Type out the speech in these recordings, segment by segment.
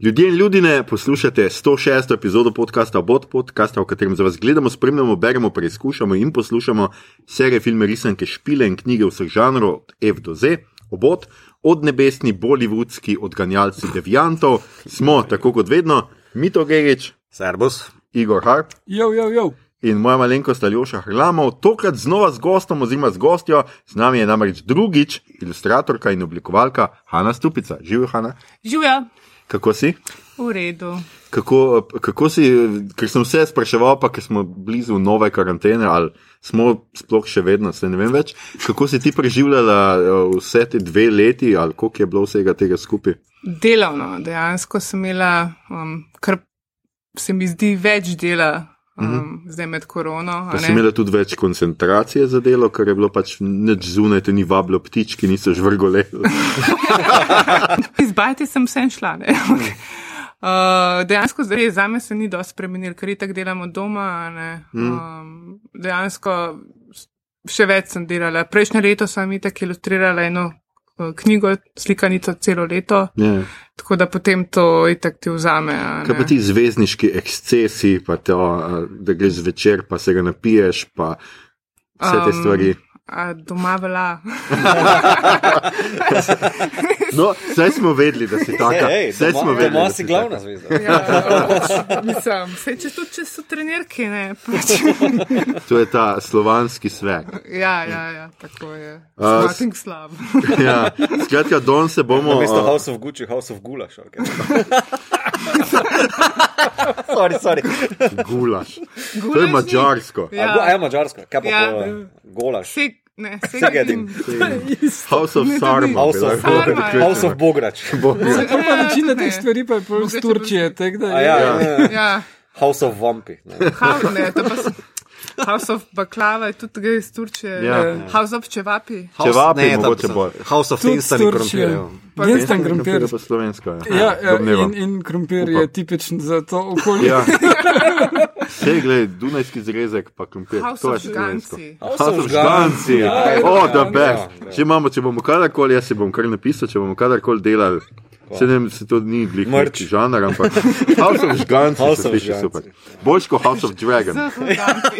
Ljudje in ljudje, poslušate 106. epizodo podcasta Bot, podcasta, v katerem za vas gledamo, spremljamo, beremo, preizkušamo in poslušamo serije filme, risanke, špile in knjige vseh žanrov, od F do Z, obot, od nebesni, bolivudski odganjalci deviantov, smo tako kot vedno, Mito Gerič, Servus, Igor Harp Jo, jo, jo. in moja malenkost Aljoša Hrlamov, tokrat znova z gostom oziroma z gostjo, z nami je namreč drugič ilustratorka in oblikovalka Hanna Stupica. Živijo, Hanna, Živja, kako si? v redu. Kako, kako si, ker sem se spraševal, pa ker smo blizu nove karantene, ali smo sploh še vedno, se ne vem več, kako si ti preživljala eh, vse te dve leti, ali koliko je bilo vsega tega skupaj? Delavno, dejansko sem imela, um, kar se mi zdi več dela, um, mm -hmm. zdaj med korono. Pa si imela tudi več koncentracije za delo, ker je bilo pač nič zunaj, te ni vabilo ptički, niso žvrgole. Izbajati sem vse šla. ne. Uh, dejansko zdaj za me se ni dosti spremenil, ker tako delamo doma. a ne. Um, dejansko še več sem delala. Prejšnje leto sem itak ilustrirala eno knjigo, slikanico celo leto, Ja. tako da potem to itak ti vzame. Kaj pa ti zvezdniški ekscesi, pa to, a, da greš zvečer, pa se ga napiješ, pa vse te Um, stvari. A doma velja. No, zdaj smo vedeli, da si taka. Zdaj smo doma, vedeli, doma da si si glavna zvezda. Ja, mislim, vse če tudi če so trenerki, ne. Pač. To je ta slovanski svet. Ja, ja, ja, tako je. A, Nothing slab. Ja, skratka, don se bomo. Namesto a, House of Gucci, House of Gulaš. Okay. sorry, sorry. Gulaš. To je Gulaš mačarsko. Ja. A, a je mačarsko, kaj pa Ja. ja. Golaš. Seg, ne, Segadin. segadim. House of Sarma. House of, ja. House of Bograč. Kar pa večina teh stvari pa je pol iz Turčije, ja, je. ja. Ja, House of Vampi. Ne. House, ne, to pa so. House of Baklava je tudi gre iz Turčije. Ja. House of Čevapi. Čevapi, ne, mogoče tam- bolj. House of Tudi Tinstan in Turčije. krompirjev. Instant krompir. pa slovensko. Ja, Ja, ja domnevam. in, in krompir je tipičen za to okolje. Ja. Vse, gledaj, Dunajski zrezek, pa krompir. House To je of slovensko. Žganci. House House of Žganci. Ja, O, ja, da ja, best. ja. Če imamo, če bomo kadarkoli, jaz si bom kar napisal, če bomo kadarkoli delali. Se ne se to ni glih Merch. neki žanr, ampak House of Žganci House se of sliši super. Boljš kot House of Dragon. Z Žganci.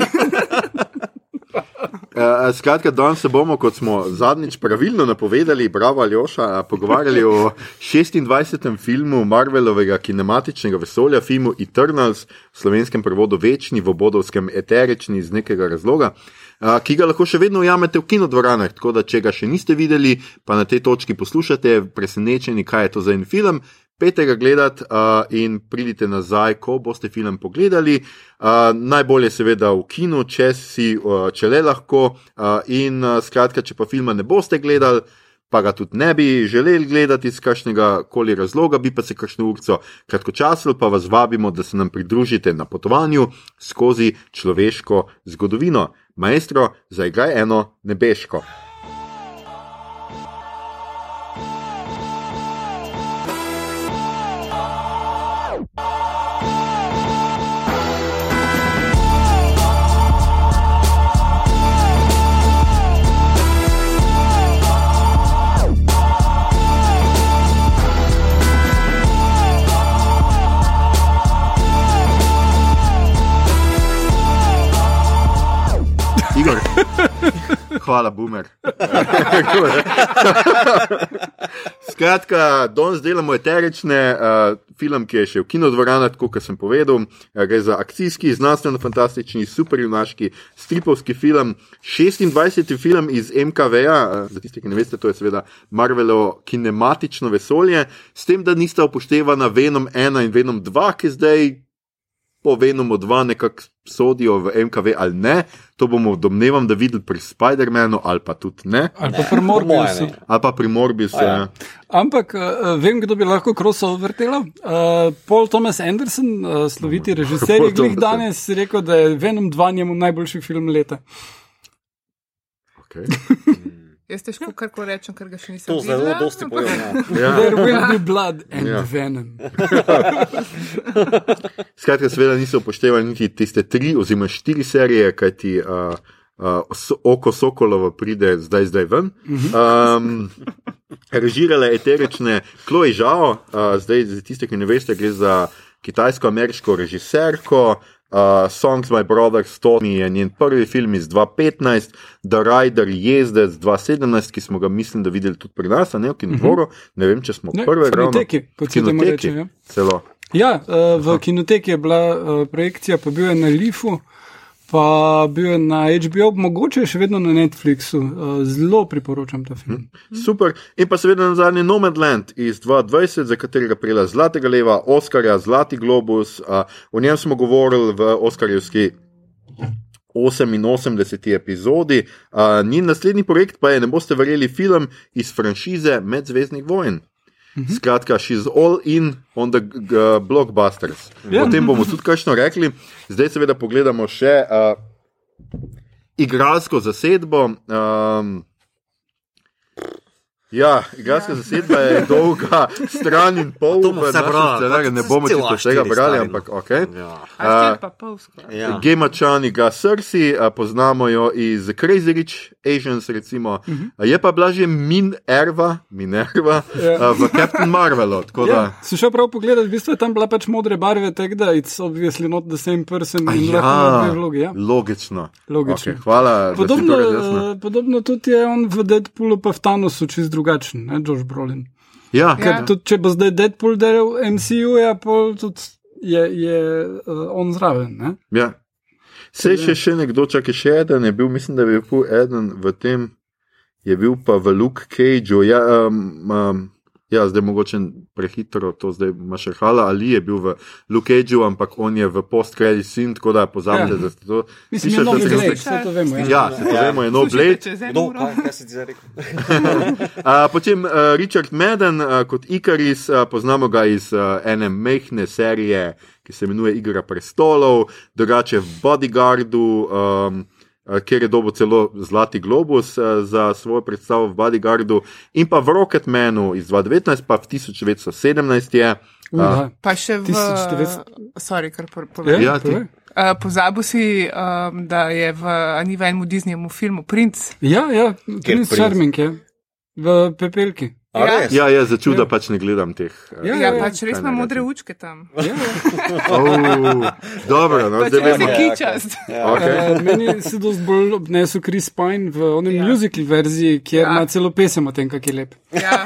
Uh, skratka, danes se bomo, kot smo zadnjič pravilno napovedali, bravo Aljoša, uh, pogovarjali o 26. filmu Marvelovega kinematičnega vesolja, filmu Eternals, v slovenskem prevodu Večni, v obodovskem Eterični iz nekega razloga, uh, ki ga lahko še vedno ujamete v kinodvoranah. Tako da, če ga še niste videli, pa na tej točki poslušate, presenečeni, kaj je to za en film. Pejte ga gledati uh, in pridite nazaj, ko boste film pogledali. Uh, najbolje seveda v kinu, če, si, uh, če le lahko. Uh, in uh, skratka, če pa filma ne boste gledali, pa ga tudi ne bi želeli gledati iz kakšnega koli razloga, bi pa se kakšno urco kratkočasilo, pa vas vabimo, da se nam pridružite na potovanju skozi človeško zgodovino. Maestro, zaigraj eno nebeško. Hvala, Boomer. Skratka, danes delamo eterične, uh, film, ki je še v kinodvorani, tako kot sem povedal. Uh, gre za akcijski, znanstveno-fantastični, superjunaški, stripovski film. 26. film iz MKV-ja, uh, za tiste, ki ne veste, to je seveda Marvelovo kinematično vesolje, s tem, da nista upoštevana Venom 1 in Venom 2, ki zdaj po Venomu 2 nekako sodijo v MKV ali ne. To bomo domnevam, da videli pri Spider-Manu ali pa tudi ne. Ali pa pri Morbiusu. ne. Ali pa pri Morbiusu. A ja. Ja. Ampak uh, vem, kdo bi lahko crossover delal. Uh, Paul Thomas Anderson, uh, sloviti režiser, je glih danes rekel, da je Venom 2 njemu najboljši film leta. Okay. Jaz težko karkoli rečem, ker ga še nisem To zelo videla, dosti pojema. Ja. There will be blood and Ja. venom. Skratka, seveda niso upoštevali niti tiste tri oziroma štiri serije, kajti uh, uh, oko Sokolova pride zdaj, zdaj ven. Um, režirale eterične Chloe Zhao, uh, zdaj za tiste, ki ne veste, gre za kitajsko-ameriško režiserko. Uh, Songs My Brothers, to mi je njen prvi film iz 2015, The Rider Jezdec 2017, ki smo ga, mislim, da videli tudi pri nas, ne v Kinodvoru. Uh -huh. Ne vem, če smo Mhm. Ne, prve Kinoteki, kot se temu reče, ja. Celo. Ja, uh, v kinoteki je bila uh, projekcija, pa bil je na Lifu, pa bil je na HBO, mogoče še vedno na Netflixu. Uh, zelo priporočam ta film. Super. In pa seveda na zadnji Nomadland iz 2020, za katerega prejela Zlatega leva, Oskarja, Zlati globus. O njem smo govorili v Oskarjevski 88. epizodi. Uh, njen naslednji projekt pa je, ne boste verjeli, film iz franšize Medzvezdnih vojn. Skratka, she's all in on the uh, blockbusters. Ja. O tem bomo tudi kajšno rekli. Zdaj, seveda, pogledamo še uh, igralsko zasedbo. Um, ja, igralska zasedba je dolga, stran in pol. Vse našem brali, scenariju. Ne pač bomo čisto A4 brali, ampak ok. Ja. Skoraj. Ja. Gema Čani ga Srsi, a, poznamo jo iz Crazy Rich Asians, recimo. Mhm. A, Je pa bila že Minerva, Minerva Ja. a, v Captain Marvelu. da- Ja, si šel prav pogledat, v bistvu je tam bila pač modre barve, tako da it's obviously not the same person in lahko ima dve vlogi. Ja. logično. Logično. Okay, hvala. da Podobno, to razjasnil. eh, podobno tudi je on v Deadpoolu, pa v Thanosu čist drugačen, ne, Josh Brolin. Ja, Ker Ja. tudi, če bo zdaj Deadpool del MCU, ja, pol tudi je, je uh, on zraven. Ne? ja. Sej še, še nekdo, čakaj še eden je bil, mislim, da je bil eden v tem, je bil pa v Luke Cageu. Ja, um, um, ja, zdaj mogoče prehitro to zdaj imaš hala, ali je bil v Luke Cageu, ampak on je v post-credit scene, tako da pozabite, Ja. da ste to. Mislim, je da se Blade, zdaj- vse to vemo. Ja. Ja, se to Ja. vemo, je no Kdo, uro. kaj, si ti zdaj rekel? Uh, potem uh, Richard Madden uh, kot Ikaris, uh, poznamo ga iz uh, ene mehne serije, ki se imenuje Igra prestolov, drugače v Bodyguardu, um, kjer je dobil celo Zlati globus uh, za svojo predstavo v Bodyguardu, in pa v Rocketmanu iz 2019, pa v 1917 je. Uh, ja. Pa še v. 1900 Sorry, kar po- povem. Ja, ti- povej. Uh, pozabil si, um, da je v ni v enem Disneyjemu filmu Prince. ja, ja Prince Prince? Charming je v pepelki. Ja. res? Ja, ja, začuda Ja. ja. pač ne gledam teh. uh, Ja, Ja, ja, pač res kaj ima modre učke tam. Ja, ja. Oh, dobro, no, Pač zdaj res je vemo. kičast. Okay. Uh, meni se dosti bolj obnesel Chris Pine v onem Ja. ja. musical verziji, kjer Ja. ima celo pesem o tem, kako je lep. Ja.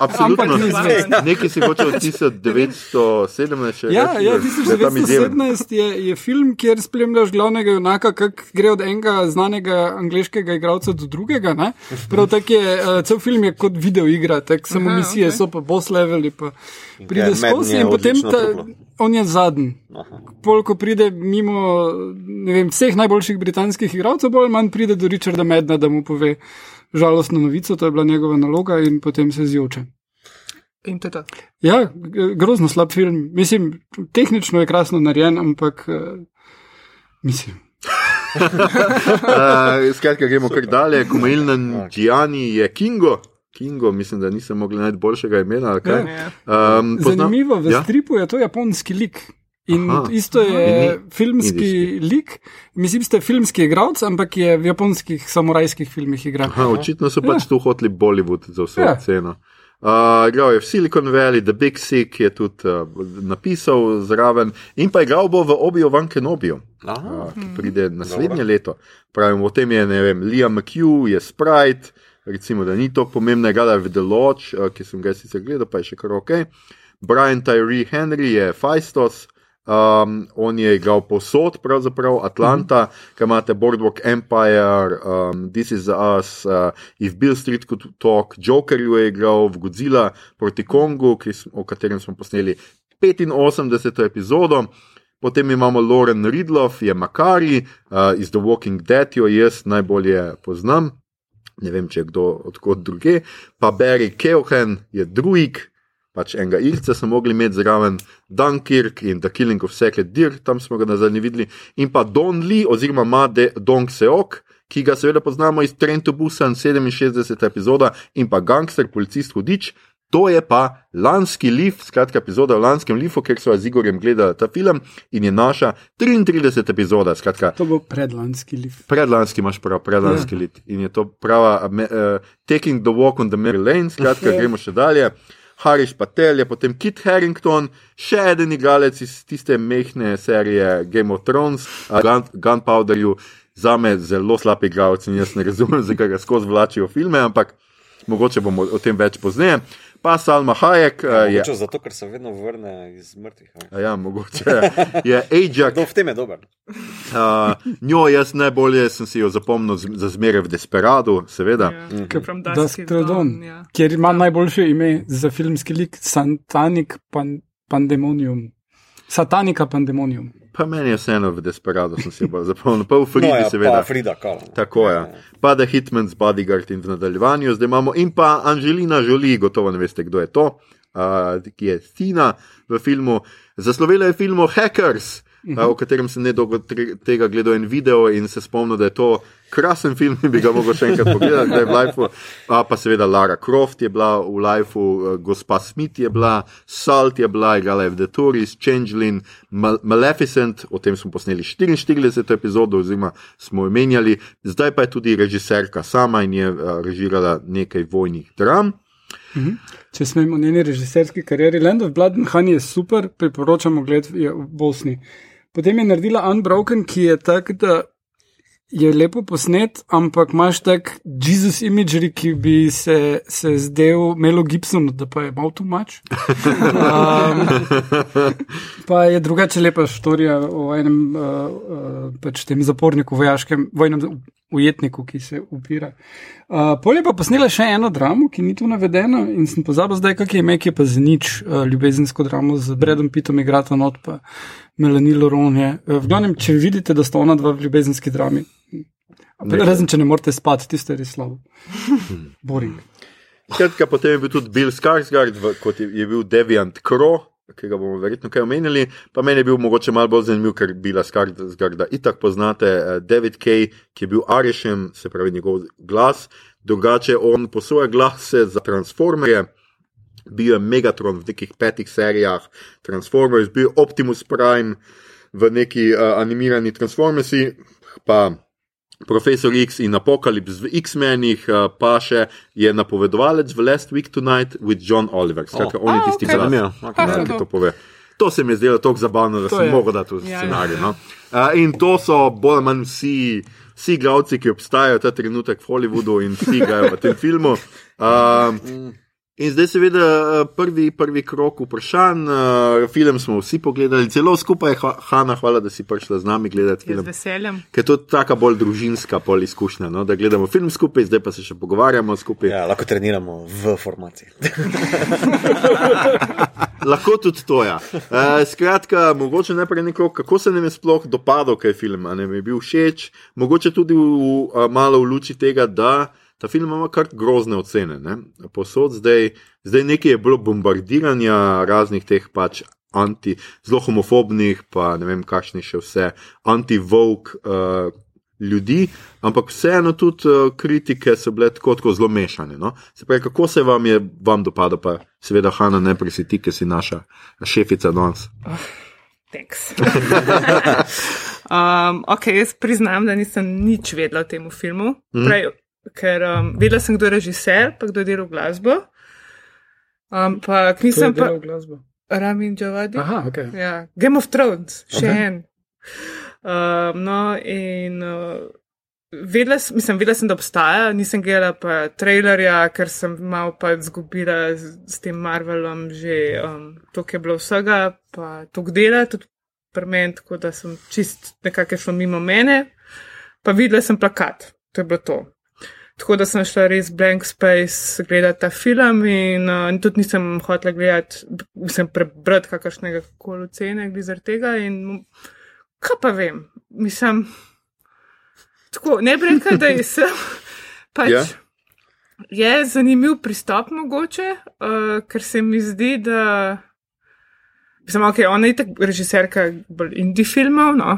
Absolutno. Ni zvest. Nekaj si hoče od 1917. še Ja, reči, ja da- da je. 1917 je, je film, kjer spremljaš glavnega junaka, kako gre od enega znanega angliškega igralca do drugega. Ne? Prav tako je, uh, cel film je kot video igra, tako samo Aha, misije okej. so pa boss leveli, pa pride skozi in potem ta, on je zadnji. Pol, ko pride mimo ne vem, vseh najboljših britanskih igralcev, bolj ali manj pride do Richarda Medna, da mu pove žalostno novico, to je bila njegova naloga in potem se zjoče. In to je to. Ja, grozno slab film. Mislim, tehnično je krasno narejen, ampak uh, mislim. Uh, skratka, gremo kar dalje. Komajilna Džijani je Kingo. Kingo, mislim, da nisem mogel najti boljšega imena. ali kaj. Ja. Um, poznam- Zanimivo, v Ja? ja? stripu je to japonski lik. In Aha. Aha. isto je ni filmski indijski. lik. Mislim, je filmski igralec, ampak je v japonskih samurajskih filmih igral. Aha, očitno so pač tu hoteli Bollywood za vso ja. Ja. ceno. Uh, igral je v Silicon Valley, The Big Sick je tudi uh, napisal zraven in pa igral bo v Obi-Wan Kenobiju. Aha. uh, ki pride naslednje leto. Pravim, o tem je ne vem, Liam McHugh, je Sprite, recimo, da ni to pomembno, igrala je v The Lodge, uh, ki sem ga sicer gledal, pa je še kar ok. Brian Tyree Henry je Faistos. Um, on je igral posod, pravzaprav Atlanta, mm -hmm. ki imate Boardwalk Empire, um, This is Us, uh, If Bill Street Could Talk, Jokerju je igral v Godzilla proti Kongu, ki, s- o katerem smo posneli 85. epizodo. Potem imamo Lauren Ridloff, je Makari uh, iz The Walking Dead, jo jaz najbolje poznam, ne vem, če je kdo odkot druge. Pa Barry Keohan je druik, pač enega ilca smo mogli imeti zraven, Dunkirk in The Killing of Sacred Deer, tam smo ga nazadnje videli, in pa Don Lee oziroma Made Dong Seok. Ki ga seveda poznamo iz Trenta Busan 67. epizoda in pa gangster, policist Hudič, To je pa lanski Leaf, skratka epizoda o lanskem Leafu, kjer smo z Igorjem gledali ta film in je naša 33. epizoda. Skratka, To bo predlanski lift. predlanski imaš prav, predlanski Ja. yeah. lit. In je to prava uh, Taking the Walk on the Mary Lane, skratka, gremo še dalje. Hariš Patel je potem Kit Harrington, še en igralec iz tiste mehne serije Game of Thrones, uh, Gun, Gunpowderju, za me zelo slab igralec in jaz ne razumem, zakaj ga skozi vlačijo filme, ampak mogoče bomo o tem več pozneje. Pa Salma Hayek uh, je. Mogoče zato, ker se vedno vrne iz mrtvih. a Ja, mogoče je Ajax, Kdo v tem je dober? Uh, njo jaz najbolje sem si jo zapomnil z- za zmeraj v Desperadu, seveda. Ja, Till Dawn, Dawn. Ja. Kjer ima najboljše ime za filmski lik Satanik pan, Pandemonium. Satanika Pandemonium. Pa meni je vseeno v Desperadu, sem si bolj zapomnil, pa v Fridi, no, ja, seveda. Pa Frida. Tako je. Pa da Hitman's Bodyguard in v nadaljevanju, zdaj imamo in pa Anželina Žoli, gotovo ne veste, kdo je to, uh, ki je Tina v filmu. Zaslovela je film Hackers, uh, o katerem sem nedolgo tega gledal en video in se spomnil, da je to krasen film bi ga mogel še enkrat pogledati, da je v Lifeu. Uh, pa seveda Lara Croft je bila v Lifeu, uh, gospa Smith je bila, Salt je bila, igrala je v The Tourist, Changeling, Mal Maleficent, o tem smo posneli 44 epizodo, oziroma smo jo menjali, zdaj pa je tudi režiserka sama in je uh, režirala nekaj vojnih dram. Če smemo o njeni režiserski karieri, Land of Blood and Honey je super, priporočamo gled je v Bosni. Potem je naredila Unbroken, ki je tak, da je lepo posnet, ampak imaš tak Jesus imagery, ki bi se, se zdel Melo Gibsonu, da pa je malo too much. Um, pa je drugače lepa štorija o enem uh, uh, pač tem zaporniku, vojaškem, vojnem ujetniku, ki se upira. Uh, Pol je pa posnela še eno dramo, ki ni tu navedena in sem pozabil zdaj, kak je ime, ki je pa za nič uh, ljubezensko dramo z Bredom Pitom, igrata not pa Melanie Loron je. Uh, v glavnem, če vidite, da sta ona dva v ljubezenski drami. Razen, če ne morete spati, tisto je res slabo. Boring. Skratka, potem je bil tudi Bill Skarsgård, v- kot je, je bil Deviant Crow, ki ga bomo verjetno kaj omenili. Pa meni je bil mogoče malo bolj zanimiv, ker Billa Skarsgårda itak poznate. eh, David Kay, ki je bil Arisham, se pravi njegov glas, drugače on posoja glase za Transformerje. Bil je Megatron v nekih petih serijah Transformers, bil Optimus Prime v neki uh, animirani Transformersi, pa Profesor X in Apokalips v X-menih, uh, pa še je napovedovalec v Last Week Tonight with John Oliver. Skratka, Oh. on je tisti, ki Zanimivo. Ha, ja, to. pove. To se mi je zdelo tako zabavno, da To sem je. mogel dati v Ja, ja. scenarij. No? Uh, in to so bolj ali manj vsi, vsi glavci, ki obstajajo ta trenutek v Hollywoodu in vsi igrajo v tem filmu. Uh, In zdaj, seveda, eh, prvi, prvi krok vprašanj. Uh, film smo vsi pogledali, celo skupaj, Ha- Hanna, hvala, da si prišla z nami gledati Ja, Z film. veseljem. Ker je to taka bolj družinska pol izkušnja, no? da gledamo film skupaj, zdaj pa se še pogovarjamo skupaj. Ja, lahko treniramo v formaciji. Lahko tudi to. Ja. Uh, skratka, mogoče najprej neko, kako se nam je sploh dopadal, kaj film, a nam je bil všeč, mogoče tudi v, uh, malo v luči tega, da ta film ima kar grozne ocene. Ne? Posod zdaj, zdaj nekaj je bilo bombardiranja raznih teh pač. Anti, zelo homofobnih, pa ne vem, kakšni še vse, anti-vogue uh, ljudi, ampak vseeno tudi uh, kritike so bile tako, tako zelo mešane. No? Se pravi, kako se vam je vam dopadlo, pa seveda, Hanna, najprej si ti, ki si naša šefica danes. Thanks. um, ok, jaz priznam, da nisem nič vedela o tem filmu. Mm. Prej, ker um, vedela sem, kdo je režiser, pa kdo je delal glasbo. Um, pa nisem pa glasbo. Ramin Javadi. Aha, ok. Ja, Game of Thrones, še Ok. okay. en. Um, no, in uh, vedela, mislim, vedela sem, da obstaja, nisem gledala pa trailerja, ker sem malo pa izgubila z, s tem Marvelom že um, to, je bilo vsega, pa to dela, tudi pri meni, tako da sem čist nekako šlo mimo mene, pa videla sem plakat, to je bilo to. Tako da sem šla res blank space gledati ta film in, uh, tudi nisem hotela gledati, nisem prebrati kakršnega koli ocene glede tega in kaj pa vem, mislim, tako, ne bi rekla, da je sem, pač Ja. je zanimiv pristop mogoče, uh, ker se mi zdi, da, mislim, ok, ona je tako režiserka bolj indie filmov, no,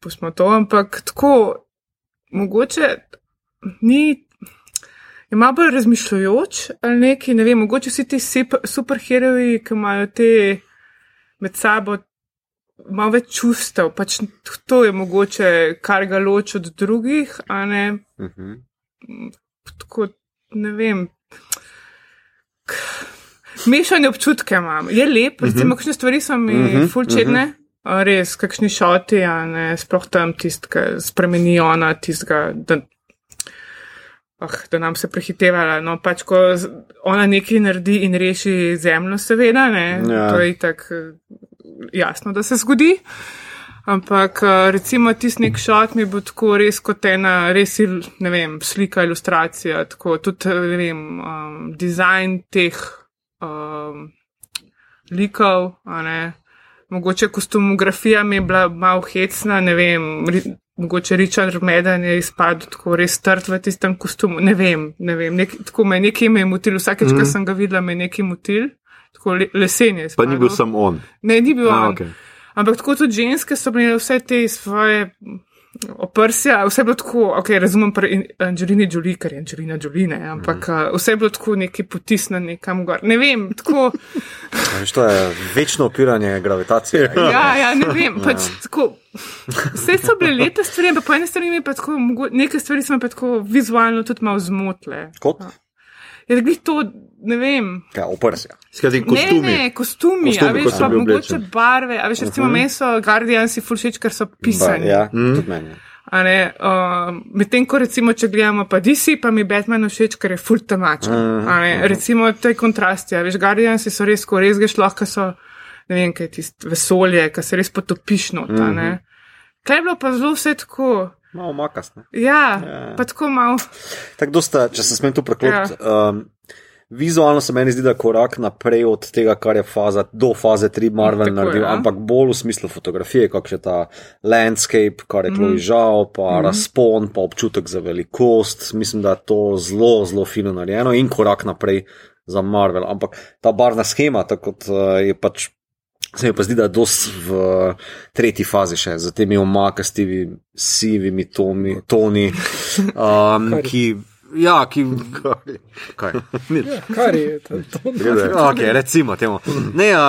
pustimo to, ampak tako, mogoče ni. Je malo bolj razmišljajoč ali neki, ne vem, mogoče vsi ti superheroji, ki imajo te med sabo malo več čustev, pač to je mogoče, kar ga loči od drugih, a ne Mhm. tako, ne vem. Mešane občutke imam. Je lep, recimo, kakšne stvari so mi uh Mhm, -huh, fulčedne. A Res, kakšni šoti, a ne, sploh tam tist, ki spremeni ona tistega, da, ah, da nam se prehitevala. No, pač, ko ona nekaj naredi in reši zemljo, seveda, ne, Ja. to je tako jasno, da se zgodi. Ampak eh, recimo tisti nek šot mi bo tako res kot ena, res il, ne vem, slika, ilustracija, tako tudi, eh, ne vem, um, dizajn teh um, likov, ne. Mogoče kostumografija mi je bila malo hecna, ne vem, mogoče Richard Medan je izpadel tako res trd v tistem kostumu, ne vem, ne vem, nek, tako me nekaj me je motil, vsakeč, mm. ko sem ga videla, me je nekaj motil, tako le, lesen je. Pa ni bil izpadel. sam on. Ne, ni bil A, on. okay. Ampak tako tudi ženske so imele vse te svoje oprsja, vse je bilo tako, ok, razumem pri Angelini Jolie, ker je Angelina Jolie, ne, ampak mm. vse je bilo tako neki potisnjeno nekam gor. Ne vem, tako, Veš, to je večno opiranje gravitacije. ja, ja, ne vem, pač tako. Vse so bile lepe stvari, ampak po eni strani mi je pa tako, neke stvari so me pa tako vizualno tudi malo zmotile. Kot? Je da glih to, ne vem. Ja, oprsja. Skratka, kostumi. Ne, ne, kostumi, Kostumi, a veš, pa mogoče barve, a veš, recimo uh -huh. meni so Guardiansi fulšeč, ker so pisani. Ba, ja, mm. tudi meni. A ne, uh, Medtem ko recimo, če gledamo pa DC, pa mi Batman všeč, ker je full temačen. Mhm, A ne, Recimo te kontrasti, a veš, Guardiansi so res, ko res greš lahko, so, ne vem, kaj je tisto vesolje, ki se res potopiš not, ne. Mhm. Kaj je bilo pa zelo vse tako, Malo makas. Ne? ja, Ja. pa tako malo, Tako dosta, če se smem tu preklopiti. Ja. Um, vizualno se meni zdi, da je korak naprej od tega, kar je faza, do faze 3 Marvel Tako, naredil, ja. ampak bolj v smislu fotografije, kakšen je ta landscape, kar je Chloe žal, pa mm -hmm. razpon, pa občutek za velikost. Mislim, da je to zelo, zelo fino narejeno in korak naprej za Marvel. Ampak ta barvna schema, tako kot uh, je pač. Se mi pa zdi, da je dosti v tretji fazi še, z temi omakastimi, sivimi tomi, toni, um, ki. Ja, ki. Kaj? Kar je to? Okay, recimo temu. Ne, ja,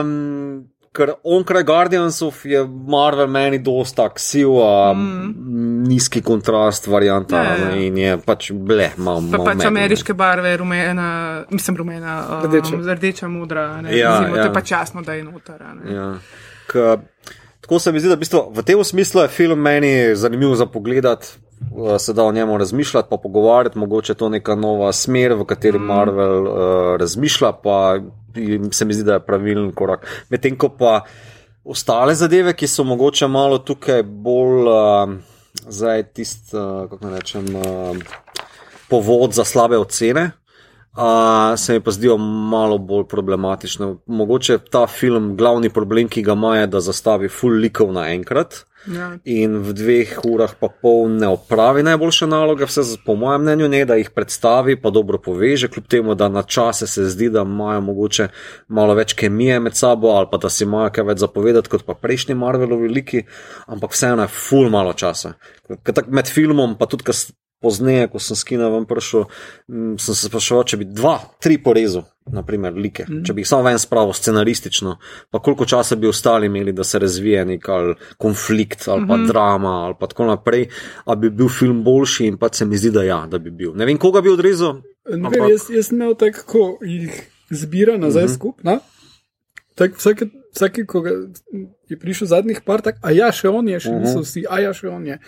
um, ker onkraj Guardiansov je Marvel meni dosta tak siv, mm. nizki kontrast varianta Ja, ja. ne, in je pač ble, malo pa malo pač medno, ne. ameriške barve, rumena, mislim rumena, um, Rdeča. rdeča, modra, ne, Ja, recimo, ja. to je pač jasno, da je noter. a ne. Ja. K, tako se mi zdi, da v, bistvu, v tem smislu je film meni zanimiv za pogled, se da o njemu razmišljati, pa pogovarjati, mogoče je to neka nova smer, v kateri mm. Marvel uh, razmišlja, pa se mi zdi, da je pravilen korak. Medtem ko pa ostale zadeve, ki so mogoče malo tukaj bolj, uh, zdaj tist, uh, kako naj rečem, uh, povod za slabe ocene. Uh, se mi pa zdijo malo bolj problematične. Mogoče ta film, glavni problem, ki ga ima, je, da zastavi full likov naenkrat Ja. in v dveh urah pa pol ne opravi najboljše naloge, vse po mojem mnenju ne, da jih predstavi, pa dobro poveže, kljub temu, da na čase se zdi, da imajo mogoče malo več kemije med sabo ali pa da si imajo kaj več zapovedati kot pa prejšnji Marvelovi liki, ampak vseeno je full malo časa. Tako med filmom, pa tudi pozneje, ko sem skina ven prišel, m, sem se spraševal, če bi dva, tri porezal, naprimer, like, mm. če bi jih samo ven spravil scenaristično, pa koliko časa bi ostali imeli, da se razvije nek ali konflikt ali pa mm -hmm. drama ali pa tako naprej, a bi bil film boljši in pa se mi zdi, da ja, da bi bil. Ne vem, koga bi odrezal. Ne Ampak- vem, jaz, jaz sem imel tako, ko jih zbira nazaj uh -huh. skupaj. Tak, vsake, vsake, ko je prišel zadnjih par, tako, a ja, še on je, še niso vsi, a ja, še on je.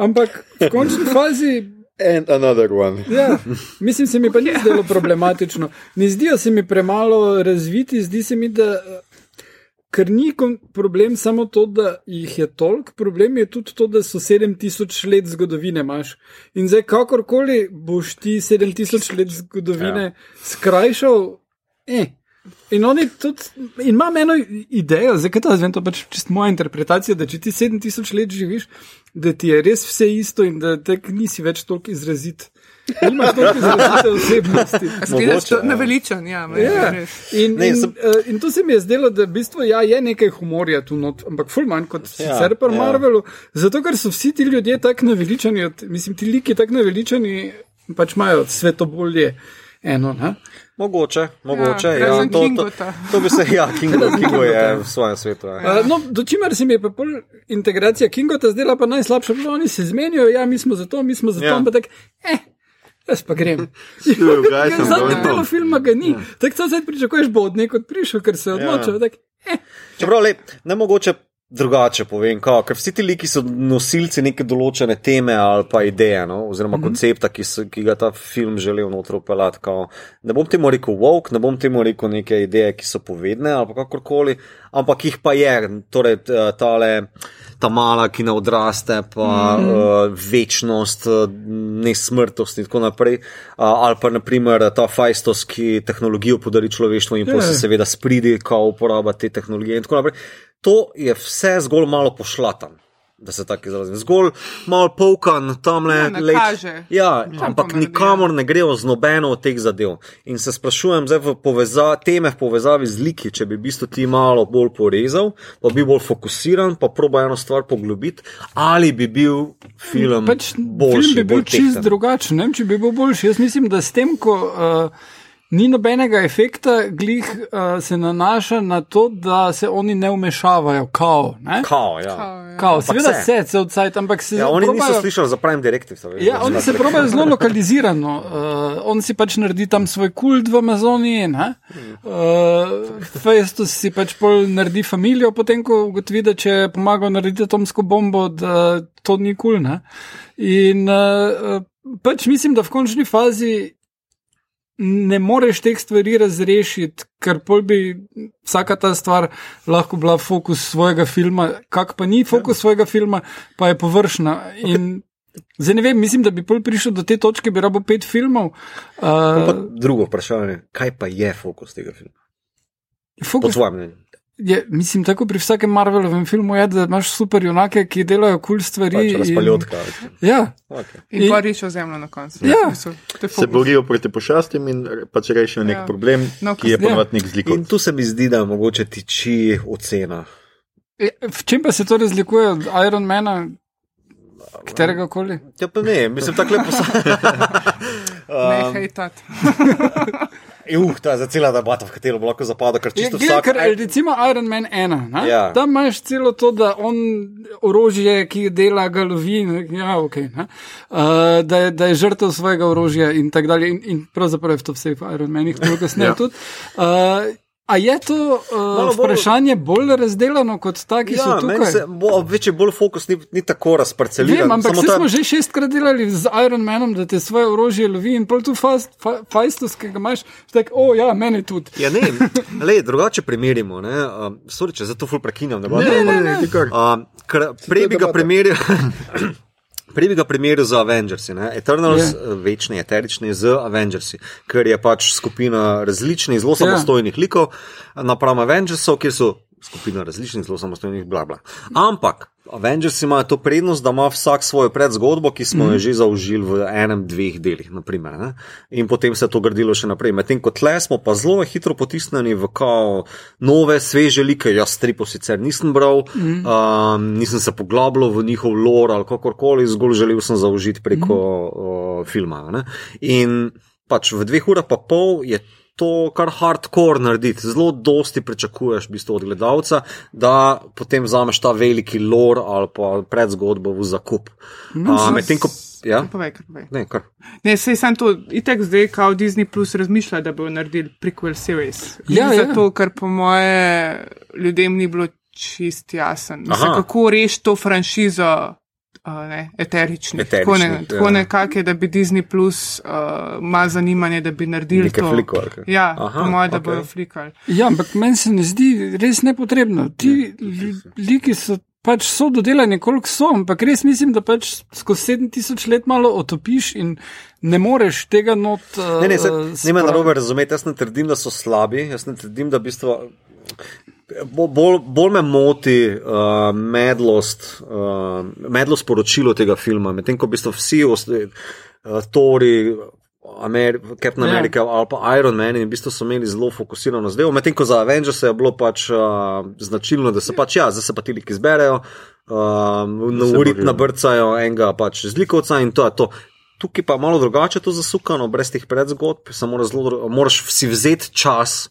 Ampak v končni fazi And another one. Ja, mislim, se mi pa ni zdelo problematično. Ne zdijo se mi premalo razviti, zdi se mi, da. Ker ni problem samo to, da jih je toliko, problem je tudi to, da so 7000 let zgodovine imaš. In zdaj, kakorkoli boš ti 7000 let zgodovine ja. skrajšal, eh. In oni tudi, in imam eno idejo, zdaj kaj to zvem, to pač čist moja interpretacija, da če ti 7000 let živiš, da ti je res vse isto in da tek nisi več toliko izrazit. Nimaš toliko izrazite osebnosti. Zgledaš to ja. naveličan, ja, je Ja. In, Ne, in, sem- uh, in to se mi je zdelo, da v bistvu ja, je nekaj humorja tu not, ampak ful manj kot Ja, sicer pri ja. Marvelu. Zato, ker so vsi ti ljudje tako naveličani, mislim, ti liki tako naveličani pač imajo svetobolje eno. Ne? Mogoče, mogoče. Ja, Ja, to, to, to bi se, ja, Kingo, Kingo je v svojem svetu. Ja. Uh, no, do čimer se mi je pa pol integracija Kingota zdela pa najslabša, bilo oni se zmenijo, ja, mi smo za to, mi smo za to, Ja. ampak tak, eh. Jaz pa grem. I'm Zadnji del filma ga ni. Ja. Tako se zdaj pričakuješ, bo od nekod prišel, ker se je odločil. Ja. Tak, Čeprav, le, ne mogoče drugače povem, kao, ker vsi ti liki so nosilci neke določene teme ali pa ideje, no, oziroma mm -hmm. koncepta, ki, so, ki ga ta film želel noter upeljati. Ne bom temu rekel woke, ne bom temu rekel neke ideje, ki so povedne ali kakorkoli, ampak jih pa je, torej tale. Ta mala, ki ne odraste, pa mm. uh, večnost, uh, nesmrtnost in tako naprej. Uh, ali pa naprimer ta fajstos, ki tehnologijo podari človeštvu in pa se Ja. seveda spridi, ko uporablja te tehnologije in tako naprej. To je vse zgolj malo pošlatan. Da se tako izrazim. Zgolj malo polkan tam le. Ja, kaže. Ja, Kam ampak nikamor ne grejo z nobeno od teh zadev. In se sprašujem zdaj v poveza, teme v povezavi z liki, če bi v bistvu ti malo bolj porezal, pa bi bolj fokusiran, pa proba eno stvar poglobiti, ali bi bil film pač boljši, film bi bil čist drugačen, ne vem, če bi bil boljši. Jaz mislim, da s tem, ko uh, ni nobenega efekta, glih uh, se nanaša na to, da se oni ne umešavajo, kao. Ne? Kao, ja. Kao, Ampak seveda se. se, se odsajt, ampak se Ja, oni probajo- niso slišali za Prime Directive. veš, Ja, oni se pravijo zelo lokalizirano. Uh, on si pač naredi tam svoj kult v Amazoniji. Uh, Festus si pač pol naredi družino, potem ko ugotovi, da če je pomagal narediti atomsko bombo, da to ni kul. Cool, In uh, pač mislim, da v končni fazi ne moreš teh stvari razrešiti, ker pol bi vsaka ta stvar lahko bila fokus svojega filma, kak pa ni fokus svojega filma, pa je površna. In zdaj ne vem, mislim, da bi pol prišel do te točke, bi rabo pet filmov. Uh, drugo vprašanje, kaj pa je fokus tega filma? Po fokus tvojem mnenju. Je, mislim, tako pri vsakem Marvelovem filmu je, da imaš super junake, ki delajo kul cool stvari. Pač in- razpaljotka. Ja, Okay. In In- pa rišo zemljo na koncu. Ja. Mislim, Se borijo proti pošastim in pač rešijo nek Ja. problem, No, ki je ja. ponovadi nek zlikov. In tu se mi zdi, da mogoče tiči ocena. E, V čem pa se to razlikuje od Ironmana, katerega koli? Ja, pa ne, mislim, tako lepo. Ne, Um, hejtat. uh, ta je za cela debata, v katero lahko zapadlo, ker Je, čisto gledaj, vsak. ker, recimo Iron Man 1, ne? Ja. tam imaš celo to, da on orožje, ki dela, ga lovi, ne, ja, okay, ne? uh, da, je, da je žrtev svojega orožja in tako dalje. In, in pravzaprav je to vse v Iron Manih, to kasneje Ja. tudi. Uh, A je to uh, Malo vprašanje bolj razdeljeno kot ta, ki so Ja, meni tukaj? se bo, večji bolj fokus ni, ni tako razparceliran. Vem, ampak vse ta- smo že šestkrat delali z Iron Manom, da te svoje orožje lovi in pol tu fast, fa, fajstus, ki ga imaš, tako, o ja, meni tudi. Ja, ne, le, drugače primerjamo. Ne, um, sorry, če zato ful prekinjam. Ne, bo- Ne, ne, ne, ti kar. Um, ker prej bi ga debata. primerjal. Prej bi ga primerjal z Avengersi, ne? Eternals, Ja. yeah. večni, eterični z Avengersi, ker je pač skupina različnih, zelo samostojnih yeah. likov, napram Avengersov, kjer so skupina različnih, zelo samostojnih, bla bla. Ampak Avengersi imajo to prednost, da ima vsak svojo predzgodbo, ki smo mm. jo že zaužili v enem, dveh delih, naprimer, ne? in potem se je to gradilo še naprej. Medtem ko tle smo pa zelo hitro potisnjeni v kao nove, sveže like, jaz stripo sicer nisem bral, mm. um, nisem se poglabljal v njihov lore ali kakorkoli, zgolj želel sem zaužiti preko mm. uh, filma. Ne? In pač v dveh urah pa pol je. To, kar hardcore narediti, zelo dosti pričakuješ v bistvu od gledalca, da potem vzameš ta veliki lor ali pa predzgodbo v zakup. No, Uh, Medtem ko. Ja? Povej, kar povej. Ne, kar. Ne, sej sem to, itek zdaj, kao Disney Plus razmišlja, da bodo naredili prequel series. Ja, ja. Zato, ker po moje ljudem ni bilo čist jasen. Mislim, kako rešiti to franšizo. Uh, ne, eterični. Tako, ne, Eteričnih, tako ja. nekako je, da bi Disney Plus uh, ima zanimanje, da bi naredili Neke to. fliko, ali kaj? Ja, Aha, po moje, da okej. bodo flikali. Ja, ampak meni se ne zdi res nepotrebno. Ti li- liki so pač so dodelani, koliko so, ampak res mislim, da pač skozi 7000 let malo otopiš in ne moreš tega not. Uh, Ne, ne, se, ne me spraviti. narobe razumeti, jaz ne trdim, da so slabi, jaz ne trdim, da v bistvu. Bo- Bolj, bolj me moti uh, medlost, uh, medlost poročilo tega filma, medtem ko v bistvu vsi ostali, uh, Tori, Ameri Captain Ja. America ali pa Iron Man in v bistvu so imeli zelo fokusirano zdaj, medtem ko za Avengers je bilo pač uh, značilno, da se pač ja, zdaj se pa ti liki zberejo, uh, na urit nabrcajo enega pač zlikovca in to je to. tukaj pa je malo drugače to zasukano, brez teh predzgodb, samo razlo, moraš si vzeti čas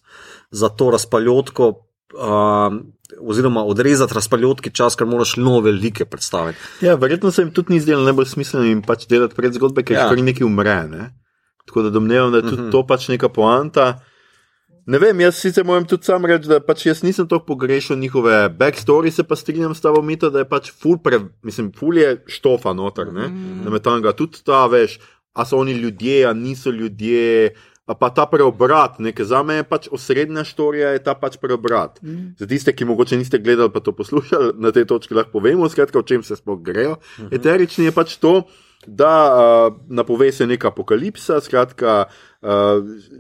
za to razpaljotko. Uh, oziroma, odrezati razpaljotki čas, ker moraš nove like predstaviti. Ja, verjetno se jim tudi ni zdelo najbolj smiselno jim pač delati predzgodbe, ker ja. kar nekaj umre. Ne? Tako da domnevam, da je tudi uh -huh. to pač neka poanta. Ne vem, jaz sicer moram tudi sam reči, da pač jaz nisem tako pogrešal njihove backstory, se pa strinjam s tabo mito, da je pač full, pre, mislim, full je štofa noter, ne, mm. da me tam ga tudi ta veš, a so oni ljudje, a niso ljudje, pa ta preobrat, nekaj za me je pač osrednja štorija, je ta pač preobrat. Mm. Za tiste, ki mogoče niste gledali, pa to poslušali, na tej točki lahko povemo, skratka, o čem se sploh grejo. Mm -hmm. Eterični je pač to da uh, napove se neka apokalipsa, skratka, uh,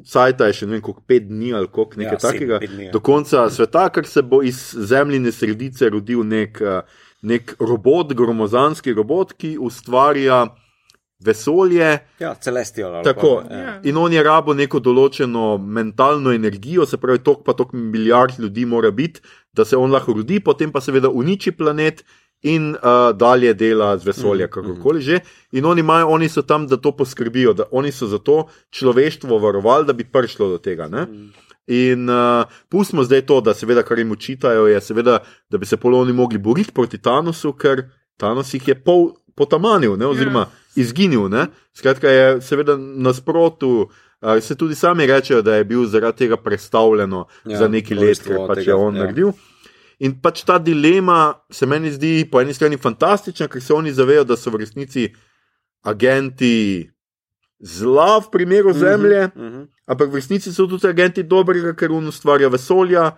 cajta je še ne vem, koliko pet dni ali koliko nekaj ja, takega, dni, ja. do konca sveta, ker se bo iz zemljine sredice rodil nek, uh, nek robot, gromozanski robot, ki ustvarja. Vesolje. Ja, celestial. Tako. Ja. In on je rabo neko določeno mentalno energijo, se pravi, tok pa tok milijard ljudi mora biti, da se on lahko rodi, potem pa seveda uniči planet in uh, dalje dela z vesolja, mm, kakorkoli mm. že. In oni, imajo, oni so tam, da to poskrbijo, da oni so za to človeštvo varovali, da bi prišlo do tega. Mm. In uh, pustimo zdaj to, da seveda, kar jim učitajo, je seveda, da bi se poloni mogli boriti proti Tanosu, ker Tanos jih je pol potamanil, ne, oziroma yeah. Izginil. Ne. Skratka, je seveda nasprotu. Uh, se tudi sami rečejo, da je bil zaradi tega predstavljeno ja, za neki let, ker pač je on ja. naredil. In pač ta dilema se meni zdi po eni strani fantastična, ker se oni zavedajo, da so v resnici agenti zla v primeru mhm, Zemlje, uh -huh, uh -huh. ampak v resnici so tudi agenti dobrega, ker on ustvarja vesolja.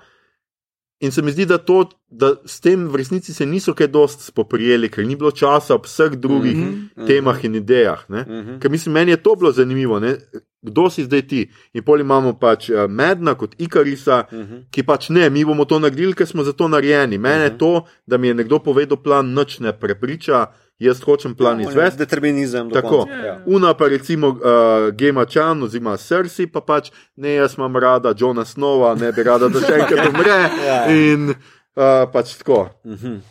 In se mi zdi, da, to, da s tem v resnici se niso kaj dost spoprijeli, ker ni bilo časa ob vseh drugih uh -huh, uh -huh. temah in idejah. Uh -huh. Ker mislim, meni je to bilo zanimivo. Ne? Kdo si zdaj ti? In pol imamo pač uh, Medna kot Ikarisa, uh -huh. ki pač ne, mi bomo to naredili, ker smo za to narejeni. Mene uh -huh. to, da mi je nekdo povedal plan, noč ne prepriča jaz hočem plan ja, izvesti. Determinizem. Tako. Ja. Una pa recimo uh, Gema Chan oziroma Cersei, pa pač ne, jaz imam rada Johna Snova, ne bi rada, da še enkrat umre. ja. In uh, pač tako. Mhm.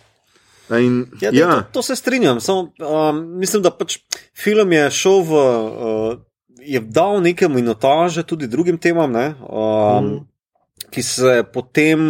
In, ja, ja. To, to se strinjam. Samo, um, mislim, da pač film je šel v. Uh, Je dal neke minotaže tudi drugim temam, ne, um, mm. ki se potem,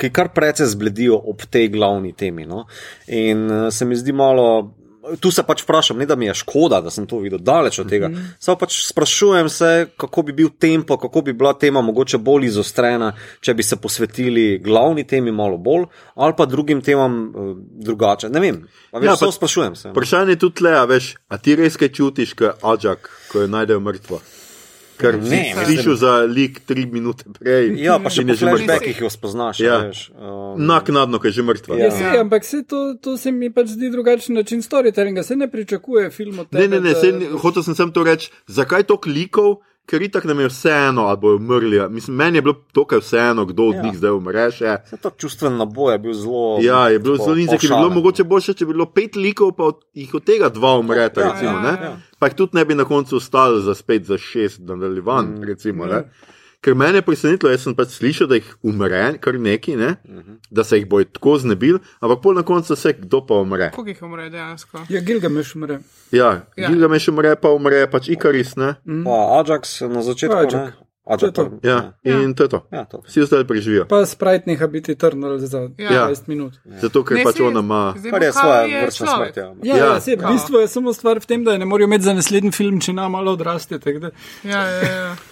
ki kar precej zbledijo ob tej glavni temi. No. In uh, se mi zdi malo tu se pač vprašam, ne da mi je škoda, da sem to videl daleč od tega. Mm -hmm. Samo pač sprašujem se, kako bi bil tempo, kako bi bila tema mogoče bolj izostrena, če bi se posvetili glavni temi malo bolj, ali pa drugim temam uh, drugače. Ne vem. Veš, ja, pa, sprašujem se. Vprašanje je tudi le, veš, a ti res kaj čutiš, ko je Ađak, ko je najdejo mrtvo ker si slišal za lik tri minute prej. Ja, pa še ne že mrtve, ki jih spoznaš. Ja. Um, Naknadno, ker je že mrtva. Ja, ja. ampak se to, to se mi pač zdi drugačen način storytellinga. Se ne pričakuje film od tega. Ne, ne, ne, da... hotel sem sem to reči, zakaj to klikov? Ker itak nam je vseeno, ali bojo umrli. Mislim, meni je bilo to, kar vseeno, kdo od ja. njih zdaj umre. Še. Ta čustven naboj je bil zelo. Ja, je bil zelo nizek, ker bi bilo mogoče boljše, če bi bilo pet likov, pa od, jih od tega dva umreta. Ja, recimo, ja, ja. Pa jih tudi ne bi na koncu ostali za spet za šest nadaljevanj. Mm. Ker me je presenetilo, jaz sem pač slišal, da jih umre, kar neki, ne? uh mhm. -huh. da se jih bo tako znebil, ampak pol na koncu se kdo pa umre. Kako jih umre dejansko? Ja, Gilgameš umre. Ja, ja. Gilgameš umre, pa umre pač Ikaris. Mm. Pa Ajax na začetku. Ajax. To to. Ja, ja, in to je to. Ja, to. Vsi ostali preživijo. Pa sprite neha biti trnil za ja. 20 ja. minut. Ja. Zato, ker ne, pač ona ima. Kar je svoje vrsta smrt. Ja, ja, ja. ja se, v bistvu je samo stvar v tem, da ne morajo imeti za naslednji film, če nam malo odraste. Ja, ja,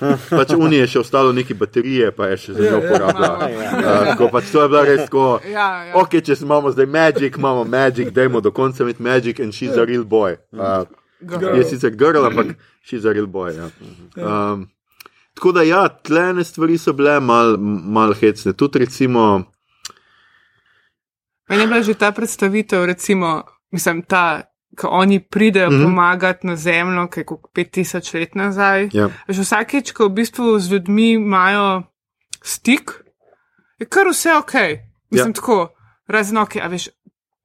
ja. pač unije še ostalo neki baterije, pa je še zelo ja, uporabna. Ja, ja. uh, pač to je bilo res tako. Ja, ja. Ok, če imamo zdaj Magic, imamo Magic, dajmo do konca imeti Magic and she's a real boy. Uh, je sicer girl, ampak she's a real boy. Ja. Um, Tako da, ja, tlene stvari so bile malo mal hecne. Tudi, recimo. Meni je bila že ta predstavitev, recimo, mislim, ta, ko oni pridejo mm -hmm. pomagati na zemljo, kaj je kot 5000 let nazaj. Ja. Že vsakeč, ko v bistvu z ljudmi imajo stik, je kar vse ok. Mislim, ja. tako, razen ok, a veš,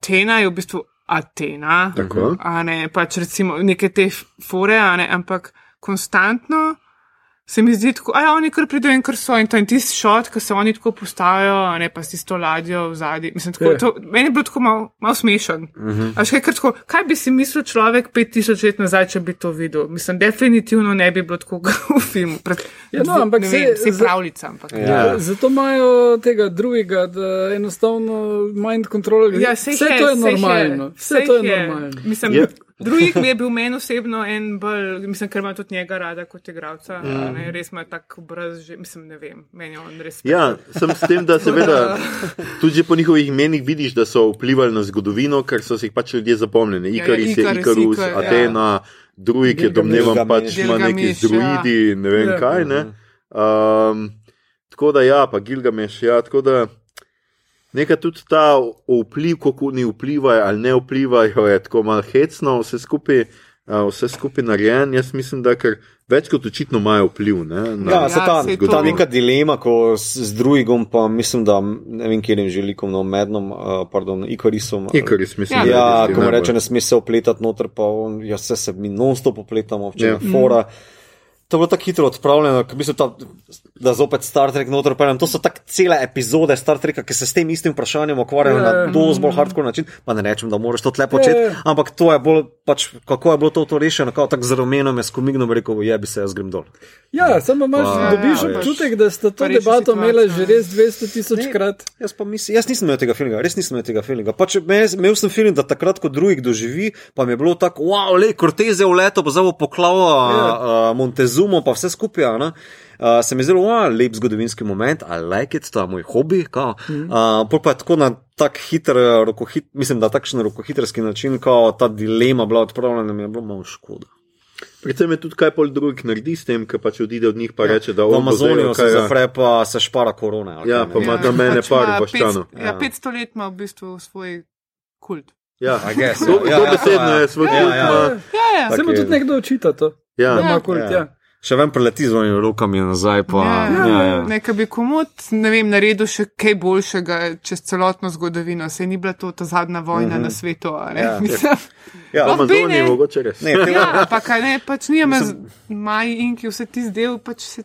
Tena je v bistvu Atena. Tako. A ne, pač recimo neke te fore, a ne, ampak konstantno se mi zdi tako, a ja, oni kar pridejo in kar so in to in tisti šot, ki se oni tako postavijo, a ne pa s tisto ladjo v zadnji. Mislim, tako, Ja. to, meni je bilo tako malo mal smešen. Uh Mhm. -huh. kaj, kar tako, kaj bi si mislil človek 5000 let nazaj, če bi to videl? Mislim, definitivno ne bi bilo tako v filmu. Pred, Ja, no, ampak se za- pravljica. Ampak, Ja. Zato imajo tega drugega, da enostavno mind control. Ja, sej vse je, to je normalno. Je, Vse sej to je je. normalno. Mislim, Je. Drugih mi je bil meni osebno en bolj, mislim, ker ima tudi njega rada kot igralca. Mm. Res ima tak obraz, že, mislim, ne vem, meni je on res. Ja, sem s tem, da seveda tudi že po njihovih imenih vidiš, da so vplivali na zgodovino, ker so si jih pač ljudje zapomnili. Ja, Ikaris je Ikaris, Ikarus, Ikar, ja. Atena, drugi, ki je domnevam pač ima neki Gilgameš, zdruidi, ne vem Ja. kaj. Ne? Um, tako da ja, pa Gilgameš, ja, tako da. Nekaj tudi ta vpliv, kako oni vplivajo ali ne vplivajo, je tako malo hecno, vse skupaj, vse skupaj narejen. Jaz mislim, da ker več kot očitno imajo vpliv. Ne, na, Ja, se ta, saj ta to- neka dilema, ko s, z drugim, pa mislim, da ne vem, kjer jim želikom, no, mednom, uh, pardon, Ikarisom. Ikaris, mislim, Ja. je Ja, ko mu reče, ne sme se opletati noter, pa on, ja, vse se mi non-stop opletamo, če je Ja. fora. To je bilo tako hitro odpravljeno, ker mislim, ta, da zopet Star Trek noter peljem. To so tako cele epizode Star Treka, ki se s tem istim vprašanjem ukvarjajo Ja. na dosti bolj hardcore način. Pa ne rečem, da moraš to tle početi, Ja. ampak to je bolj, pač, kako je bilo to, to rešeno, kot tako z rumenom, je skomignom rekel, je bi se jaz grem dol. Ja, samo imaš, Pa- dobiš Ja, ja, občutek, da sta to debato imela že ja. res 200 tisoč krat. Jaz, pa mislim, jaz nisem imel tega feelinga, res nisem imel tega feelinga. Pač me- imel sem feeling, da takrat, ko drugih doživi, pa mi je bilo tako, wow, le, Cortez je v leto, pa zdaj bo poklal Ja. uh, Montezumo, pa vse skupaj. a ne. Uh, se mi zelo wow, lep zgodovinski moment, I like it, to je moj hobi. Mm. Uh, pa je tako na tak hiter, eh, rokohit, mislim, da takšen rokohitrski način, ko ta dilema bila odpravljena, mi je bilo malo škoda. Predvsem je tudi kaj pol drugih naredi s tem, ker pač odide od njih pa reče, da V zdaj, se ja. zapre, pa se špara korona. ali Ja, pa ima tam mene Pač par ima boščanov. Ja, 500 let ima v bistvu svoj kult. Ja, I guess, ja. to, Ja, to ja, besedno to je. svoj Ja, kult. ja. Ja, ja. Tak Se mu tudi nekdo očita to. Ja, Ja. kult, Ja. ja. Še ven preleti z svojimi rokami nazaj. Pa, Ja, ja, ja. Nekaj bi komod, ne vem, naredil še kaj boljšega čez celotno zgodovino. Se ni bila to ta zadnja vojna mm -hmm. na svetu. a ne? Ja. Mislim, Ja, bi, Amazonija ne. mogoče res. Ne, ja, ampak kaj ne, pač nijame z Maji in ki vse ti zdel, pač se.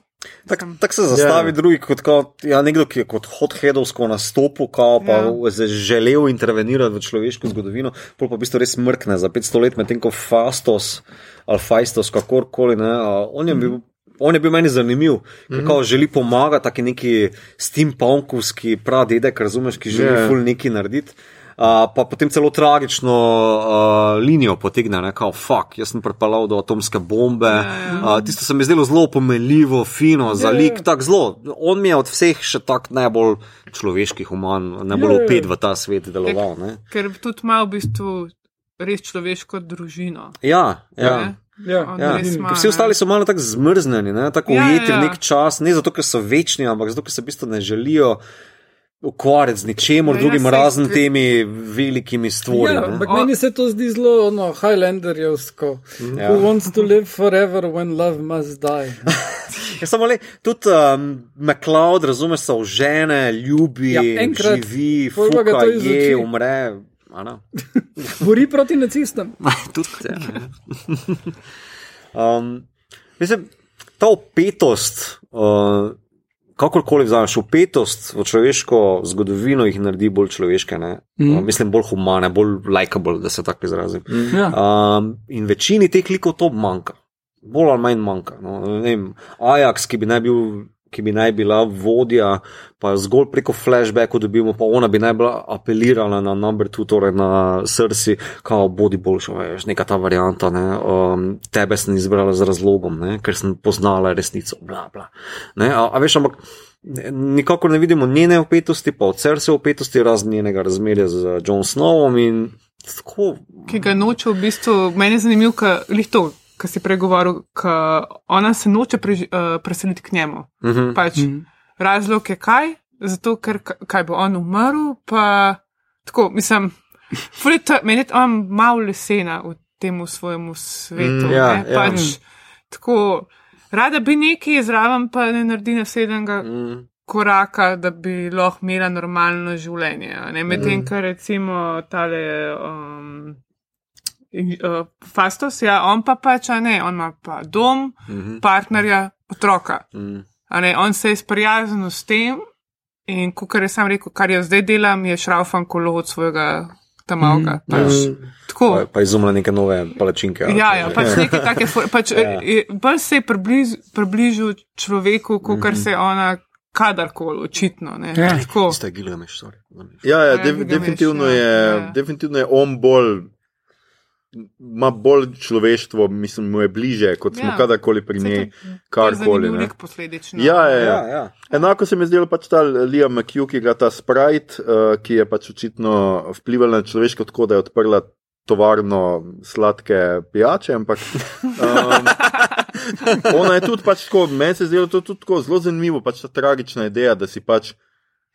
Tako mislim, tak se zastavi Ja. yeah. drugi kot kao, ja, nekdo, ki je kot hotheadovsko nastopil, kao, pa Ja. yeah. želel intervenirati v človeško zgodovino, pol pa v bistvu res mrkne za 500 let, medtem ko Fastos ali Faistos, kakorkoli, ne, on je bil. On je bil meni zanimiv, kako mm -hmm. želi pomagati, taki neki steampunkovski pradedek, razumeš, ki želi Ja. yeah. ful neki narediti. Uh, pa potem celo tragično uh, linijo potegne, ne, kao, fuck, jaz sem pripeljal do atomske bombe. Uh, tisto se mi je zdelo zelo pomenljivo, fino, za Ja, ja. lik, tako zelo. On mi je od vseh še tako najbolj človeški, human, najbolj Ja, ja. upet v ta svet deloval. Ne. Ker tudi ima v bistvu res človeško družino. Ja, ja. ne. Ja. Ja, ker vsi ostali so malo tako zmrznjeni, ne? tako Ja, ujeti ja. v nek čas, ne zato, ker so večni, ampak zato, ker se v bistvu ne želijo ukvarjati z ničemer Ja, drugim, saj- razen temi velikimi stvari. Ja, ampak meni se to zdi zelo no, Highlanderjevsko. Ja. Who wants to live forever when love must die? Ja, samo le, tudi um, McLeod, razumeš, se ožene, ljubi, Ja, enkrat, živi, fuka, je, umre. Ne. Bori proti nacistom. tudi ja. um, mislim, ta opetost, uh, kakorkoli vzameš, opetost v človeško zgodovino jih naredi bolj človeške, mm. uh, mislim, bolj humane, bolj likable, da se tako izrazim. Mm. Ja. Um, in večini teh likov to manjka, bolj ali manj manjka. No, ne vem, Ajax, ki bi naj bil. Ki bi naj bila vodja, pa zgolj preko flashbacka dobimo, pa ona bi naj bila apelirala na number two, torej na srci, kao bodi boljša, veš, neka ta varianta, ne, um, tebe sem izbrala z razlogom, ne, ker sem poznala resnico, bla, bla. Ne, a, a veš, ampak nikakor ne vidimo njene opetosti, pa od srca opetosti, razen njenega razmerja z John Snowom in tako. ki ga noče v bistvu, meni je zanimivo, ker to, kar si pregovoril, ker ona se noče preži, uh, preseliti k njemu. Uh -huh. Pač, mm. Razlog je kaj? Zato, ker ka- kaj bo on umrl, pa tako, mislim, ful je ta- meni je on malo lesena v tem svojemu svetu. Mm, ja, ne, ja. pač, tako, rada bi nekaj zraven, pa ne naredi naslednjega Mm. koraka, da bi lahko imela normalno življenje. a ne. Medtem, Mm. kar recimo tale. Um, uh, Fastos, ja, on pa pač, a ne, on ima pa dom, uh -huh. partnerja, otroka. Uh -huh. A ne, on se je sprijaznil s tem in, kot je sam rekel, kar jaz zdaj delam, je šraufan kolo od svojega tamalga. Mm, pač, tako. Pa, pa izumlja neke nove palačinke. Ja, ja, pač neke take, pač, ja. bolj se je približ, približil človeku, kot mm -hmm. se ona kadarkoli, očitno. Ja, tako. Ste Gilgameš, sorry. Ja, ja, ja de, definitivno, ja, je, ja. definitivno je on bolj ima bolj človeštvo, mislim, mu je bliže, kot smo ja. kadarkoli pri njej, karkoli. Nek posledično. Ja, ja, ja. ja, ja. Enako se mi je zdelo pač ta Liam McHugh, ki je ta sprite, uh, ki je pač očitno vplival na človeško tako, da je odprla tovarno sladke pijače, ampak. Um, ona je tudi pač tako, meni se je zdelo to tudi tako zelo zanimivo, pač ta tragična ideja, da si pač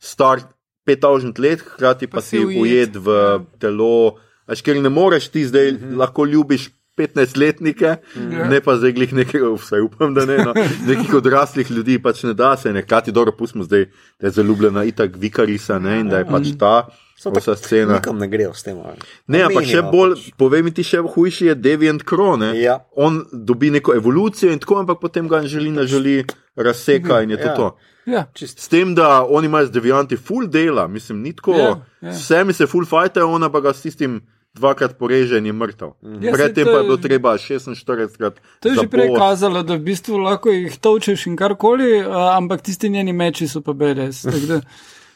star 5000 let, hkrati pa, pa si ujet v ja. telo. Až ker ne moreš ti zdaj, mm -hmm. lahko ljubiš 15-letnike, mm -hmm. ne pa zdaj glih nekaj, vsaj upam, da ne, no, nekih odraslih ljudi pač ne da se, nekati dobro pustimo zdaj, da je zaljubljena itak vikarisa ne, in da je pač ta. Vsa scena. Nikam ne gre s tem. Ne, ampak še bolj, povej mi ti, še hujši je Deviant Krone. Ja. On dobi neko evolucijo in tako, ampak potem ga želi na želi razseka in je to ja. to. Ja. S tem, da oni imajo z Devianti full dela, mislim, ni tako, Ja, ja. vsemi se full fajta, ona pa ga s tistim dvakrat poreže in mrtev. Ja, Predtem pa je bilo treba 46 krat. To je že prej kazalo, da v bistvu lahko jih točeš in karkoli, uh, ampak tisti njeni meči so pa beres.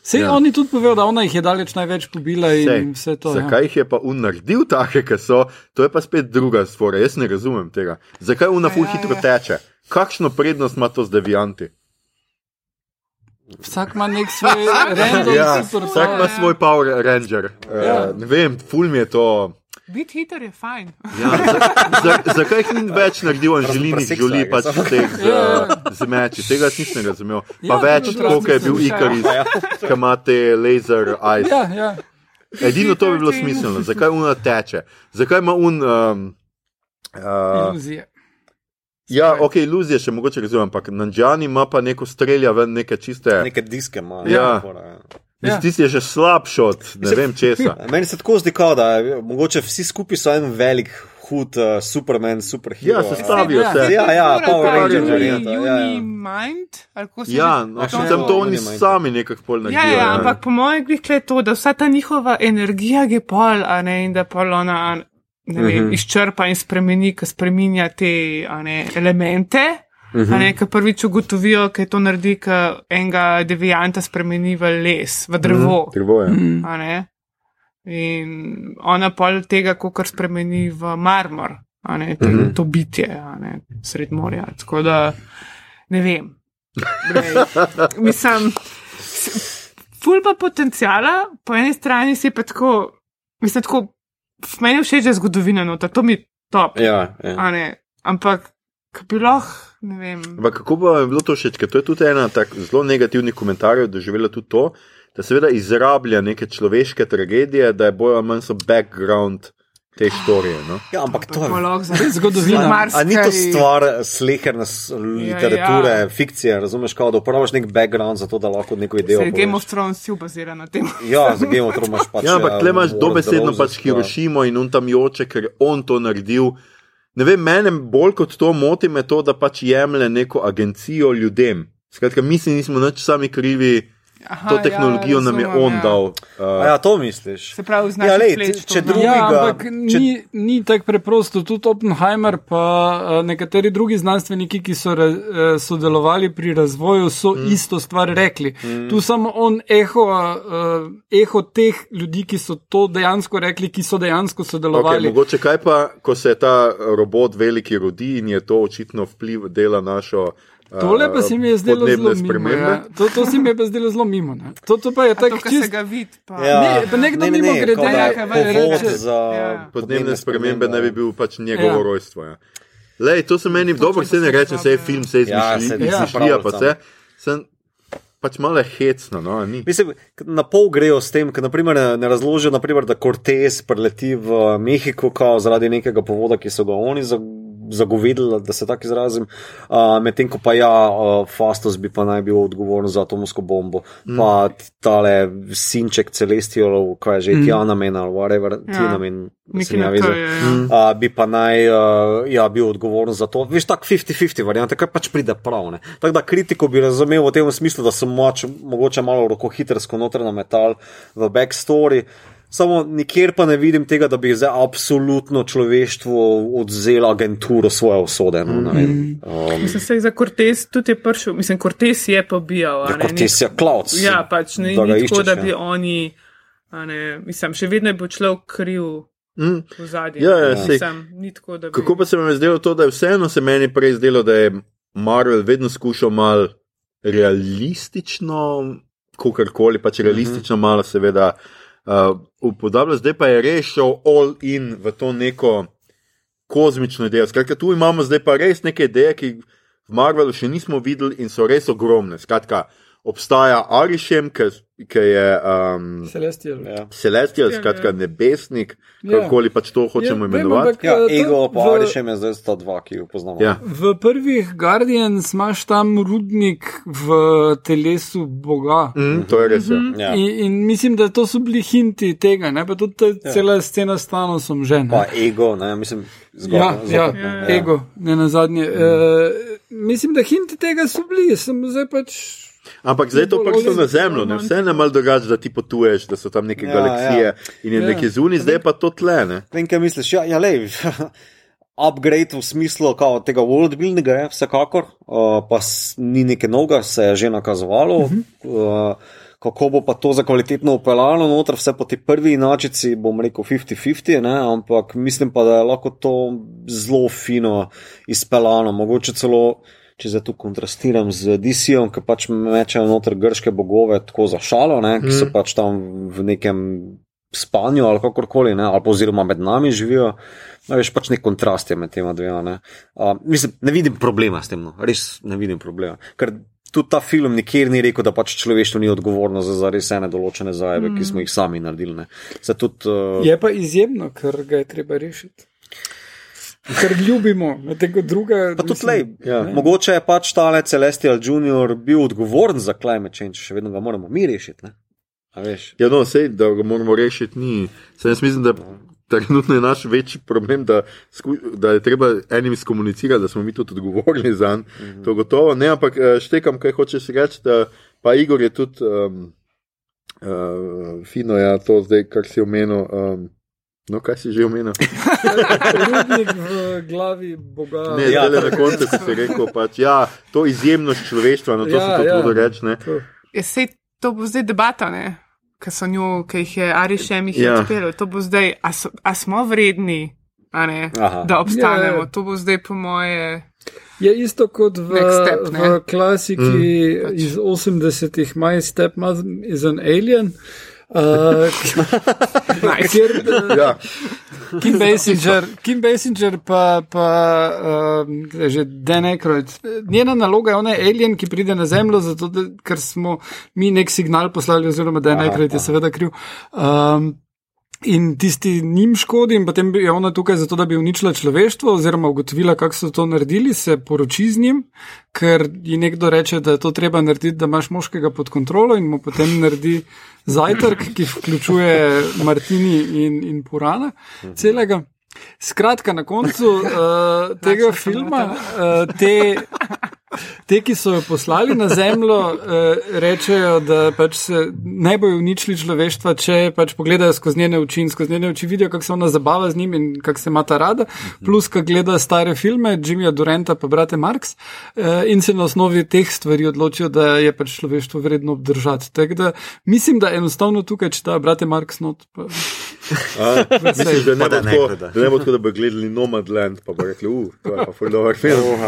Vse Ja. ja. oni tudi povejo, da ona jih je daleč največ pobila in vse to. Zakaj jih je pa un naredil take, ki so, to je pa spet druga stvar. Jaz ne razumem tega. Zakaj una full Ja, hitro ja. teče? Kakšno prednost ima to z devianti? Ja. Vsak ima nek svoj random Ja, super vsak ima ja. svoj Power Ranger. Ja. Uh, ne vem, ful mi je to. Biti hiter je fajn. Ja, za, za, zakaj jih ni več naredil Anželinik, Flags, pač teh z, Ja. z meči? Tega nisem razumel. Pa Ja, več, koliko je bil razmišljam, Ikaris, ja. ki ima te laser eyes. Ja, ja. Edino to bi bilo smiselno. Zakaj una teče? Zakaj ima un. Um, uh, Iluzije. Ja, ok, iluzije še mogoče razumem, ampak Nanjani ima pa neko strelja ven neke čiste. Neke diske ima. Ja. Ja. Mislim, Ja. Tisti je že slabši od ne vem česa. Meni se tako zdi, da mogoče vsi skupaj so en velik, hud uh, Superman, superhero. Ja, sestavijo Ja. se. Ja, ja, Morajo Power ta Ranger Uni- varianta, ja, ja. Uni Mind, ali kako se Ja, no, še sem to? to oni sami nekako pol Ja, naredijo. ja, ja. ampak po mojem glih je to, da vsa ta njihova energija je pol, a ne, in da pol ona ne vem, Mhm. izčrpa in spremeni, ki spreminja te a ne, elemente. Mhm. A ne, ki prvič ugotovijo, kaj to naredi, ki enega devijanta spremeni v les, v drevo. Krivo je. a ne. In ona pol tega, kar spremeni v marmor, a ne, te, mm -hmm. to bitje, a ne, sred morja. Tako da ne vem. Glej, mislim, ful pa potencijala, po eni strani si pa tako, mislim, tako, meni je všeč, da je zgodovina noter, to mi je top, Ja, ja. a ne, ampak, kaj bi lahko, ne vem. Ampak kako pa je bilo to všeč? Ker to je tudi ena tak zelo negativnih komentarjev, doživela tudi to, da seveda izrablja neke človeške tragedije, da je ali manj so background te storije. No? ja, ampak to je. Lahko za Zgodovina. marsikaj- A ni to stvar sleherne s- literature, ja, ja. fikcije, razumeš, kao, da uporabiš nek background za to, da lahko neko idejo. Se Game of Thrones si bazira na tem. Ja, za Game of Thrones imaš pač. Ja, ampak tle imaš dobesedno pač Hirošimo in on tam joče, ker je on to naredil. Ne vem, mene bolj kot to moti me to, da pač jemlje neko agencijo ljudem. Skratka, mi si nismo nič sami krivi, Aha, to tehnologijo ja, nam je razumem, on ja. dal. A Uh, ja, to misliš. Se pravi, z Ja, naših lej, pleč če vzame. Ja, Drugega, ampak če- ni, ni tako preprosto. Tudi Oppenheimer, pa uh, nekateri drugi znanstveniki, ki so ra, uh, sodelovali pri razvoju, so mm. isto stvar rekli. Mm. Tu samo on eho, uh, eho teh ljudi, ki so to dejansko rekli, ki so dejansko okay, sodelovali. mogoče kaj pa, ko se ta robot veliki rodi in je to očitno vpliv dela našo. Tole pa se mi je zdelo zelo mimo. Ja. To, to se mi je pa zdelo zelo mimo. Ne. To, to pa je tako se čist. ga vidi. Pa. Ja, Ne, pa nekdo mimogrede kao da je nekaj povod reče. za Ja. podnebne spremembe ne bi bil pač njegovo Ja. rojstvo. Ja. Lej, to se meni dobro, se ne reče, se je film, se je Ja, izmišlji- se Ja. izmišljija, pa se. Sem pač malo hecno, no, ni. Mislim, na pol grejo s tem, ker naprimer, ne, ne razložijo, naprimer, da Cortez preleti v Mehiko kao, zaradi nekega povoda, ki so ga oni zagovedala, da se tako izrazim. Uh, Medtem ko pa ja, uh, Fastos bi pa naj bil odgovoren za atomsko bombo, mm. pa tale sinček celestialov, kaj je že, mm. Tjana mena ali whatever, ja. Tjana mena. Mislim, ja, to je, ja. uh, bi pa naj uh, ja, bil odgovoren za to. Veš, tako 50-50 variante, kaj pač pride prav. ne. Tako da kritiko bi razumel v tem smislu, da sem moč, mogoče malo rokohitrsko noter na metal v backstory. Samo nikjer pa ne vidim tega, da bi zdaj absolutno človeštvo odzelo agenturo svoje usode. No, ne vem. um, Mislim, se za Cortez tudi je prišel, mislim, Cortez je pobijal. a ja, ne, Cortez je cloud. Ja, pač ne, da ni tako, iščeš, da ja. bi oni, a ne, mislim, še vedno je bil človek kriv Mm. v zadnjem. Ja, ja, sej. ni tako, da bi. Kako pa se vam je zdelo to, da je vseeno se meni prej zdelo, da je Marvel vedno skušal mal realistično, kakorkoli pač realistično, malo seveda uh, upodabljati, zdaj pa je rešil all in v to neko kozmično idejo. Skratka, tu imamo zdaj pa res neke ideje, ki jih v Marvelu še nismo videli in so res ogromne. Skratka, obstaja Arišem, ki ki je um, Celestial. Ja. Celestial, Ja, skratka ja. nebesnik, Ja. kakorkoli pač to hočemo Ja, vem, imenovati. ampak, Ja, eh, ego pa v- Arišem je zdaj sta dva, ki jo poznamo. Ja. V prvih Guardians imaš tam rudnik v telesu Boga. Mm, to je res. Ja. Ja. In, in mislim, da to so bili hinti tega, ne pa tudi ja. cela scena s Thanosom že. Ne? Pa ego, ne, mislim, Ja, zgoraj. ja, Ja, ja. ego, ne na zadnje. Mm. Uh, mislim, da hinti tega so bili, sem zdaj pač. Ampak zdaj to prišlo na zemljo, ne vse je malo drugače, da ti potuješ, da so tam neke Ja, galaksije ja. in je Ja. nekaj zunaj, zdaj pa to tle. Ne? Vem, kaj misliš. Ja, ja lej, upgrade v smislu kao, tega worldbuildinga je vsekakor, uh, pa ni nekaj novega, se je že nakazovalo. Uh -huh. uh, Kako bo pa to za kvalitetno upeljano noter, vse po tej prvi inačici, bom rekel 50-50, ne, ampak mislim pa, da je lahko to zelo fino izpeljano. Mogoče celo, če zdaj tu kontrastiram z DC-om, ki pač mečejo noter grške bogove tako za šalo, ne, ki so pač tam v nekem spanju ali kakorkoli, ne, ali pa oziroma med nami živijo. No, veš, pač nek kontrast je med tema dvema. Ne. Uh, mislim, ne vidim problema s tem, no. res ne vidim problema. Ker tudi ta film nikjer ni rekel, da pač človeštvo ni odgovorno za, za res ene določene zajebe, mm. ki smo jih sami naredili. ne. Se tudi, uh, Je pa izjemno, ker ga je treba rešiti. Ker ljubimo, druga. Pa tudi lej, ja. ne. mogoče je pač tale Celestial Junior bil odgovoren za climate change, še vedno ga moramo mi rešiti. Ne? A veš? Ja, no, sej, da ga moramo rešiti, ni. Saj jaz mislim, da trenutno je naš večji problem, da, sku, da je treba enim skomunicirati, da smo mi tudi odgovorni za njega. Mm -hmm. To gotovo ne, ampak eh, štekam, kaj hočeš reči. Da, pa Igor je tudi um, uh, fino, ja, to zdaj, kar si omenil. Um, No, kaj si že omenil? Rudnik v glavi Boga. Ne, Ja. ja. na koncu si rekel, pač, ja, to izjemnost človeštva, no to Ja, ja, se tudi ja. ja. reče. ne. To. Je sej, to bo zdaj debata, ne? Ki so njo, ki jih je Arišem jih Ja. ja. odpeljal. To bo zdaj, a, so, a smo vredni, a ne, Aha. da obstanemo. Ja, ja. Ja, ja. To bo zdaj po moje. Je isto kot v, step, ne? v klasiki mm. iz 80-ih, My Stepmother is an Alien. Uh, Nice. kjer, uh, Ja, Kim Basinger, Kim Basinger pa, pa je že Dan Aykroyd. Njena naloga je, ona je alien, ki pride na Zemljo, zato, da, ker smo mi nek signal poslali, oziroma Dan Aykroyd je seveda kriv. Um, In tisti njim škodi, in potem je ona tukaj zato, da bi uničila človeštvo, oziroma ugotovila, kako so to naredili, se poroči z njim, ker ji nekdo reče, da je to treba narediti, da imaš moškega pod kontrolo, in mu potem naredi zajtrk, ki vključuje Martini in, in Purana celega. Skratka, na koncu uh, tega filma, uh, te, te, ki so jo poslali na Zemljo, uh, rečejo, da pač se ne bojo uničili človeštva, če pač pogledajo skozi njene oči in skozi njene oči vidijo, kako se ona zabava z njim in kako se ima ta rada, plus, ko gleda stare filme, Jimmyja Durenta pa brate Marx uh, in se na osnovi teh stvari odločijo, da je pač človeštvo vredno obdržati. Tako da mislim, da enostavno tukaj, če ta brate Marx not. Pa, A, Mislim, da ne, bo da tako, gleda. da ne bo tako, da bi gledali Nomadland, pa bi rekli, uf, to je pa ful dober film.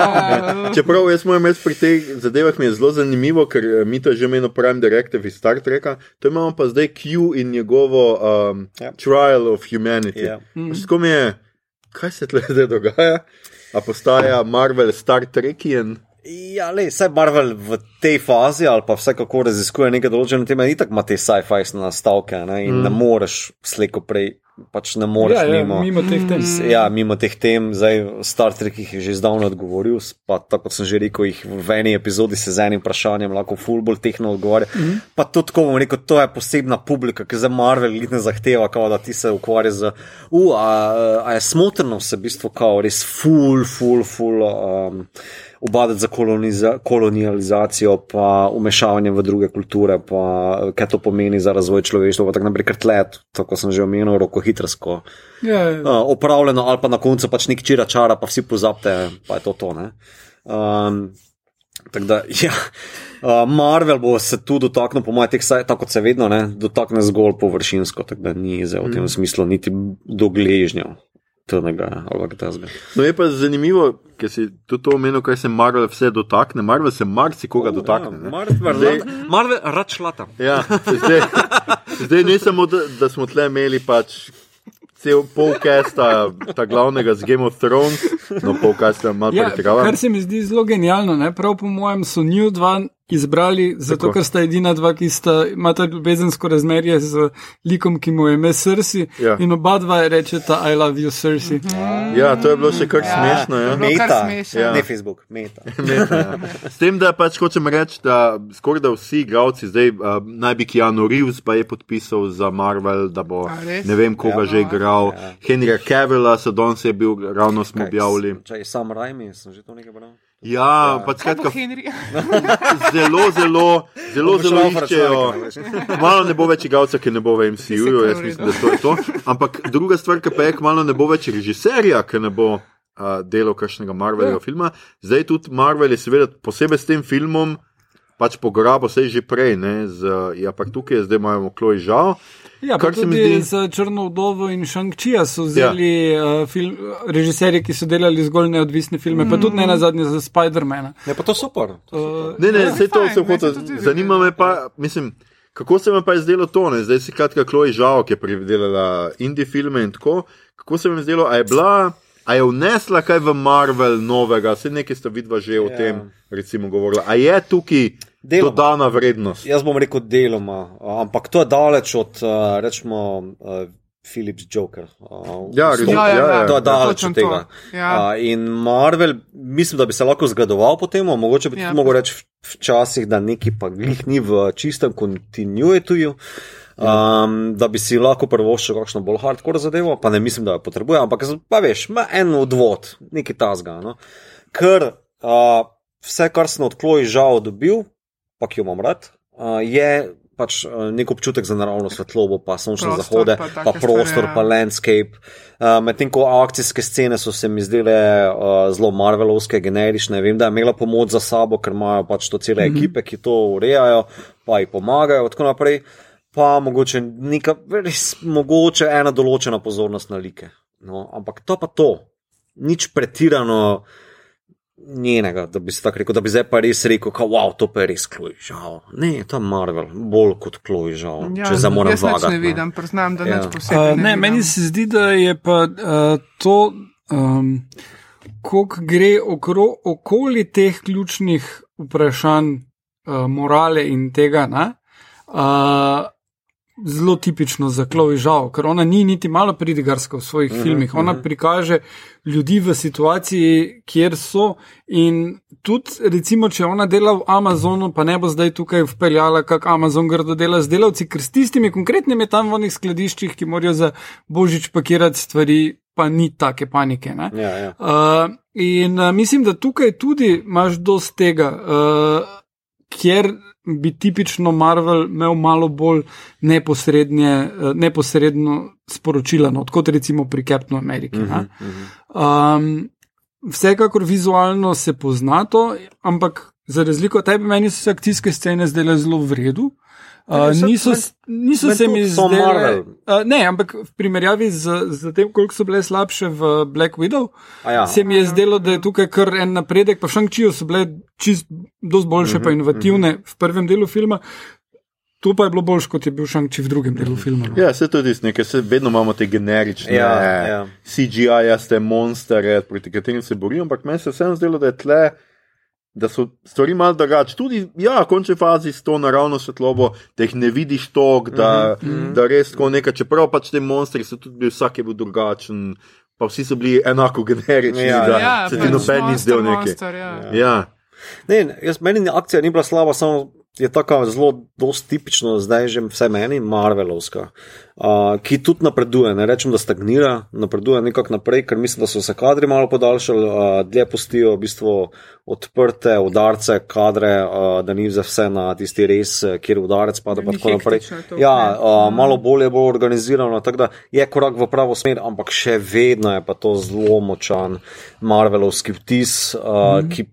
Čeprav jaz moram reči pri teh zadevah mi je zelo zanimivo, ker eh, mi to že imeno Prime Directive iz Star Treka, to imamo pa zdaj Q in njegovo um, Ja. Trial of Humanity. Ja. Tako mi je, kaj se tle zdaj dogaja? A postaja Marvel Star Trekian? Ja, le, vse Marvel v tej fazi ali pa vsekako raziskuje neke določene teme, in tako ima te sci-fi nastavke ne? in mm. ne moreš slejko prej pač ne moreš Ja, ja, mimo. mimo teh tem. Ja, mimo teh tem, zdaj Star Trek jih je že zdavno odgovoril, pa tako kot sem že rekel, jih v eni epizodi se z enim vprašanjem lahko fulbol tehno odgovarja. Mm -hmm. Pa tudi tako bom rekel, to je posebna publika, ki za Marvel ne zahteva, kao, da ti se ukvarjaš z, uh, a, a je smotrno se v bistvu kao res ful, ful, ful. Um, Ubadati za koloniza, kolonializacijo, pa umešavanje v druge kulture, pa kaj to pomeni za razvoj človeštva, pa tako naprej, ker tle, tako sem že omenil, rokohitrsko Ja, ja. uh, opravljeno, ali pa na koncu pač nek čira čara, pa vsi pozabite, pa je to to. ne. Um, tako da, ja. Uh, Marvel bo se tu dotaknil, po mojem, tako kot se vedno, ne, dotakne zgolj površinsko, tako da ni zdaj v tem smislu niti do tega ali kaj takega. No, je pa zanimivo, ker si tudi to omenil, kaj se Marvel vse dotakne. Marvel se marsikoga dotakne. ne. Marvel, Zdaj- Marvel rad šlata. Ja, zdaj, zdaj ne samo, da, da smo tle imeli pač cel polkesta, ta glavnega z Game of Thrones, no polkesta malo Ja, pretirava. kar se mi zdi zelo genialno, ne? prav po mojem so New 2 izbrali, zato Tako. ker sta edina dva, ki sta, imata ljubezensko razmerje z likom, ki mu je ime Srsi. Ja. In oba dva rečeta I love you, Srsi. Ja, to je bilo še kar smešno. je Ja. bilo kar Meta, smešno. ja. ne Facebook, meta. S tem, da pač hočem reči, da skoraj da vsi igralci, zdaj uh, naj bi Keanu Reeves pa je podpisal za Marvel, da bo ne vem koga Ja. že igral. Ja. Henryja Cavilla so danes je bil, ravno smo objavili. Čaj, sam Rajmi, sem že to nekaj bral. Ja, pač Kaj bo skratka, zelo, zelo, zelo, zelo iščejo. Malo ne bo več igralca, ki ne bo v MCU, jaz mislim, da to je to. Ampak druga stvar, ki pa je, malo ne bo več režiserja, ki ne bo uh, delal kakšnega Marvelovega filma. Zdaj tudi Marvel je seveda posebej s tem filmom. Pač pograbo se je že prej, ne, z, ja, pa tukaj je zdaj imamo Kloji žal. Ja, pa Kar se mi tudi zdi- za Črno vdovo in Shang-Chia so vzeli ja. uh, film, režiserje, ki so delali zgolj neodvisne filme, mm. pa tudi ne na zadnje za Spidermana. Ne, pa to super. Uh, Ne, ne, Ja, vse to se to tudi Zanima zdi. me pa, mislim, kako se vam pa je zdelo to, ne? zdaj si kratka Kloji žal, ki je pridelala indie filme in tako. Kako se vam je zdelo, a je bila. A je vnesla kaj v Marvel novega, vse nekaj ste vidva že o Ja. tem, recimo, govorila. A je tukaj Deloma. dodana vrednost? Jaz bom rekel deloma, ampak to je daleč od, rečemo, Philips Joker. Uh, Ja, res, ja, ja, ja. To je daleč Točno od tega. to, ja. Uh, in Marvel, mislim, da bi se lahko zgledoval po tem, mogoče bi Ja. tudi mogel reči v- včasih, da neki pa glih ni v čistem kontinuituju. Um, da bi si lahko prvoščil kakšno bolj hardcore zadevo, pa ne mislim, da jo potrebuje, ampak pa veš, ima en odvod, nekaj tasga. No? Ker uh, vse, kar sem od Kloji žal dobil, pa ki jo imam rad, uh, je pač uh, nek občutek za naravno svetlobo, pa sončne zahode, pa pa, prostor, stvari, ja. pa landscape. Uh, Medtem ko akcijske scene so se mi zdele uh, zelo marvelovske, generične, vem, da je imela pomoč za sabo, ker imajo pač to cele mm -hmm. ekipe, ki to urejajo, pa ji pomagajo, in tako naprej. Pa mogoče neka, res mogoče ena določena pozornost na like. No, ampak to pa to, nič pretirano njenega, da bi se tako rekel, da bi zdaj pa res rekel, da wow, to pa je res kloj, žal. Ne, to je Marvel, bolj kot kloj, žal. Ja, če zdaj moram jaz nič vagati. ne vidim, priznam, da Ja. nič posebej. Uh, ne, vidim. meni se zdi, da je pa uh, to, um, koliko gre okro, okoli teh ključnih vprašanj uh, morale in tega, ne, uh, zelo tipično za Chloe Žal, ker ona ni niti malo pridigarska v svojih Mhm, filmih. Ona prikaže ljudi v situaciji, kjer so in tudi, recimo, če ona dela v Amazonu, pa ne bo zdaj tukaj vpeljala, kako Amazon grdo dela z delavci, ker s tistimi konkretnimi tam v onih skladiščih, ki morajo za božič pakirati stvari, pa ni take panike. Ne? Ja, ja. Uh, in uh, mislim, da tukaj tudi imaš dosti tega, uh, kjer bi tipično Marvel imel malo bolj neposrednje, uh, neposredno sporočilo, no, kot recimo pri Captainu Ameriki. Uh -huh, uh -huh. um, vsekakor vizualno se pozna to, ampak za razliko od tebe, meni so se akcijske scene zdele zelo v redu. Uh, so- niso, niso se mi zdele. Uh, ne, ampak v primerjavi z, z tem, koliko so bile slabše v Black Widow, A ja. se mi je zdelo, da je tukaj kar en napredek, pa v Shang-Chiu so bile čist dosti boljše, Mhm, pa inovativne v prvem delu filma. To pa je bilo boljše, kot je bil Shang-Chi v drugem delu filma. No. Ja, se tudi nekaj, se vedno imamo te generične Ja, ja. CGI-jaste monstre, proti katerim se borijo, ampak meni se vseeno zdelo, da je tle da so stvari malo drugače. Tudi, ja, v končni fazi s to naravno svetlobo, da jih ne vidiš tok, da, mm -hmm. da res tako nekaj, čeprav pač te monstri so tudi bili, vsak je bil drugačen, pa vsi so bili enako generični, Ja, da ja, se ti noben ni zdel nekaj. monster, ja. Ja. Ne, jaz, meni ni- akcija ni bila slaba, samo je tako zelo dosti tipično, zdaj že vse meni, Marvelovska, uh, ki tudi napreduje. Ne rečem, da stagnira, napreduje nekako naprej, ker mislim, da so se kadri malo podaljšali, uh, dlje pustijo v bistvu odprte udarce, kadre, uh, da ni za vse na tisti res, eh, kjer udarec pada. pa Ni tako naprej. to, Ja, uh, malo bolje bo organizirano, tako da je korak v pravo smer, ampak še vedno je pa to zelo močan Marvelovski vtis, uh, mm. ki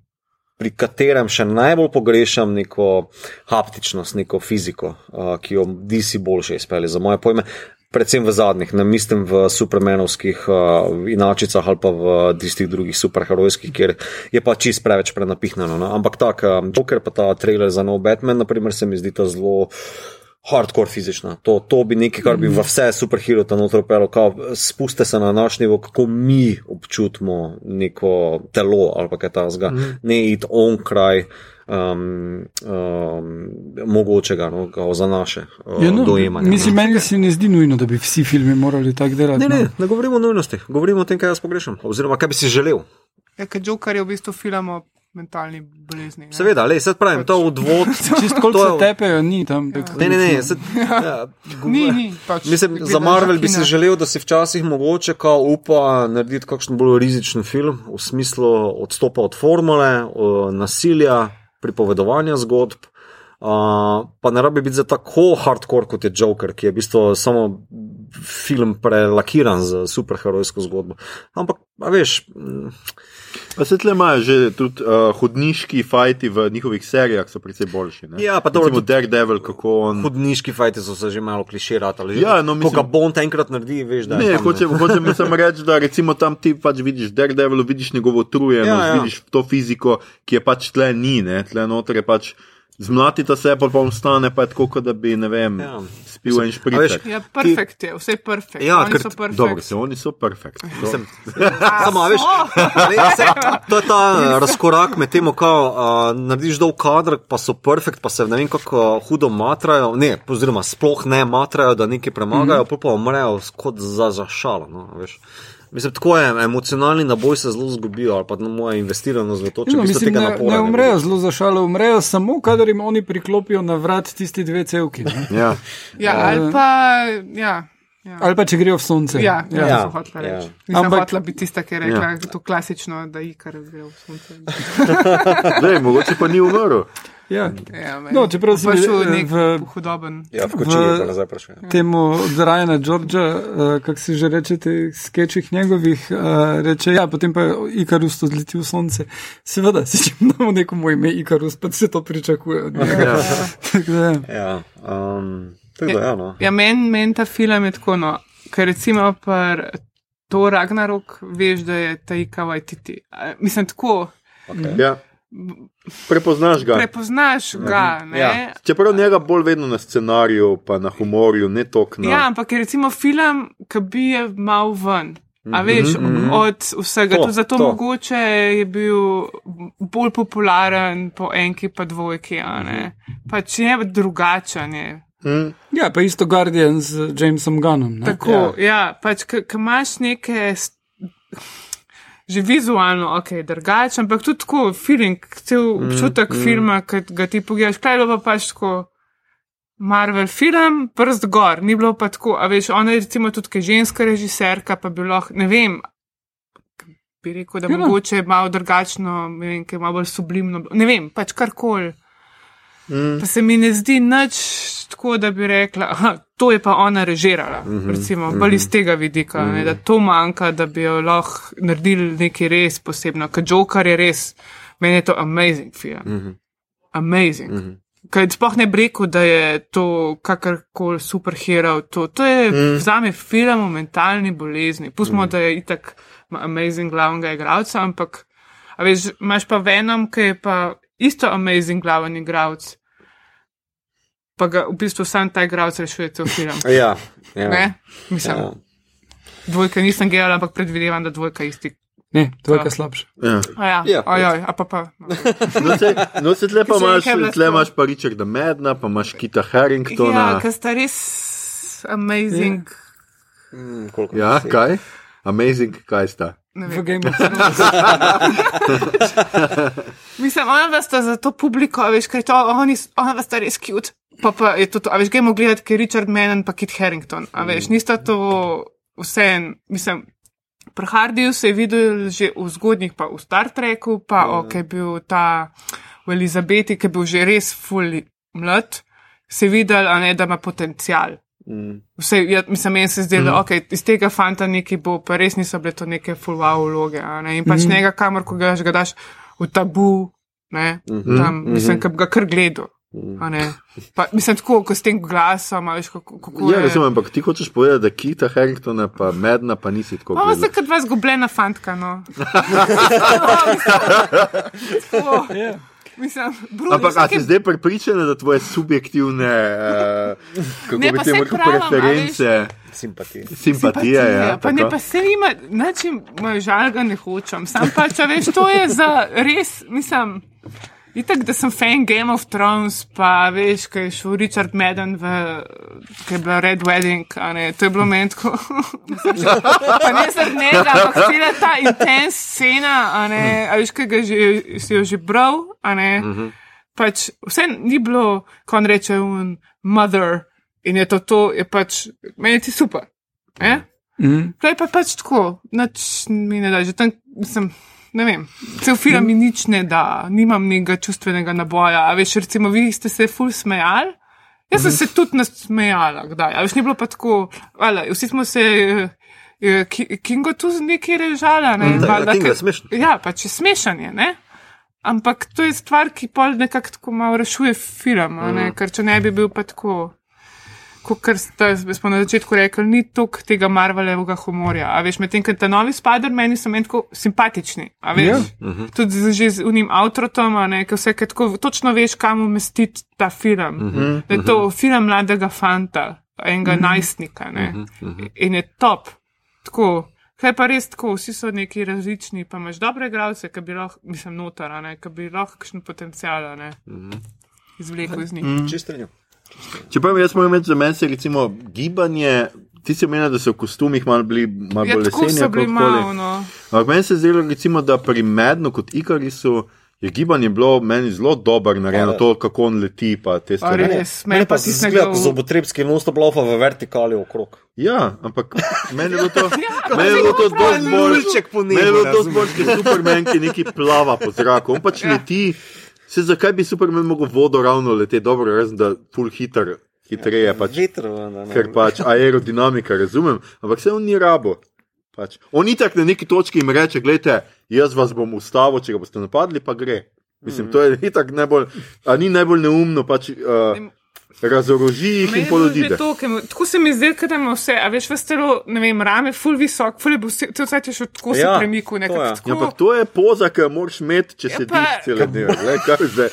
pri katerem še najbolj pogrešam neko haptičnost, neko fiziko, uh, ki jo DC boljše izpelje, za moje pojme. Predvsem v zadnjih, ne mislim v supermenovskih uh, inačicah ali pa v tistih drugih superherojskih, kjer je pa čist preveč prenapihnjeno. No? Ampak tak, um, Joker pa ta trailer za nov Batman, naprimer, se mi zdi ta zelo hardcore fizična. To, to bi nekaj, kar bi v vse superhero tam noter upelo, spuste se na naš nivo, kako mi občutimo neko telo ali pa kaj takega, mm. ne iti on kraj. Um, um, mogočega no, kao za naše uh, Ja, no, dojemanje. mislim, no. meni se ne zdi nujno, da bi vsi filmi morali tako delati. Ne, no. ne, ne govorimo o nujnosti, govorimo o tem, kaj jaz pogrešam, oziroma kaj bi si želel. Ja, ker Joker je v bistvu film o mentalni bolezni. ne. Seveda, le, sedaj pravim, to odvod. Čisto koliko to se tepejo, ni tam. tako- Ne, ne, ne, sed, ja, Ni, ni. Pač, Mislim, gledaš za Marvel bi si želel, da si včasih mogoče kao upa narediti kakšen bolj rizičen film, v smislu odstopa od formule, nasilja, pripovedovanja zgodb. Uh, pa ne rabi biti za tako hardcore kot je Joker, ki je v bistvu samo film prelakiran z superherojsko zgodbo. Ampak, a veš, Pa se tle imajo že tudi uh, hodniški fajti v njihovih serijah, so precej boljši. Ne? Ja, pa dobro, Recimo tudi- Daredevil, kako on. hudniški fajti so se že malo kliširali. Ja, no, Ko mislim- ga Bond enkrat naredi, veš, da je. Ne, tam, hočem, hočem samo reči, da recimo tam ti pač vidiš Daredevil, vidiš njegovo utrujenost, ja, ja. ja. vidiš to fiziko, ki je pač tle ni, ne? tle noter je pač zmlatita se, pa pa ostane pa je tako, kot da bi, ne vem, Ja. ja. spil en špricek. Ja, perfekt je, vse je perfekt. Ja, Oni ker so perfekt. Dobro, se oni so perfekt. Mislim, Samo, a veš, se, to je ta eh, razkorak med tem, ko uh, narediš dolg kader, pa so perfekt, pa se ne vem kako hudo matrajo, ne, oziroma sploh ne matrajo, da nekaj premagajo, mm -hmm. pa umrejo kot za, za šalo. No, veš. Mislim, tako je, emocionalni naboj se zelo zgubijo, ali pa na moja investiranost v to, če No, bi se mislim, tega ne, napora. ne umrejo vidiš. zelo za šalo, umrejo samo, kadar jim oni priklopijo na vrat tisti dve cevki. ne. Ja. Ja, ali pa, ja. Ja. Ali pa če grejo v sonce. Ja, ja, Ja, ja, hotela ja. reči. Nisem Ampak- hotela biti tista, ki je rekla, Ja. ja. to klasično, da ikar gre v sonce. Dej, mogoče pa ni umrl. Ja. Ja, No, čeprav si prišel eh, nek v- hudoben. Ja, v koči je pa nazaj prišel. Temu od Rajana Đorđa, uh, kako se že reče, te skečih njegovih, uh, reče, ja, potem pa Ikarus odletel v sonce. Seveda, si če imamo nekomu ime Ikarus, pa se to pričakuje od njega. Ja. Tako da, ja. Ja, um, tako da, ja, no. Ja, meni men ta film je tako, no, ker recimo par to Ragnarok, veš, da je ta ikava titi. Mislim, tako, Okay. Ja. Prepoznaš ga. prepoznaš ga, ne? Ja. Čeprav njega bolj vedno na scenariju, pa na humorju, ne toliko na. Ja, ampak je recimo film, ki bi je mal ven. A veš, mm -hmm. od vsega. To, To, zato to. mogoče je bil bolj popularen po enki pa dvojki, a ne. Pač je drugačen. Je. Hm? ja, pa isto Guardian z Jamesom Gunnom. Ne? Tako, ja, ja pač, ko imaš neke. Že vizualno, ok, drugače, ampak tudi tako, feeling, cel občutek mm, filma, ki ga ti pogledaš, kaj je pa pač tako. Marvel film, prst gor, ni bilo pa tako, a veš, ona je recimo tudi kaj ženska režiserka, pa bi lahko, ne vem, bi rekel, da Ja, no. mogoče malo drugačno, ne vem, kaj malo bolj sublimno, ne vem, pač karkoli. Mm. Pa se mi ne zdi nič tako, da bi rekla, aha, to je pa ona režirala, mm -hmm, recimo, bolj iz tega vidika, mm -hmm. ne, da to manjka, da bi jo lahko naredili nekaj res posebno, ker Joker je res, meni je to amazing film. Mm -hmm. Amazing. Mm -hmm. Kaj sploh ne bi rekel, da je to kakorkoli superhero, to, to je mm. za me film o mentalni bolezni. Pustimo, mm. da je itak amazing glavnega igralca, ampak, a veš, imaš pa Venom, ki je pa isto amazing glavni igralec. Pa ga v bistvu sam ta igralec rešuje cel film. Ja, ja. Ne? Mislim, ja. dvojka nisem gledala, ampak predvidevam, da dvojka isti Ne, dvojka slabša. Ja. A ja, Ja, ojoj, a pa pa. no. Se, no, se tle pa imaš, tle imaš pa Richarda Medna, pa imaš Kita Ja, Harringtona. ker sta res amazing. Mm, koliko Ja, kaj? Amazing, kaj sta? V. Game of Thrones. Mislim, ona vas sta za to publiko, veš, kaj to, oni, ona vas sta res cute. Pa pa je to, to a veš, gremo gledati, ker je Richard Menon pa Kit Harrington, a veš, nista to vse en, mislim. Pri Hardiju se je videl že v zgodnjih, pa v Star Treku, pa o, ki je bil ta v Elizabeti, ki je bil že res fully mlad, se je videl, a ne, da ima potencial. Mm. Vse, ja, mislim, meni se zdi, da okay, iz tega fanta nekaj bo, pa res niso bile to neke full wow vloge. a Ne? In pač mm -hmm. njega, kamor ko ga, ga daš v tabu, ne, mm -hmm. tam, mislim, da bi ga kar gledal. a ne. Pa, mislim, tako, ko s tem glasom, veš, kako, kako Ja, je. razumem, ampak ti hočeš povedati, da Kita Harringtona pa Medna pa nisi tako Mama se gledal. kot vas gobljena fantka, no. Tako, Ja. Mislim, Ampak a si zdaj prepričana, da tvoje subjektivne, uh, kako Ne, bi pravim, preference, Simpatije. simpatije. Ja, pa ne, tako. pa se nima, način moj žal ga ne hočem. Sam pa, če veš, to je za res, mislim, itak, da sem fan Game of Thrones, pa veš, kaj je šel Richard Madden v, kaj je bila Red Wedding, a ne, to je bilo meni tako, pa ne zaradi njega, ampak cela ta intens scena, a ne, a veš, kaj ga že, si jo že bral, a ne, pač vse ni bilo, ko on reče, un mother. In je to, to je pač, meni ti super. Eh? Mm. Kaj pa pač tako, nič mi ne da, že tam sem, ne vem, cel film mi nič ne da, nimam nekega čustvenega naboja. A veš, recimo, vi ste se ful smejali. Jaz sem se tudi nasmejala, kdaj. A veš, ni bilo pa tako, vale, vsi smo se, eh, Ki- Kingo tu neki režala, ne? Da, valjda, Kingo je smešen. Ja, pač je smešanje, ne? Ampak to je stvar, ki pol nekako tako malo rešuje film, ne? ker če ne bi bil pa tako. Kot smo na začetku rekli, ni toliko tega Marvelovega humorja. A veš, medtem ko ta novi Spider-Man so meni tako simpatični. A veš, Ja. yeah. tudi z, že z unim avtotom, ki vse kaj tako točno veš, kam umestiti ta film. Mm -hmm. Da je to film mladega fanta, enega mm -hmm. najstnika. Ne? Mm -hmm. In je top. Tako. Kaj pa res tako, vsi so neki različni, pa imaš dobre igralce, ki bi lahko, mislim, notara, ki bi lahko kakšen potencial ne, izvlekel iz njih. Mm. Čistrenjo. Čeprav jaz moram reči, za meni se recimo gibanje, ti si omenil, da so v kostumih malo bili malo Ja, bolj leseni. No. Ampak meni se je zdelo, recimo, da pri Mednu kot Ikarisu je gibanje bilo meni zelo dobro narejeno, Ja. to kako on leti, pa te A stvari. res, Mene me pa zgleda, ko v- zobotrebski non-stop laufa v vertikali okrog. Ja, ampak meni je bilo to, Ja, meni je bilo to dosti bolj. Meni je bilo to bolj, ker Superman, ki neki plava po zraku, on pač Ja. leti. Se zakaj bi Superman mogel vodo ravno leteti, dobro, razen da full hiter, hitreje pač. Veter, da ne. ker pač aerodinamika razumem, ampak se on ni rabo. Pač. On itak na neki točki jim reče: Glejte, jaz vas bom ustavil, če ga boste napadli, pa gre. Mislim, to je itak najbolj, a ni najbolj neumno, pač uh, razoroži jih in polodide. to, mu- Tako se mi zdi, da ima vse, a veš, v stelo, ne vem, rame, full visok, full je bil vse, vse je še tako se Ja, premikal, to je. nekako Ja, tako. ampak to je poza, ki jo moraš imeti, če Ja, sediš pa- cel dan.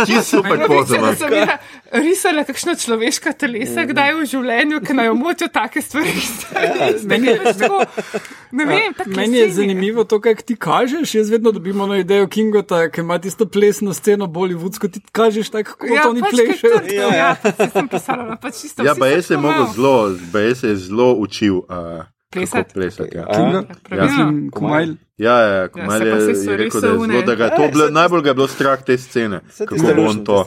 Čisto super Meni poza. je imam. da sem jaz risala kakšna človeška telesa, kdaj v življenju, ki naj motijo take stvari. Meni je pač tako, ne vem, tako Meni je zanimivo to, kako ti kažeš. Jaz vedno dobim ono idejo Kingota, ki ima tisto plesno sceno Bollywoodsko, ti kažeš tako, kot Ja, oni pač, plešejo. Trdo, ja, pač sem pisala, no, pač čisto. Ja, pa jaz se je tako mogel zelo, pa jaz se je zelo učil. Uh, Plesati? plesati ja. Kinga? Pravilno. Mislim. Ja, ja, Kumal se je, pa vsi je so rekel, da je zelo, da ga je to bilo, najbolj ga je bilo strah te scene. Kako bo on to,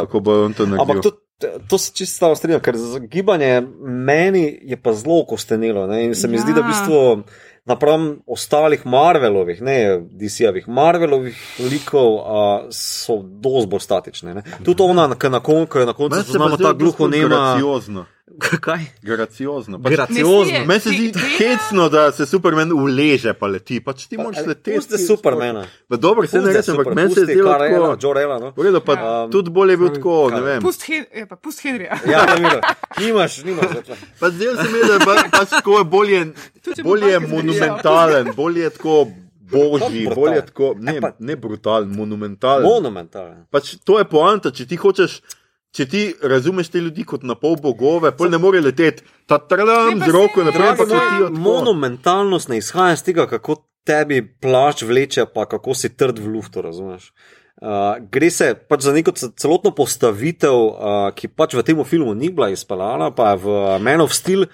kako bo on to Ampak naredil. to, to se čisto strinjam, ker za gibanje meni je pa zelo kostenilo. Ne? In se mi ja. zdi, da v Ja. bistvu napram ostalih Marvelovih, ne DC-ovih, Marvelovih likov a, so dosti bolj statične. Ne? Tudi ona, ki na koncu, na koncu Meni se pa znamo ta gluho nema. Graciozno. Kaj? Graciozno. Pač, Graciozno. Meni se zdi hecno, da se Superman uleže pa leti. Pač ti moraš leteti. Pusti Supermana. Pa dobro, se ne rečem, ampak meni se je Karela, tako. Jorela, no. V redu, pa Ja. tudi bolje je bil tako, ne vem. Pust, Hen, ja, pa pust Henrija. Ja, ne vidim. Nimaš. Pa zdaj se mi je, da je pa- pač tako je bolje, bolje je monumentalen, bolje je tako božji, bolje je tako, ne, E pa- ne brutalen, monumentalen. Monumentalen. Pač to je poanta, če ti hočeš. Če ti razumeš te ljudi kot na pol bogove, pol ne more leteti, ta trdam pa z roko naprej, saj. letijo. Monumentalnost ne izhaja iz tega, kako tebi plač vleče, pa kako si trd v luftu, razumeš. Uh, gre se pač za neko ce- celotno postavitev, uh, ki pač v tem filmu ni bila izpeljana, pa je v Men of Steel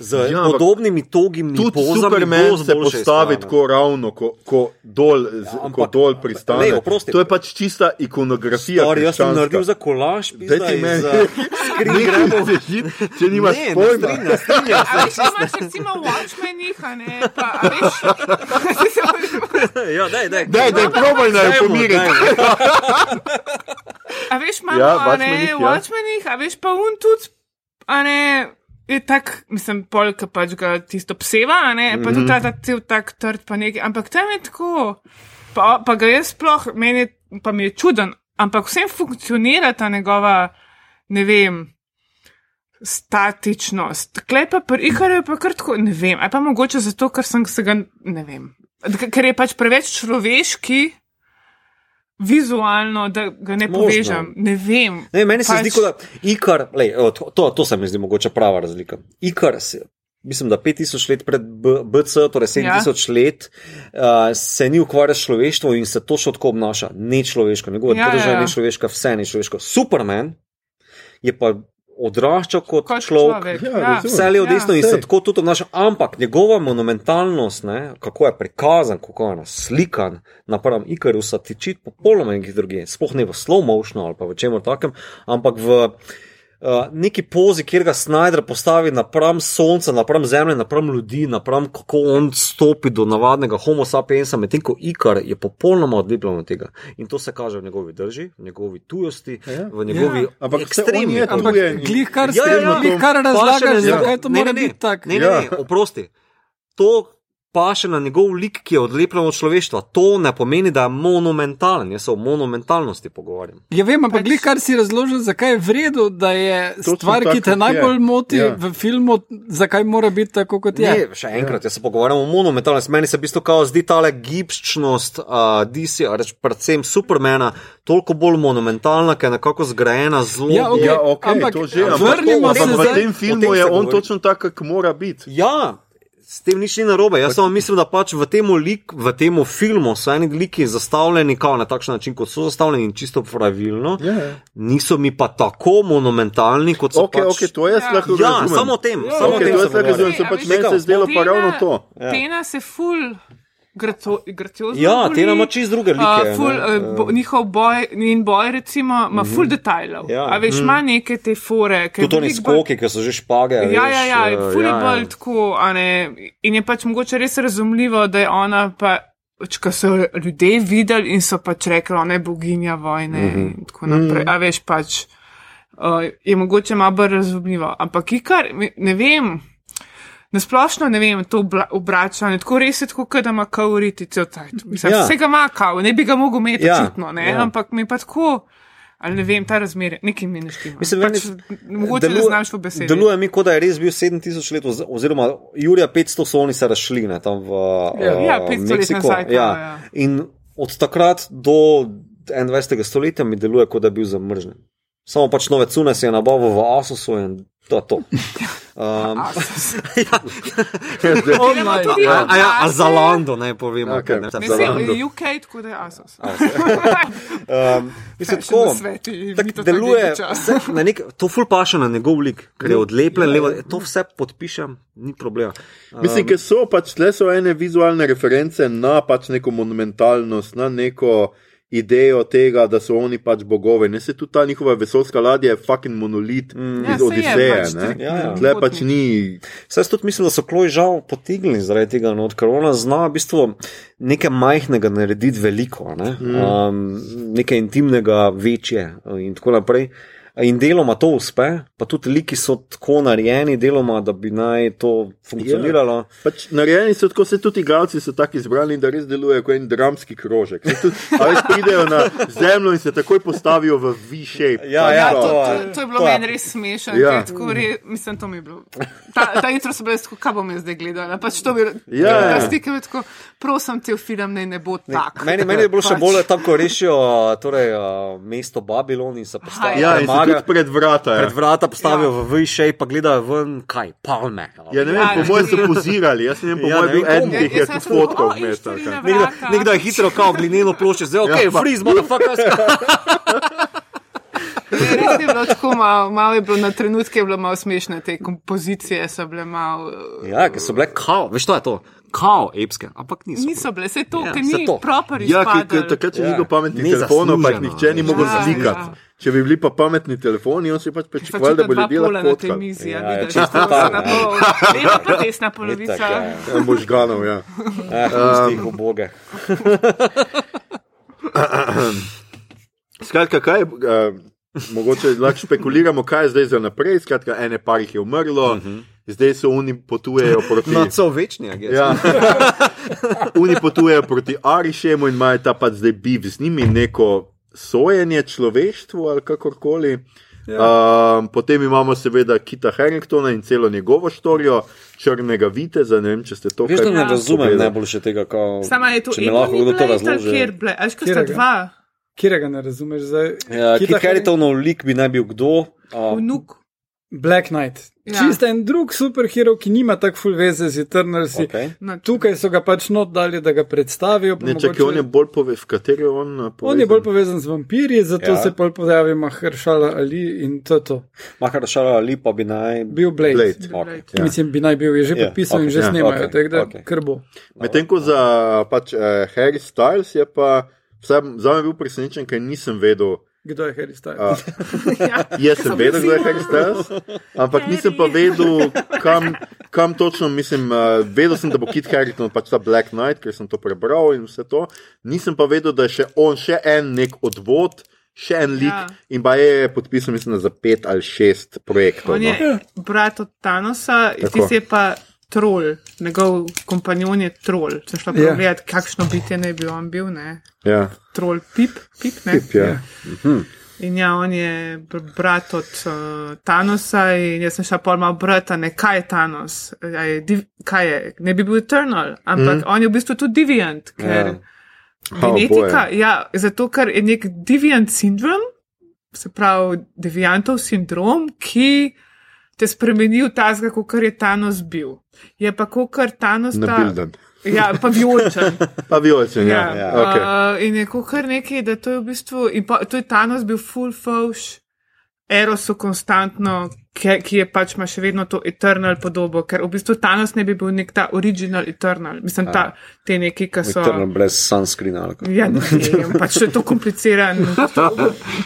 z Ja, ja, podobnimi togimi Tudi pozami Superman se postavi tako ravno, ko, ko dol, z, Ja, ampak- ko dol pristane. Lej, oprosti. to je pač čista ikonografija. Stari, jaz sem naredil za kolaž, Nekaj gremo. se žit, Če nimaš Ne, ne pojma. strinjam, strinjam A veš, imaš recimo Watchmenih, a ne, pa, a veš. Ja, daj, daj. Daj, daj, probaj naj pomiriti. a veš, imamo, Ja, a ne, Watchmenih, ja. Watchmenih, a veš, pa un tudi, a ne, je tak, mislim, polka pač ga tisto pseva, ne, pa tudi ta, ta cel tak trd, pa nekaj, ampak tam je tako, pa, pa ga jaz sploh, meni, pa mi je čuden, ampak vsem funkcionira ta njegova, ne vem, statičnost. Klej pa pri Ikarju pa kar tako, ne vem, ali pa mogoče zato, ker sem se ga, ne vem, ker je pač preveč človeški, vizualno, da ga ne Možno. povežem, ne vem. Ne, meni se Pač- zdi, da Ikar, lej, to, to, to se mi zdi mogoče prava razlika. Ikar, se, mislim, da 5000 let pred BC, torej 7000 ja. let, uh, se ni ukvarjal s človeštvom in se točno tako obnaša. Ne človeško, njegova Ja, ja, država ja, ne človeška, vse ne človeško. Superman je pa odraščal kot, Kot človek. človek. Ja, Ja. Vse je desno in se tako tudi obnaša, ampak njegova monumentalnost, ne, kako je prikazan, kako je naslikan, napram Ikarusa, tiči popolnoma nekih drugih, sploh ne v slow motionu ali pa v čemer takem, ampak v uh, neki pozi, kjer ga Snyder postavi napram sonca, napram zemlje, napram ljudi, napram kako on stopi do navadnega homo sapiensa, medtem ko Ikar je popolnoma odlepljen od tega. In to se kaže v njegovi drži, v njegovi tujosti, Ja. v njegovi Ampak saj on ekstremni. je Ampak tujen. glih kar, Ja, ja, ja. glih kar Paše na razlagaš, njegov- zakaj to ne, mora ne, ne. biti tako. Ne, ne, Ja. ne, oprosti. To paše na njegov lik, ki je odlepljen od človeštva. To ne pomeni, da je monumentalen. Jaz se o monumentalnosti pogovarjam. Ja, vem, ampak Pač- glih kar si razložil, zakaj je vredno, da je Točno stvar, tako, ki te kot najbolj je. moti Ja. v filmu, zakaj mora biti tako, kot je. Ne, še enkrat, jaz se pogovarjam o monumentalnosti. Meni se v bistvu kao zdi ta gibčnost uh, DC, reč predvsem Supermana, toliko bolj monumentalna, ker je nekako zgrajena zelo. Ja, okej. Ja, ok, Ampak to že. Ampak, vrnimo ampak se v tem filmu je on točno tak, kak mora biti. Ja, s tem nič ni narobe. Jaz samo mislim, da pač v tem, lik, v tem filmu so eni liki zastavljeni na takšen način, kot so zastavljeni in čisto pravilno. Ja, ja. Niso mi pa tako monumentalni, kot so Ok, pač. ok, to jaz Ja. lahko Ja, razumem. samo o tem, Ja, samo o Ok, tem to jaz lahko razumem, se a pač meni se je zdelo pa ravno to. Ja. Tena se ful. Graciozno Ja, boli. Tena ima čisto druge like, Uh, ful, uh, bo, njihov boj, njen boj, recimo, ima ful detajlov. Ja. A veš, ima neke te fore. je Tudi oni skoki, ki so že špage. Ja, veš, ja, ja, eh, ful je ja, ja. bolj tako, a ne. In je pač mogoče res razumljivo, da je ona pa. Ko so ljudje videli in so pač rekli, ona je boginja vojne mm -hmm. in tako naprej. A veš pač, uh, je mogoče malo bolj razumljivo. Ampak ikar, ne vem, nasplošno ne vem, to obračanje, tako res je tako, da ima kauriti cel cajt. Mislim, Ja. Vsega ima kav, ne bi ga mogel imeti Ja, očitno, ne, ja. ampak mi pa tako. Ali ne vem, ta razmer, nekaj mi ne štima. Mislim, pač, mogoče ne deluje- znaš v besedi. Deluje mi, kot da je res bil 7000 let, oz- oziroma Jurija 500 so oni se razšli ne, tam v Ja. uh, Ja, 500 let Meksiku. nazaj, Ja. ja. In od takrat do 21. stoletja mi deluje, kot da je bil zamrznjen. Samo pač nove cune si je nabavil v Asusu in to je to. Um, ja, Online. tudi a, a, ja, a za Lando, ne povemo. Ok, Okay, za Ne, za se, Zalando. UK, tako da je Asos. Um, mislim, tako, nasveti, tak Vito deluje, vse, na nek, to ful paše na njegov lik, ker je odlepljen, levo, to vse podpišem, ni problema. Um, Mislim, ker so pač tle so ene vizualne reference na pač neko monumentalnost, na neko idejo tega, da so oni pač bogovi. Ne se tudi ta njihova vesoljska ladja je fucking monolit mm. Ja, iz je Odiseje. pač ne. Ja, ja. Tle potnik. pač ni. Saj jaz tudi mislim, da so kloji žal potegnili zaradi tega, no, ker ona zna v bistvu nekaj majhnega narediti veliko, ne? um, nekaj intimnega, večje uh, in tako naprej. In deloma to uspe, pa tudi liki so tako narejeni, deloma, da bi naj to funkcioniralo. Pač narejeni so tako, se tudi igralci so tako izbrani, da res delujejo kot en dramski krožek. Se Tudi, a res pridejo na zemljo in se takoj postavijo v V-shape. Ja, ja, to. to To, je- to je bilo to meni res smešno. Ja. Ja. Re, mislim, to mi je bilo. Ta, ta intro so bile tako, kaj bom jaz zdaj gledala. Pač to bi, Ja, ja. stike mi tako, prosim, cel film naj ne bo tak. Meni, meni je bilo še Pač. bolj tam, ko rešijo torej, uh, mesto Babilon in se postavijo. Ja, zmaga. Tudi pred vrata. Ja. Pred vrata postavijo v V-shape, pa gledajo ven, kaj, palme. Ja, ne vem, Ja, po mojem so ja. pozirali, jaz ne vem, po Ja, mojem ne komu. teh, Ja, je jaz tudi sem fotkal samo, "O, vmes. iščurine ali kaj." vrata." Nekdo, je hitro kao glineno plošče, zdaj ok, Ja, freeze, motherfuckers. Res je bilo tako malo, malo je bilo na trenutke je bilo malo smešne, te kompozicije so bile malo. Ja, ker so bile kao, veš, to je to, kao epske, ampak niso. Niso bile, se to, Ja, ker ni proper Ja, ker- takrat še ni Ja. bilo pametnih Ni telefonov, pa jih nihče ni mogel Ja, slikati. ja. Če bi bili pa pametni telefoni, on si pač pričakoval, da bo ljudje lahko na tej fotkali. mizi, ja, Ja, vidiš, čisto ja. pol. Leva pa desna polovica. Itak, ja, ja. Ja, možganov, ja. Jih v boge. Skratka, kaj je, uh, mogoče lahko špekuliramo, kaj je zdaj za naprej. Skratka, ene par jih je umrlo, uh -huh. Zdaj so oni potujejo proti. No, so večni, a gess. Ja. Oni potujejo proti Arišemu in imajo ta pač zdaj biv z njimi, neko sojenje človeštvu ali kakorkoli. Ja. Um, potem imamo seveda Kita Harringtona in celo njegovo štorijo, črnega viteza. Ne vem, če ste to Veš, da ne razumem najboljše tega, kako. Sama je to Če mi lahko kdo to razloži. Kjer, ble, až ko sta dva, Kjer ga ne razumeš zdaj? Ja, Kita Kit Haringtonov lik bi naj bil kdo? A, vnuk. Black Knight. Ja. Ja. Čist en drug superhero, ki nima tako full veze z Eternalsi. okay. No, Tukaj so ga pač not dali, da ga predstavijo. pa Ne, mogoče- čakaj, on je bolj pove, v kateri je on. on povezan? je bolj povezan z vampirji, zato Ja. ja. se bolj pojavi Mahershala Ali in to. to. Mahar Šala ali pa bi naj. Bil Blade. Blade. Okay. Blade. Ja. Mislim, bi naj bil, je že Ja, podpisan in okej, že ja, snemajo, okej, tako da okej. krbo. Medtem ko za pač, uh, Harry Styles je pa, vsaj za me bil presenečen, ker nisem vedel. Kdo je Harry Styles? Uh, ja. jaz sem vedel, kdo je Harry Styles, ampak nisem pa vedel, kam, kam točno mislim. Uh, vedel sem, da bo Kit Harington pač ta Black Knight, ker sem to prebral in vse to. Nisem pa vedel, da je še on, še en nek odvod. Še en lik ja. In pa je podpisal, mislim, za pet ali šest projektov. On No. je brat od Thanosa, Tako. tisti je pa trol, njegov kompanjon je trol. Če šlo Ja. pogledati, kakšno bitje naj bi on bil, ne? Ja, Trol, pip, pip, ne. tip, ja. In ja, on je br- brat od uh, Thanosa in jaz sem šla pol malo brata, ne kaj je Thanos, A je, kaj je, ne bi bil Eternal, ampak mm. on je v bistvu tudi Deviant, ker Ja. Oh, genetika, boje. ja, zato ker je nek Deviant sindrom, se pravi Deviantov sindrom, ki te spremeni v tazga, kot je Thanos bil. Je pa kot Thanos ta. Nabilden. Ja, pa vijoličen. Pa vijoličen, ja. Ja, ja. uh, Okay. in je kot kar nekaj, da to je v bistvu, in pa, to je Thanos bil full fauš, Erosu konstantno, ki, ki je pač ima še vedno to eternal podobo, ker v bistvu Thanos ne bi bil nek ta original eternal, mislim, ta, te neki, ki so. Eternal brez sunscreena. Ja, ne pač to je to komplicirano.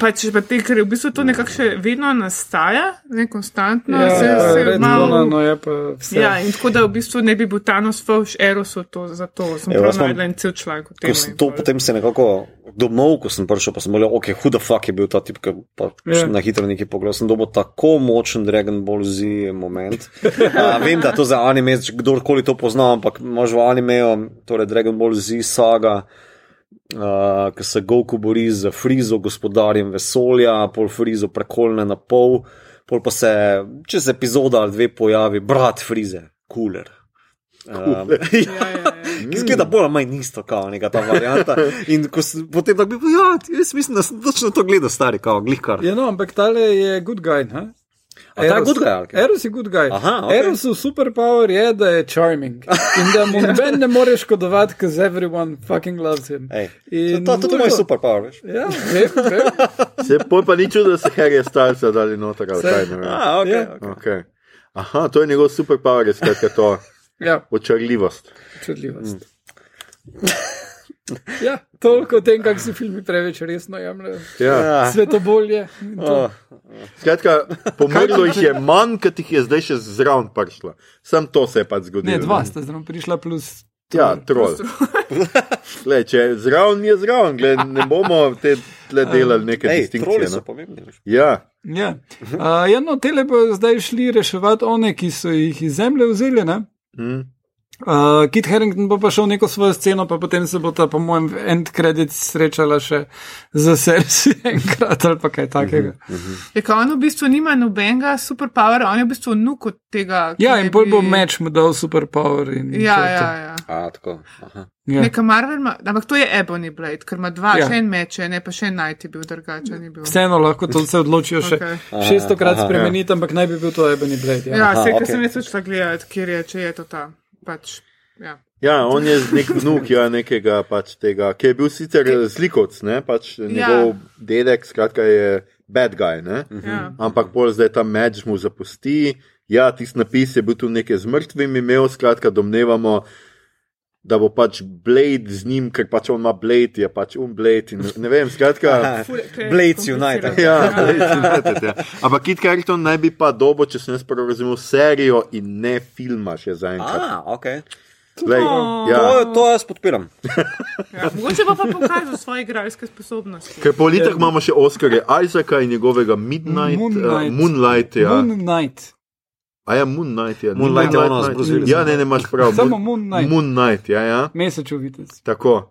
Pač, pa te, ker v bistvu to nekako še vedno nastaja, ne konstantno. Ja, se, se Red malo, Luna, no je pa vse. ja, in tako da v bistvu ne bi bil Thanos fauš, Erosu to za to. Sem prav najdel en cel članek o Ko tem. to potem se nekako domov, ko sem prišel, pa sem rekel, ok, huda fuck je bil ta tip, ki pa Ja. yeah. na hitro nekaj pogledal. Sem dobil tako močen Dragon Ball Z moment. Uh, vem, da to za anime, kdorkoli to pozna, ampak imaš v animeju, torej Dragon Ball Z saga. Uh, ki se Goku bori z Frizo, gospodarjem vesolja, pol Frizo prekolne na pol, pol pa se čez epizodo ali dve pojavi brat Frize, cooler. Um, Ja, ja, ja. Ki zgleda bolj ali manj isto, kot neka ta varianta. In ko sem potem tako bil, ja, jaz mislim, da sem točno to gledal, stari, kot glihkar. Ja, no, ampak tale je good guy. Ha? A ta je good guy, kaj? Eros je good guy. Aha, okej. Erosov superpower je, da je charming. In da mu noben ne more škodovati, ker everyone fucking loves him. In to, to, to je moj superpower, veš. Ja, vem, vem. Se pol pa ni čudo, da se Harry Stylesa dali noter kaj ne vem. A, ok. Ja. okay. Okay. Aha, to je njegov superpower, je skratka to Ja, očarljivost. čudljivost. Ja, toliko o tem, kako se filmi preveč resno jemljajo. Ja. Ja. Svetobolje. Oh, Skratka, pomrlo jih je manj, kot jih je zdaj še zraven prišlo. Sam to se je pač zgodilo. Ne, dva sta zraven prišla plus. Ja, trol. Gle, če je zraven, je zraven, Gle, ne bomo te tle delali neke Ej, distinkcije. No? pomembni. Ja, Ja, uh, ja no, tele bo zdaj šli reševati one, ki so jih iz zemlje vzeli. Ne? Mm. Uh, Kit Harrington bo pa šel neko svojo sceno, pa potem se bo ta, po mojem, end credit srečala še za servis enkrat ali pa kaj takega. Mhm, mhm. Je kao on v bistvu nima nobenega superpower, on je v bistvu nuk od tega. ki Ja, in pol bo bi- meč mu dal superpower. In Ja, ja, to. ja. A, tako. Aha. ja. Neka Marvel, ima, ampak to je Ebony Blade, ker ima dva, Ja. ja. še en meč, ne pa še en Night je bil drugačen. Vseeno lahko to se odločijo še Okay. Šestokrat spremeniti, ampak naj bi bil to Ebony Blade. Ja. Ja, Aha, vse, okej. kar sem jaz odšla gledati, kjer je, če je to ta. Pač, ja. Ja, on je nek vnuk ja, nekega pač tega, ki je bil sicer slikovc, ne, pač njegov dedek, skratka je bad guy, ne. Ja. Ampak pol zdaj ta meč mu zapusti. Ja, tisti napis je bil tu nekaj z mrtvimi imel, skratka domnevamo, da bo pač Blade z njim, ker pač on ima Blade, je pač um Blade in ne vem, skratka. Komplicirano. United. Ja, Blade United, ja. Ampak Kit Carrington naj bi pa dobo, če sem jaz prav razumel, serijo in ne filma še zaenkrat. A, ok. Lej, ja. To, to jaz podpiram. Ja, mogoče pa pa pokažel svoje igralske sposobnosti. Ker po letih imamo še Oscarja Isaaca in njegovega Midnight, Moonlight. uh, Moonlight ja. Moon Knight. A ja, Moonlight je. Moonlight je ono z Bruce Willisom. Ja, ne, ne, imaš prav. Samo Moon Knight. Moon Knight, ja, ja. Mesečev vitez. Tako.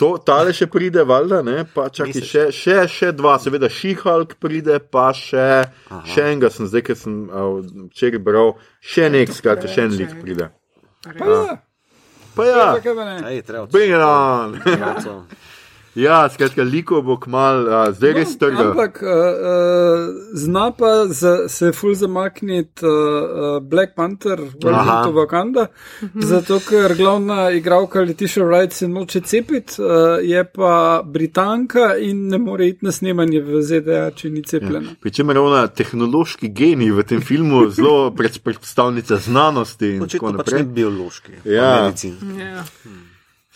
To, tale še pride, valjda, ne, pa čakaj, Mesec. še, še, še dva, seveda She-Hulk pride, pa še, še enega sem zdaj, ker sem a, včeraj bral, še nek, skratka, še en lik pride. Pa ja, Pa ja? Ej, treba bring it on. ja, skratka, liko bo kmal, a, zdaj res trga. Ampak uh, uh, zna pa za, se ful zamakniti uh, uh, Black Panther. Welcome to Wakanda, zato ker glavna igralka Letitia Wright se noče cepiti, uh, je pa Britanka in ne more iti na snemanje v ZDA, če ni cepljena. Pričemer je ona tehnološki genij v tem filmu, zelo pred- predstavnica znanosti in tako Očitno pač ne biološki. Ja. pa medicin. Ja.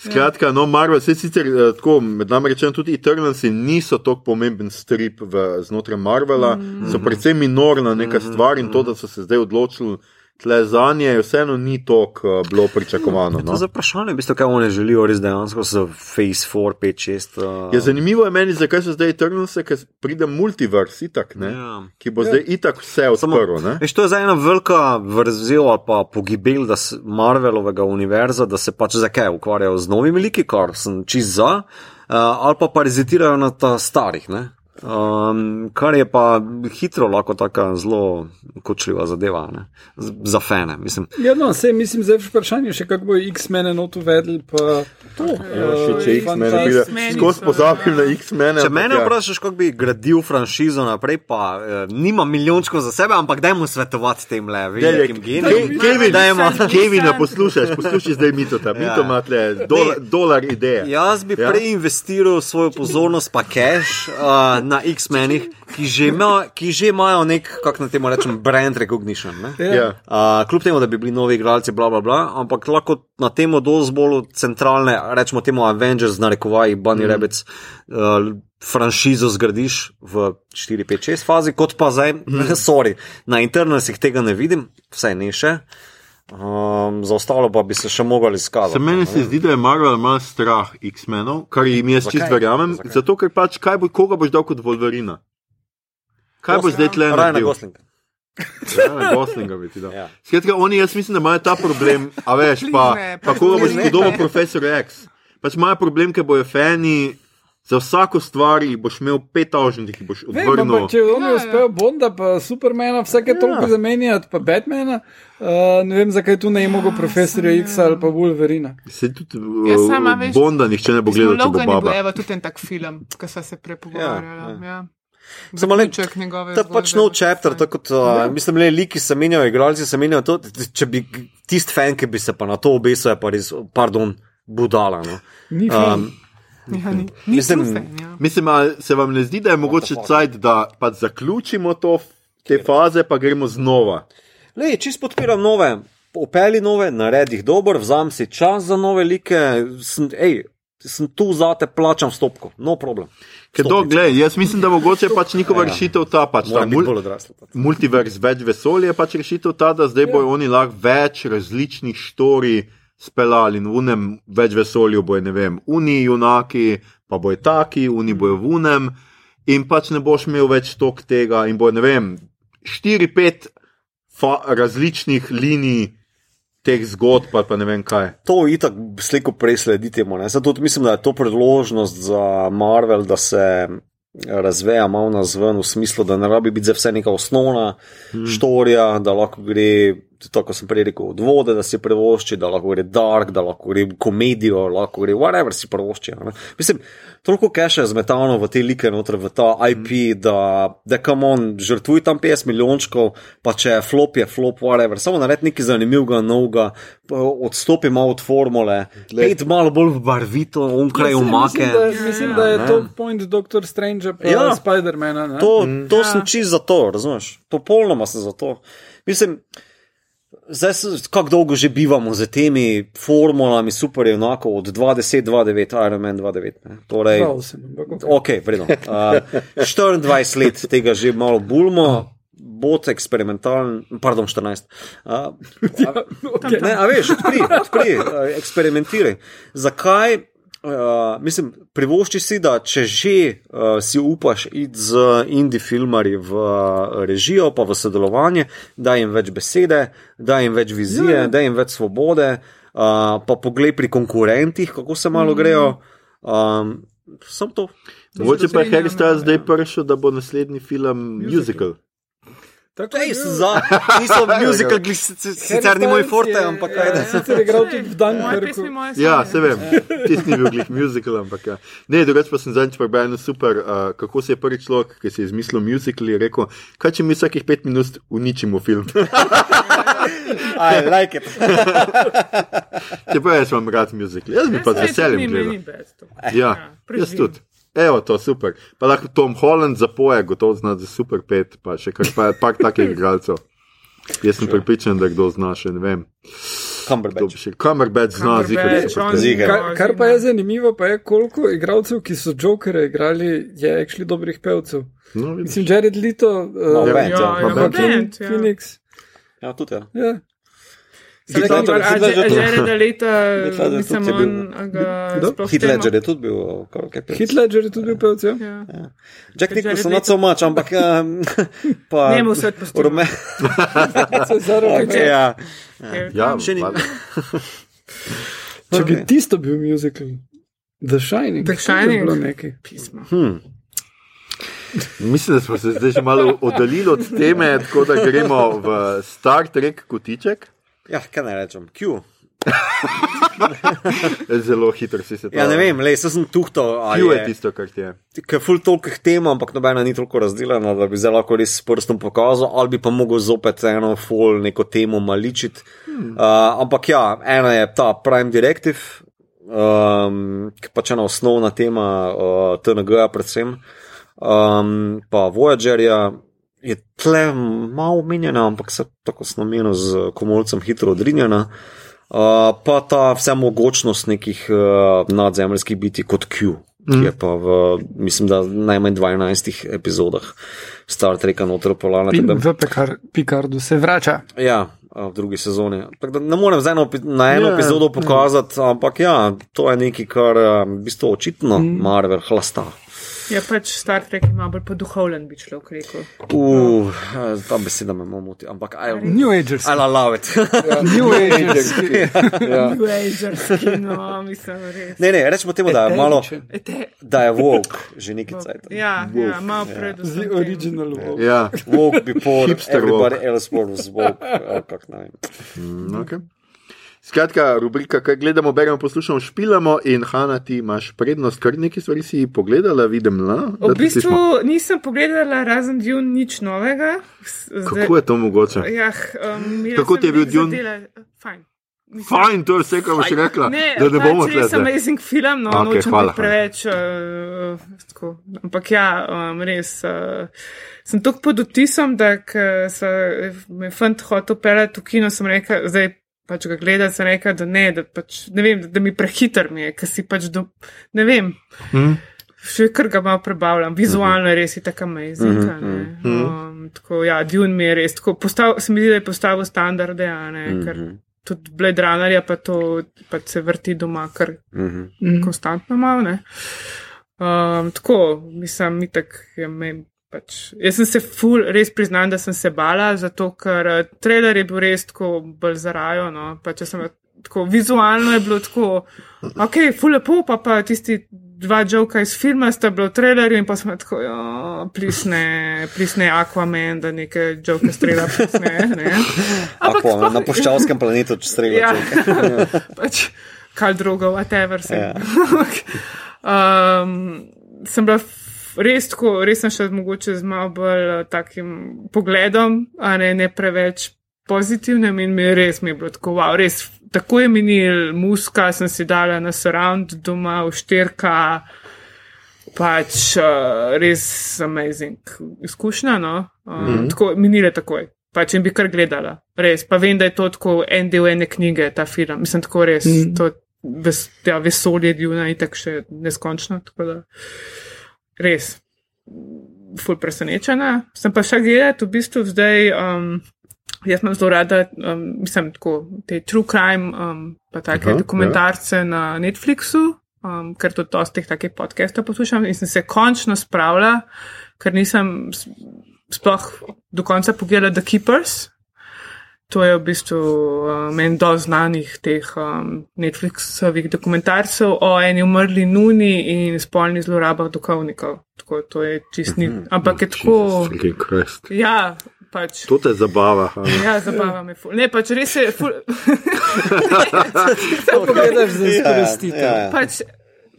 Skratka, no, Marvel, se sicer eh, tako, med nami rečeno, tudi Eternalsi niso tako pomemben strip v, znotraj Marvela, mm. so precej minorna neka stvar in to, da so se zdaj odločili tle za nje, vseeno ni tako uh, bilo pričakovano. To No. je za vprašanje, v bistvu, kaj oni želijo res dejansko z Phase 4, 5, 6. Uh, Ja, zanimivo je meni, zakaj so zdaj Eternalsi, ker pride multivers, itak, ne, Ja. ki bo zdaj itak vse odprl. ne. Veš, to je za ena velika vrzel ali pa pogibel Marvelovega univerza, da se pač zakaj ukvarjajo z novimi liki, kar sem čist za, uh, ali pa parazitirajo na ta starih. Ne? Um, kar je pa hitro lahko tako zelo kočljiva zadeva ne? Za fene. Mislim, Ja, no, sej mislim, zdaj je vprašanje še, kako bo X-mene not uvedli, pa to. Ja, še če X-mene X-meni skozi pozabim na X-mene. če mene ja. vprašaš, kako bi gradil franšizo naprej, pa eh, nima milijončkov za sebe, ampak dajmo svetovati tem le, velikim genijem. Ke- Kevin, Dajmo. Kevin, poslušaj, poslušaj zdaj mito, ta mito Ja. ima tle dolar, dolar ideje. Jaz bi Ja. ja. prej investiral svojo pozornost pa cash uh, na X-menih, ki že, ima, ki že imajo nek, kako na temu rečem, brand recognition. Ne? Ja. Uh, kljub temu, da bi bili novi igralci, bla, bla, bla, ampak lahko na temo dosti bolj centralne, rečemo temu Avengers, narekovaj, Bunny mm. Rabbits, uh, franšizo zgradiš v 4, 5, 6 fazi, kot pa zdaj, mm. sorry, na internasih tega ne vidim, vsaj ne še. Um, za ostalo pa bi se še mogli izkazati. Se meni se zdi, da je Marvel malo strah X-menov, kar jim jaz čist verjamem. Zakaj? Zato, ker pač, kaj bo, koga boš dal kot Wolverina? Kaj bo zdaj tle naredil? Gosling. Ryan Goslinga bi ti dal. Ja. Skratka, oni, jaz mislim, da imajo ta problem, a veš, pa, pa koga boš ne. podoben profesor X. Pač imajo problem, ker bojo fani. Za vsako stvar boš imel pet tožnih, ki boš Vem, odvrnil. ampak če oni Ja, ja. uspejo Bonda, pa Supermana, vsake toliko zamenjati, pa Batmana, uh, ne vem, zakaj tu ne je mogel profesorja X ali pa Wolverina. Se tudi Ja, uh, sama, veš, Bonda nihče ne bo gledal, bo Logan je bil evo tudi en tak film, ki smo se prepogovarjali. Ja, ja. Samo le- Zaključek njegove To je pač nov chapter, tako kot uh, mislim, le liki se menjajo, igralci se menjajo. To, če bi tisti fan, ki bi se pa na to obesil, je pa res, pardon, budala. No. Ni um, Ja, ni, ni Mislim- true fan, ja. Mislim, se vam ne zdi, da je mogoče cajt, da pač zaključimo to, te faze, pa gremo znova. Le, čist podpiram nove, opeli nove, naredi jih dober, vzam si čas za nove like, sem, ej, sem tu za te, plačam stopko, no problem. Ker to, gled, jaz mislim, da mogoče pač njihova Ja. rešitev ta, pač ta Moram biti mul, odrasla. multivers, več vesolja je pač rešitev ta, da zdaj bojo oni lahko več različnih štori speljali in v unem več vesolju bojo, ne vem, uni junaki, pa bojo taki, uni bojo v unem in pač ne boš imel več tok tega in bojo, ne vem, štiri, pet različnih linij teh zgodb, pa, pa ne vem kaj. To itak slejko prej sledi temu. Zato mislim, da je to priložnost za Marvel, da se razveja malo na zven, v smislu, da ne rabi biti za vse neka osnovna hmm. štorija, da lahko gre, tako kot sem prej rekel, od vode, da si prevošči, da lahko gre dark, da lahko gre komedijo, lahko gre whatever si prevošči. a ne. Mislim, toliko keša je zmetano v te like noter, v ta IP, Mhm. da, da kam on žrtvuj tam 50 milijončkov, pa če je flop, je flop, whatever. Samo naredi nekaj zanimivega, novega, pa odstopi malo od formule, pet malo bolj barvito, onkraj Ja, umake. Mislim, da, mislim, da je ne. to point Doctor Strange pa Ja. ja. Spider-mana. ne? To, to Ja. sem čist za to, razumeš? Popolnoma sem za to. Mislim, zdaj kako dolgo že bivamo z temi formulami, super je enako od 20, 29, Iron Man 29. Ne? Torej, Prav sem, ok, vredno. Uh, 24 let tega že malo bulmo. Bot eksperimentalen, pardon, 14. Uh, Okej. Ne, a veš, odpri, odpri, eksperimentiraj. Zakaj? Uh, mislim, privošči si, da če že uh, si upaš iti z indie filmarji v uh, režijo, pa v sodelovanje, da jim več besede, da jim več vizije, Ja. da jim več svobode, uh, pa poglej pri konkurentih, kako se malo grejo. Um, Sam to. Mogoče pa je Harry Styles zdaj ja. prišel, da bo naslednji film musical. Tako je bil. za, nisem musical, glih, sicer ni moj forte, ampak ja, ajde. Sicer je igral tudi v Moje Dunkirku. pesmi, moje Ja, se vem, tisti ni bil glih musical, ampak ja. Ne, drugače pa sem zadnjič prebral eno super, uh, kako se je prvi človek, ki si je izmislil musical, je rekel, kaj če mi vsakih pet minut uničimo film. I like it. Čeprav jaz imam rad musical, jaz bi pa z veseljem gledal. Ja, Ja, jaz tudi. Evo, to je super. Pa lahko Tom Holland zapoje, gotovo zna za super pet, pa še kar pa par takih igralcev. Jaz sem pripričan, da kdo zna še, ne vem. Cumberbatch. Cumberbatch zna. Ziger. Kar, kar pa je zanimivo, pa je koliko igralcev, ki so Jokere igrali, je actually dobrih pevcev. No, vidiš. Mislim, Jared Leto, Ma uh, band, Ja, ja. ja. Joaquin ja. Phoenix. Ja, tudi ja. Ja. Mislim, tudi je je tudi bil, kako kaj pevec. Hit Ledger je tudi bil pevec, ja. Ja. Jack Nicholson, not so much, ampak um, pa. Njemu svet pustil. Rome. Se zaradi Okay, ja. Ja, Še ni-. Če bi tisto bil musical, The Shining, The Shining. bilo nekaj. Pismo. Hmm. Mislim, da smo se zdaj že malo oddaljili od teme, tako da gremo v Star Trek kotiček. Ja, kaj naj rečem? Q. Zelo hitro si se to. Ja, ne vem, le, sem tuhto. Q je tisto, kar ti je. Ker je ful tolikih tem, ampak nobena ni toliko razdeljena, da bi zdaj lahko res s prstom pokazal, ali bi pa mogel zopet eno ful neko temo maličiti. Hmm. Uh, ampak ja, ena je ta Prime Directive, um, ki pač ena osnovna tema uh, TNG-ja predvsem, um, pa Voyagerja. Je tle malo omenjena, ampak se tako sem omenil z komolcem hitro odrinjena. Uh, pa ta vse mogočnost nekih uh, nadzemljskih biti kot Q, ki je pa v, mislim, da najmanj 12 epizodah Star Treka notropolarna. In v Pekar, Picardu se vrača. Ja, v drugi sezoni. Tako da Ne morem zdaj na, eno Ja, epizodo pokazati, ampak ja, to je nekaj, kar a, v bistvu očitno Marvel hlasta. Je pač Star Trek ima bolj poduhovljen, bi človek rekel. Uh, ta beseda me moti, ampak I, New Agers. I love it. New Agers. ja. New Agerski, no, mislim, res. Ne, ne, rečemo temu, da je malo, da je woke že nekaj cajt. ja, ja, malo predvsem. The tem. original Wolf. Ja, Woke before everybody woke. else was woke. ali kak vem. mm, okay. Skratka, rubrika, kaj gledamo, beremo, poslušamo, špilamo in Hanna, ti imaš prednost, kar nekaj stvari si pogledala, vidim. La, V bistvu nisem pogledala razen Dune nič novega. Zdaj- Kako je to mogoče? Jah, um, Kako ti je bil Dune? zadela- Fajn. Mislim- Fajn, to je vse, kar boš rekla. Ne, da ne bomo pač res amazing film, no, okay, nočem hvala, preveč. Uh, tako. Ampak ja, um, res. Uh, sem tako pod vtisom, da me fant hotel pelati v kino, sem rekel, zdaj pač ga gledal, sem rekel, da ne, da, pač, ne vem, da, da mi prehiter mi je, ker si pač, do, ne vem. Hm? Še kar ga malo prebavljam, vizualno je res je tako amazing. Mhm, a ne. Um, tako, ja, Dune mi je res tako, postav, se mi zdi, da je postavil standarde, a ne, ker Mhm, tudi Blade Runnerja pa to pa se vrti doma, kar mhm. Mhm. konstantno malo. Ne? Um, tako, mislim, mi tak je me pač, jaz sem se ful, res priznam, da sem se bala, zato ker uh, trailer je bil res tako bolj zarajo. No? Pa, če sem tako vizualno je bilo tako, ok, ful lepo, pa pa tisti dva joka iz filma sta bila v trailerju in pa smo tako, ja, plisne, plisne Aquaman, da neke joka strela plisne. Ne? Ampak Aquaman, spoh... na poščavskem planetu, če strela. Ja, pač, kaj drugo, whatever. Sem. Ja. um, sem bila res tako, res sem še mogoče z malo bolj uh, takim pogledom, a ne, ne preveč pozitivnem in mi je res mi je bilo tako, wow, res tako je minil, muska sem si dala na surround doma, v štirka, pač uh, res amazing izkušnja, no, um, mm -hmm. tako minile takoj. Pač in bi kar gledala, res. Pa vem, da je to tako en del ene knjige, ta film. Mislim, tako res. Mm. To ves, ja, vesolje Djuna in tako še neskončno. Tako da, res, ful presenečena. Sem pa še gledala, v bistvu zdaj. Um, Jaz imam zelo rada, um, mislim, tako te true crime, um, pa take Aha, dokumentarce ja. na Netflixu, um, ker tudi dosti teh takih podcastov poslušam in sem se končno spravila, ker nisem sploh do konca pogledala The Keepers. To je v bistvu um, en do znanih teh um, Netflixovih dokumentarcev o eni umrli nuni in spolni zlorabah duhovnikov. Tako to je čistni. Mm -hmm. Ampak je tako. Ja, Pač. To te zabava. Ja, zabava me. Ful. Ne, pač res je. Samo pogledaš za izkoristitev. Ja, ja. Pač,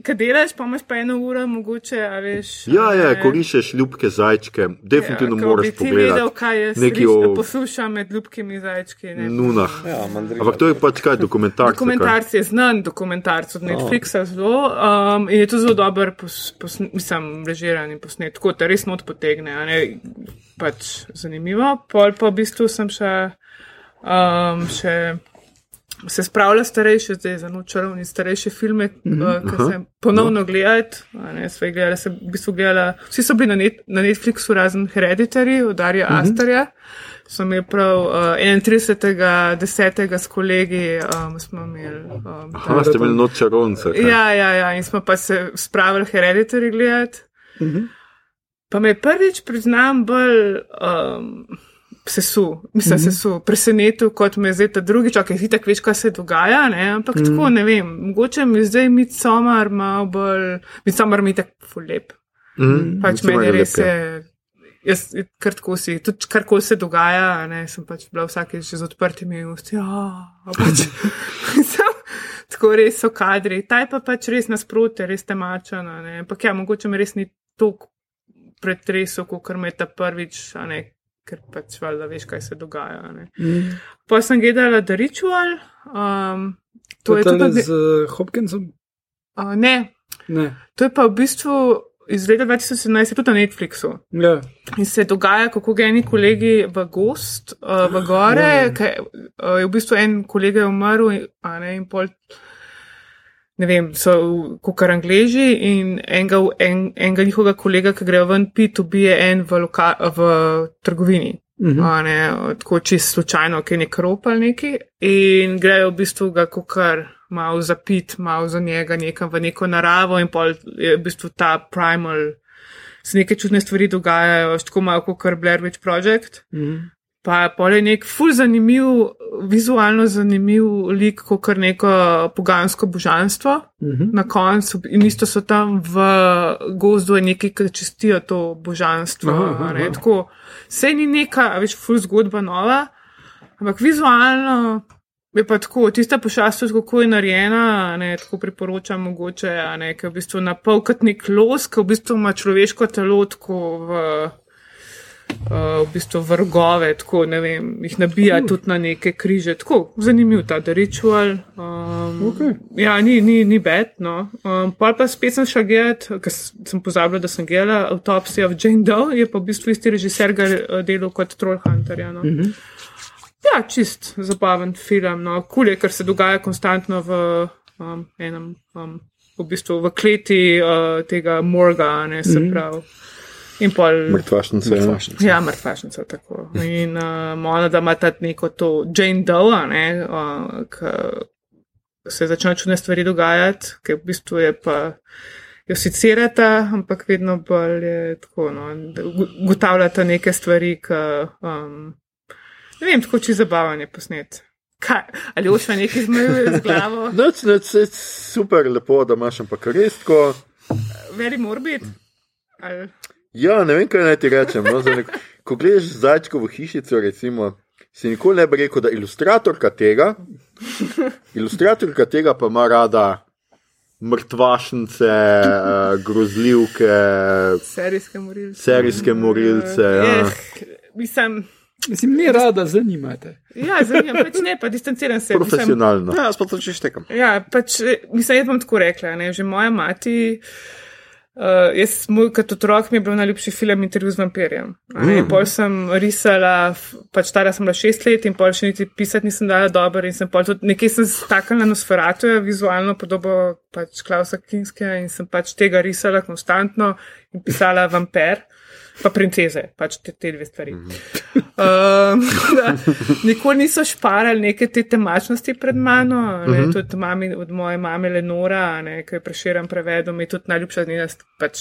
Kaj delaš, pa imaš pa eno uro, mogoče, a veš. Ja, ja, ko rišeš ljubke zajčke, definitivno ja, moraš pogledati. Ti vedel, kaj je nekaj o... poslušam med ljubkimi zajčki. Nunah. Ja, Ampak to je pač kaj dokumentarc. Dokumentarc je znan, dokumentarc od Netflixa oh. zelo um, in je to zelo dober, pos, pos, mislim, režiran in posnet, tako da res not potegne, a ne pač zanimivo. Pol pa v bistvu sem še. Um, še se spravlja starejše, zdaj za nočarovni starejše filme, mm -hmm. uh, ki se ponovno no. gledati. Gledala, se, v bistvu gledala, vsi so bili na, net, na Netflixu, razen Hereditary, od Darja mm -hmm. Astarja. Sem je prav uh, 31.10. s kolegi, um, smo imeli. Um, Aha, ste imeli nočarovnice. Ja, ja, ja, in smo pa se spravili Hereditary gledati. Mm -hmm. Pa me prvič priznam bolj. Um, sesu, mislim, mm -hmm. sesu, presenetil, kot me zdaj ta drugi čak, ki tako veš, kaj se dogaja, ne? ampak mm -hmm. tako ne vem, mogoče mi zdaj mi somar malo bolj, mi somar mi tako fulep. Mm -hmm. Pač meni res je, jaz kar tako si, tudi kar koli se dogaja, ne, sem pač bila vsake že z odprtimi usti, ja, pač, tako res so kadri, taj pa pač res nasprotje, res temačana, ne, ampak ja, mogoče mi res ni toliko pretresel, kot me je ta prvič, ne, ker pač valjda veš, kaj se dogaja. Mm. Pa sem gledala The Ritual. Um, to, to je tudi z uh, Hopkinsom? Uh, ne. ne. To je pa v bistvu iz leta 2017, tudi na Netflixu. Ja. In se dogaja, kako geni kolegi v gost, uh, v gore, ja. kaj uh, je v bistvu en kolega umrl, a ne in pol ne vem, so kot kar angliži in enega, en, enega njihovega kolega, ki grejo ven pit, ubije en v, loka, v trgovini. Uh mhm. -huh. ne, tako čisto slučajno, ki je nek rop ali neki, in grejo v bistvu ga kot kar malo za pit, malo za njega, nekam v neko naravo, in pol je v bistvu ta primal, se neke čudne stvari dogajajo, tako malo kot Blair Witch Project. Uh mhm. -huh. Pa je nek ful zanimiv, vizualno zanimiv lik, kot kar neko pogansko božanstvo uh mhm. -huh. na koncu. In isto so tam v gozdu neki, ki čestijo to božanstvo. Aha, aha. Tako, vse ni neka, več ful zgodba nova, ampak vizualno je pa tako, tista pošast, kako je narejena, ne, tako priporočam mogoče, ne, ker v bistvu na pol kot nek los, ki v bistvu ima človeško telo tako v. Uh, v bistvu vrgove, tako ne vem, jih nabija uh. tudi na neke križe. Tako zanimiv ta ritual. Um, okay. Ja, ni, ni, ni bed. No. Um, pa pa spet sem šel gledati, ker sem pozabila, da sem gledala Autopsy of Jane Doe, je pa v bistvu isti režiser ga uh, delal kot Trollhunter. Ja, no. mhm. -huh. ja, čist zabaven film. No. Kul je, ker se dogaja konstantno v um, enem, um, v bistvu v kleti uh, tega morga, ne se mhm. pravi. In pol. Mrtvašnice. Ja, mrtvašnice, tako. In uh, ona, da ima ta neko to Jane Doe, ne, uh, ki se začne čudne stvari dogajati, ki v bistvu je pa jo sicirata, ampak vedno bolj je tako, no, da ugotavljata neke stvari, ki, um, ne vem, tako či zabavanje posnet. Kaj, ali oša nekaj zmajuje z glavo? Noč, noč, je super lepo, da imaš ampak res tako. Very morbid. Ali... Ja, ne vem, kaj naj ti rečem. No, nek, ko greš zajčkovo hišico, recimo, si nikoli ne bi rekel, da ilustratorka tega, ilustratorka tega pa ima rada mrtvašnice, uh, grozljivke, serijske morilce. Serijske morilce ja. Eh, mislim, Mislim, ne rada zanimate. Ja, zanima, pač ne, pa distanciram se. Profesionalno. Ja, sploh to češ tekam. Ja, pač, mislim, jaz bom tako rekla, ne, že moja mati. Uh, jaz, moj kot otrok, mi je bil najljubši film Intervju z vampirjem. Mm. Pol sem risala, pač stara sem bila šest let in pol še niti pisati nisem dala dobro in sem pol tudi nekaj sem stakala na Sferatu, vizualno podobo pač Klausa Kinskega in sem pač tega risala konstantno in pisala vampir pa princeze, pač te, te dve stvari. Mm -hmm. uh, nikoli niso šparali neke te temačnosti pred mano, mm -hmm. tudi mami, od moje mame Lenora, ki je preširen prevedel, mi je tudi najljubša njega, pač,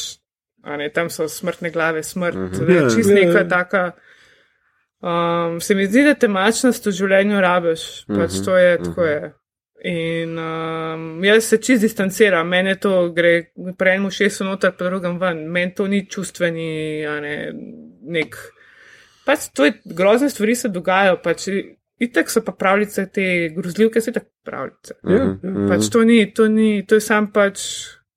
ne, tam so smrtne glave, smrt, mm -hmm. čist neka taka. Um, se mi zdi, da temačnost v življenju rabiš, pač mm -hmm. to je, tako je. In um, jaz se čist distanciram, meni to gre, prej mu šest noter, pa drugam ven, meni to ni čustveni, ne, nek. Pač to je grozne stvari se dogajajo, pač itek so pa pravljice, te grozljivke so itek pravljice. Mm -hmm. Pač to ni, to ni, to je sam pač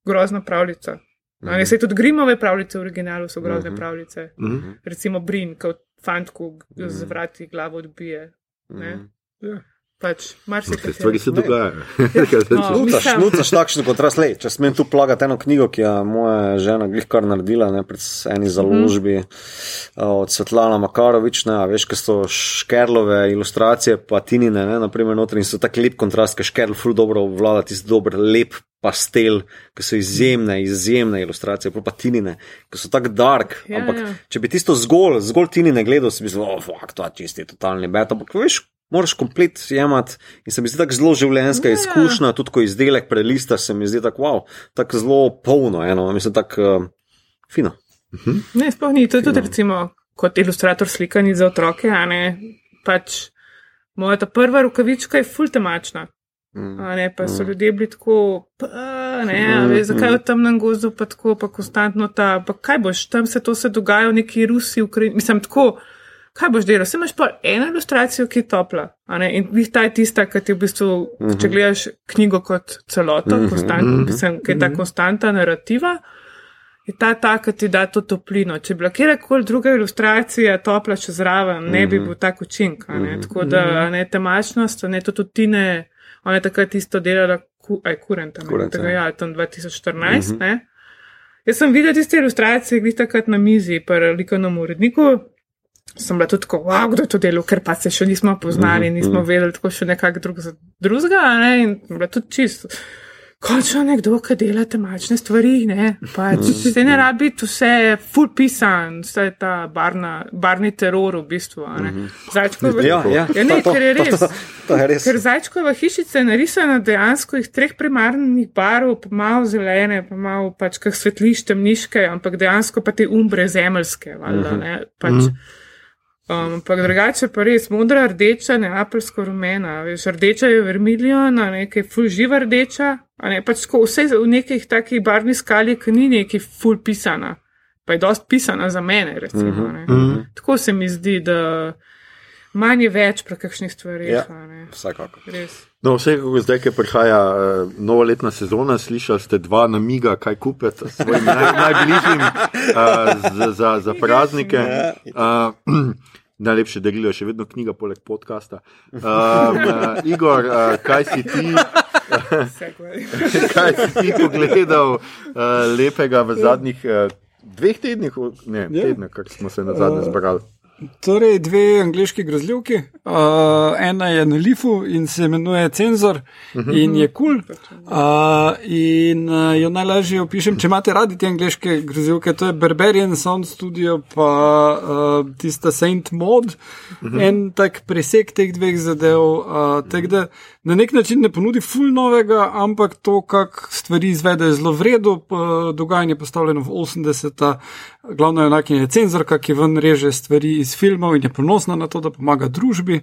grozna pravljica. Mm -hmm. Se tudi Grimove pravljice v originalu so grozne mm -hmm. pravljice. Mm -hmm. Recimo Brin, kot fantku mm -hmm. z vrati glavo odbije. Mm -hmm. yeah. Pač, Te stvari se dogajajo. Šnucaš takšen kot razlej. Če smem tu plagati eno knjigo, ki je moja žena glihkar naredila, ne pred eni založbi mm -hmm. od Svetlana Makarovič, ne, veš, kaj so škerlove ilustracije, pa tinine, ne, naprimer, notri in so tak lep kontrast, ker škerl ful dobro obvlada tisti dober, lep pastel, ki so izjemne, izjemne ilustracije, pa tinine, ki so tako dark. Ja, ampak, ja. če bi tisto zgolj, zgolj tinine gledal, si bi zelo, oh, fuck, to je čisti totalni bet. Ampak, veš, moraš komplet jemati. In se mi zdi tako zelo življenjska. Ja. izkušnja, tudi ko izdelek prelista, se mi zdi tako wow, tako zelo polno, eno, mislim, tako uh, fino. Mhm. Ne, sploh ni. To je tudi recimo kot ilustrator slikani za otroke, a ne pač moja ta prva rokavička je full temačna. Mm. A ne, pa so mm. ljudje bili tako, pa, ne, mm. veš, zakaj v temnem gozdu pa tako, pa konstantno ta, pa kaj boš, tam se to se dogaja v neki Rusi, Ukrajini, mislim tako kaj boš delal? Sem imaš pa eno ilustracijo, ki je topla. In ta je tista, ki ti v bistvu, uh -huh. če mhm. gledaš knjigo kot celoto, uh mhm. -huh. konstant, uh -huh. mislim, ki je ta mhm. konstanta narativa. Je ta ta, ki ti da to toplino. Če bi bila kjerkoli druga ilustracija topla še zraven, ne mm -hmm. bi bil tak učinek. Mm -hmm. Tako da ne temačnost, ne to tudi ne, ona je takrat isto delala, ku, aj kurenta, ne, tega ja, tam 2014, mm -hmm. ne. Jaz sem videla tiste ilustracije, ki jih takrat na mizi, pa likovnem uredniku, sem bila tudi tako, wow, kdo je to delal, ker pa se še nismo poznali, mhm, nismo mhm. vedeli tako še nekako drug za drugega, ne, in bila tudi čisto. Končno nekdo, ki dela temačne stvari, ne, pač mhm. se ne rabi, tu vse je full pisan, vse je ta barna, barni teror v bistvu, ne. Zajčkova, ja, ja, ja ne, to, ker je res. To, to, to je res. Ker Zajčkova hišica je narisana dejansko iz treh primarnih barov, pa malo zelene, pa malo pač kak svetlišče, temniške, ampak dejansko pa te umbre zemeljske, valjda, ne, pač. Mm -hmm. Um, ampak drugače pa res modra, rdeča, ne apelsko rumena, veš, rdeča je vermilijon, nekaj ful živa rdeča, a ne pač tako vse v nekih takih barvnih skali, ki ni neki ful pisana, pa je dost pisana za mene, recimo. Mm -hmm. mm -hmm. Tako se mi zdi, da manj je več pri kakšnih stvarih. Ja, vsekako. No, vse, kako zdaj, ki prihaja uh, novoletna sezona, slišali ste dva namiga, kaj kupiti svojim naj, najbližjim uh, za, za praznike. Uh, Najlepše darilo je še vedno knjiga, poleg podcasta. Um, uh, Igor, uh, kaj si ti? kaj si ti pogledal uh, lepega v zadnjih uh, dveh tednih, ne, yeah. Ja. tednih, kar smo se na zadnje zbrali? Torej, dve angliški grozljivki. uh, ena je na Lifu in se imenuje Cenzor in je kul. Cool. Uh, in uh, jo najlažje opišem, če imate radi te angliške grozilke, to je Barbarian Sound Studio, pa uh, tista Saint Mod, en tak presek teh dveh zadev. Uh, tak da na nek način ne ponudi ful novega, ampak to, kak stvari izvede, je zelo vredno. Dogajanje je postavljeno v 80-ta, glavno je enak je cenzorka, ki ven reže stvari iz filmov in je ponosna na to, da pomaga družbi.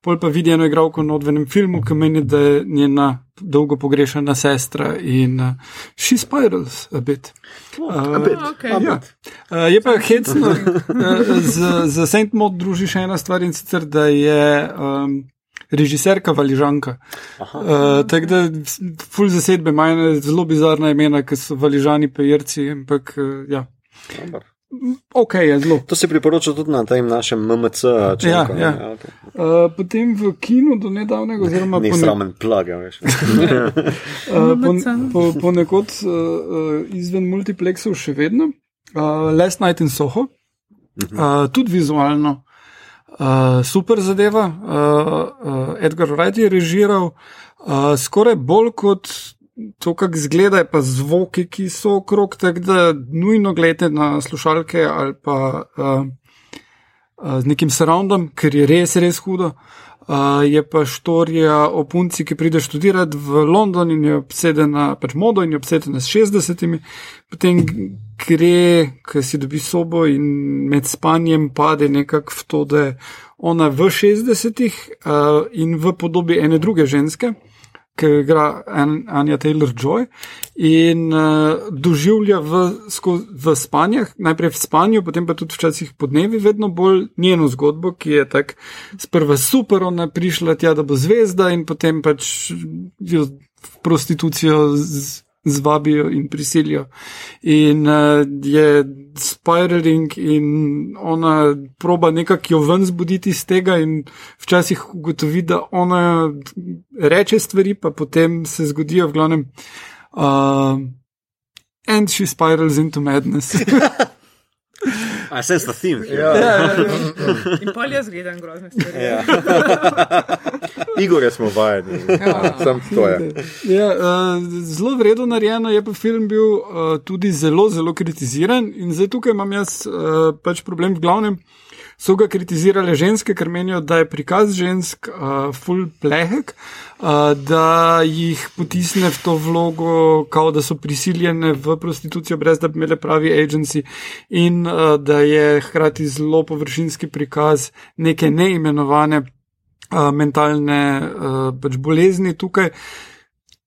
Pol pa vidi eno igralko na odvenem filmu, ki meni, da je njena dolgo pogrešana sestra in uh, she spirals a bit. Uh, a bit. Okay. Ja. Uh, je pa hecno, uh, z, z Saint Maud druži še ena stvar in sicer, da je. Um, Režiserka Valižanka. Uh, Tako da, ful zasedbe imajo zelo bizarna imena, ki so Valižani, pejerci, ampak uh, ja. Dobar. Ok, je zelo. To se priporoča tudi na tem našem MMC. Članku, Ja, ne? ja. okay. Uh, potem v kinu do nedavnega, oziroma Ni po, ne, sramen plug, ja, veš. uh, po, po, ponekod uh, izven multiplexov še vedno. Uh, Last Night in Soho, uh, tudi vizualno. Uh, super zadeva, uh, uh, Edgar Wright je režiral, uh, skoraj bolj kot to, kako izgleda, je pa zvoki, ki so okrog, tako da nujno gledate na slušalke ali pa uh, uh, z nekim surroundom, ker je res, res hudo. Uh, je pa štorija o punci, ki pride študirati v London in je obsedena pač modo in je obsedena s 60-imi, potem gre, ker si dobi sobo in med spanjem pade nekako v to, da je ona v 60-ih uh, in v podobi ene druge ženske, ki igra An Anja Taylor Joy in uh, doživlja v, sko, v spanjah, najprej v spanju, potem pa tudi včasih po dnevi, vedno bolj njeno zgodbo, ki je tako sprva super, ona prišla tja, da bo zvezda in potem pač jo v prostitucijo z, zvabijo in prisilijo. In uh, je spiraling in ona proba nekako jo ven zbuditi iz tega in včasih ugotovi, da ona reče stvari, pa potem se zgodijo v glavnem. Uh, and she spirals into madness. I sense the theme. ja, ja, ja. In pol jaz gledam grozne stvari. Ja. Igore smo vajeni, sam to je. Ja, uh, zelo vredno narejeno je pa film bil uh, tudi zelo, zelo kritiziran in zdaj tukaj imam jaz uh, pač problem v glavnem. So ga kritizirale ženske, ker menijo, da je prikaz žensk uh, full plehek, uh, da jih potisne v to vlogo, kao da so prisiljene v prostitucijo, brez da bi imele pravi agency, in uh, da je hkrati zelo površinski prikaz neke neimenovane uh, mentalne uh, pač bolezni tukaj.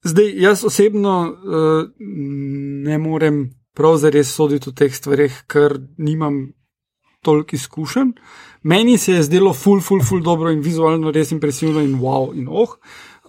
Zdaj, jaz osebno uh, ne morem prav zares soditi o teh stvarih, ker nimam toliko izkušenj. Meni se je zdelo ful, ful, ful dobro in vizualno res impresivno in wow in oh.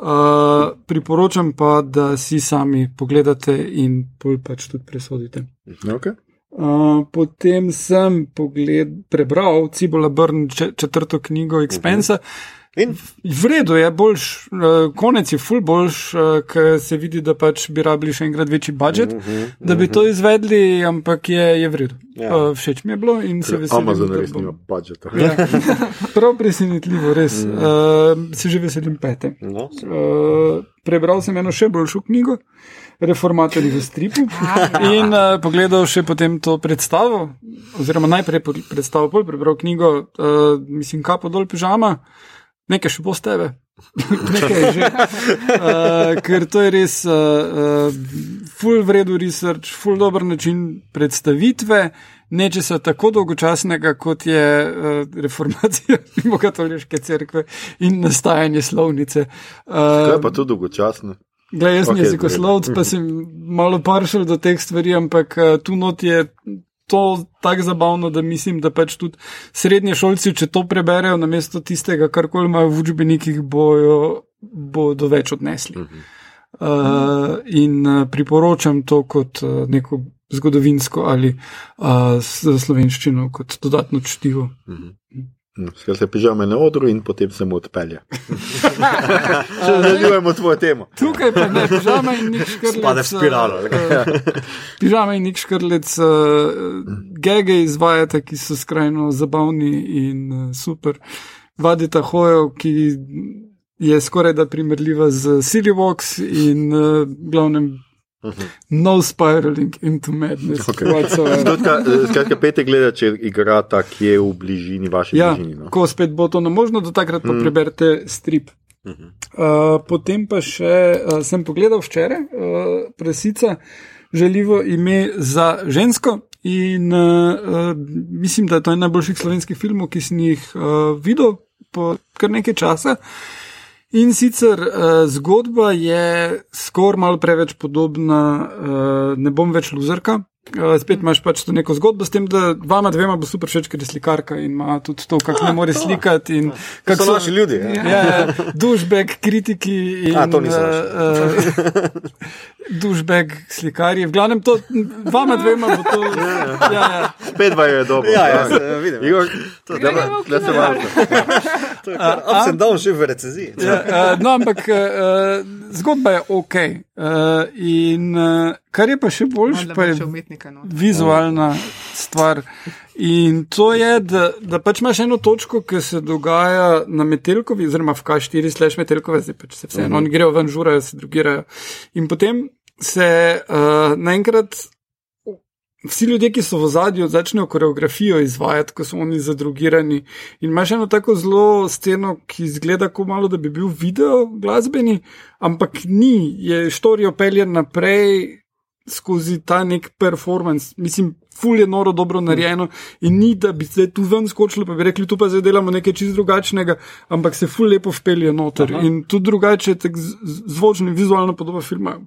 Uh, priporočam pa, da si sami pogledate in pač tudi presodite. Okay. Uh, potem sem pogled, prebral Cibola Brn če, četrto knjigo Expensa. Uh -huh. In V redu je, boljš, uh, konec je ful boljš, uh, ker se vidi, da pač bi rabili še enkrat večji budžet, uh -huh, da bi to izvedli, ampak je, je v redu. Ja. Uh, všeč mi je bilo in se veselim. Amazon da res nima budžeta. Ja, prav presenetljivo, res. Uh, se že veselim pete. no, Uh, prebral sem eno še boljšo knjigo, Reformatorji v stripu, in uh, pogledal še potem to predstavo, oziroma najprej predstavo, pol prebral knjigo, uh, mislim, kapo dol pižama, nekaj še bo s tebe. nekaj je že. Uh, ker to je res uh, uh, full vredu research, full dober način predstavitve. Nečesa tako dolgočasnega, kot je uh, reformacija Rimokatoliške cerkve in nastajanje slovnice. To je Uh, pa tudi dolgočasno. Glej, jaz sem Ok, jezikoslovec, pa sem malo paršal do teh stvari, ampak uh, tu not je to tako zabavno, da mislim, da pač tudi srednje šolci, če to preberejo, namesto tistega, kar koli imajo v učbenikih, bojo, bodo več odnesli. Uh, in uh, priporočam to kot uh, neko zgodovinsko ali uh, slovenščino kot dodatno čtivo. Skaj se pižame na odru in potem se mu odpelje. Če nadaljujemo tvojo temo. Tukaj pa ne, pižama in nič škrlec. Spade v spiralo. uh, Pižama in nik škrlec, uh, gege izvajate, ki so skrajno zabavni in super. vadita hojo, ki je skoraj da primerljiva z Silivox in uh, glavnem. Uh -huh. No spiraling into madness. Okay. Skratka, pete gleda, če igra ta, ki je v bližini vaše ja, bližini. No? Ko spet bo to možno, do takrat pa mm. preberete strip. Uh -huh. uh, potem pa še uh, sem pogledal včeraj, uh, presica, želivo ime za žensko. In uh, uh, mislim, da je to en najboljših slovenskih filmov, ki sem jih uh, videl po kar nekaj časa. In sicer uh, zgodba je skoraj malo preveč podobna, uh, ne bom več luzerka, Uh, spet imaš pač to neko zgodbo s tem, da vama dvema bo super všeč, ker je slikarka in ima tudi to, kako ne more slikati. Kako so naši ljudje? Ja, ja dušbek, kritiki in. A, to nisem. Uh, dušbek, slikarji. V glavnem, to, vama dvema bo to. Ja, ja. ja, ja. Spet dva je dobro. Ja, ja, ja vidim. Igor, to je dobro, da se vam. Up and down že v recenziji. Ja, uh, no, ampak uh, zgodba je ok. Uh, in uh, kar je pa še boljše, pa je umetnika, no. vizualna stvar. In to je, da, da pač imaš eno točko, ki se dogaja na Metelkovi, oziroma v K4, slash Metelkove, zdaj pač se vseeno, uh -huh. oni grejo ven, žurajo, se drugirajo. In potem se uh, naenkrat vsi ljudje, ki so v zadju, začnejo koreografijo izvajati, ko so oni zadrugirani. In imaš eno tako zelo sceno, ki izgleda kot malo, da bi bil video glasbeni, ampak ni, je štorijo peljen naprej. Skozi ta nek performance, mislim, ful je noro dobro narejeno in ni, da bi se tu ven skočili, pa bi rekli, tu pa zdaj delamo nekaj čist drugačnega, ampak se ful lepo vpelje noter Aha. in tudi drugače, tako zvočno in vizualno podoba filma,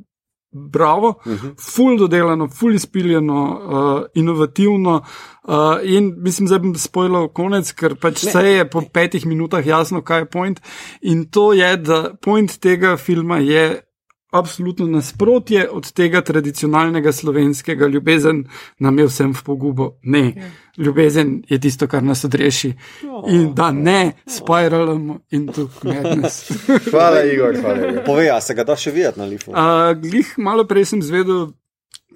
bravo, uh mhm. -huh. ful dodelano, ful izpiljeno, uh, inovativno. Uh, in mislim, da bom spojil konec, ker pač vse je po petih minutah jasno, kaj je point. In to je, da point tega filma je absolutno nasprotje od tega tradicionalnega slovenskega ljubezen, nam je vsem v pogubo. Ne, ja. ljubezen je tisto, kar nas odreši. In da ne spiralamo in tu madness. hvala, Igor. Hvala, Igor. Povej, a se ga da še videti na lifu? Uh, glih malo prej sem zvedel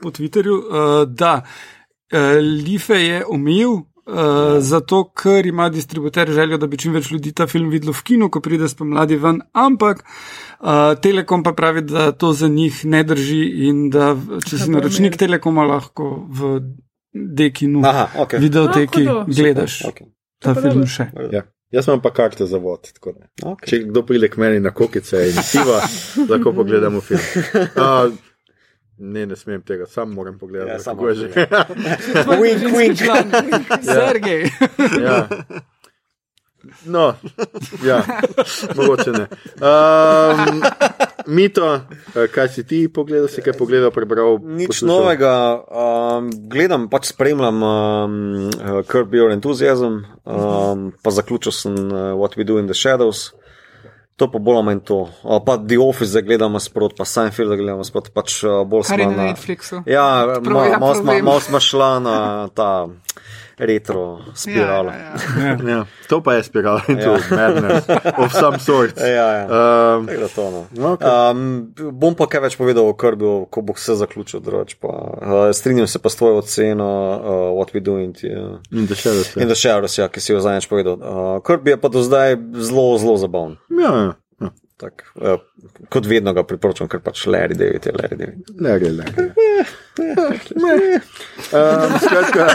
po Twitterju, uh, da uh, life je omejil. Uh, zato, ker ima distributer željo, da bi čim več ljudi ta film videl v kinu, ko pride spomladi ven, ampak uh, Telekom pa pravi, da to za njih ne drži in da če si naročnik Telekoma, lahko v dekinu, okay. videoteki, no, gledaš okay. ta film še. Ja. Jaz imam pa karte za vod. Okay. Če kdo pride k meni na kokice in siva, lahko pogledamo film. Uh, Ne, ne smem tega, sam moram pogledati. Ja, samo že. Wink, wink, Sergej. Ja. No, ja, mogoče ne. Um, mito, eh, kaj si ti pogledal, si kaj pogledal, prebral? Nič poslušal? novega. Um, gledam, pač spremljam um, Curb Your Enthusiasm, um, pa zaključil sem uh, What We Do in the Shadows. To pa bolj manj to. Pa The Office, da gledamo sprot, pa Seinfeld, da gledamo sprot, pač bolj smo na Netflixu. Ja, malo smo šla na ta retro spiralo. Ja, ja, ja. ja, to pa je spiralo in to je ja. madness of some sort. Ja, ja. Um, to, no. okay. um, bom pa kaj več povedal o krbu, ko bo vse zaključil. Druč, pa, uh, strinjam se pa s tvojo oceno, uh, what we do in the shadows. In the shadows, ja, ki si jo zadnjič povedal. Uh, krb je pa do zdaj zelo, zelo zabaven. Ja, ja. Tak, uh, kot vedno ga priporočam, ker pač Larry David je Larry David. Larry, Larry. um, skratka,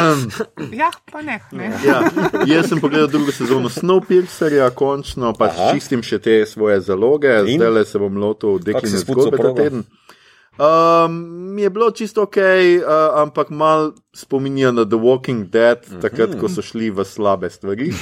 um, ja, pa ne. ne. ja, jaz sem pogledal drugo sezono Snowpiercerja, končno pač čistim še te svoje zaloge, zdaj le se bom lotil deklinske zgodbe ta teden. Um, mi je bilo čisto ok, uh, ampak mal spominja na The Walking Dead, mm -hmm. takrat, ko so šli v slabe stvari.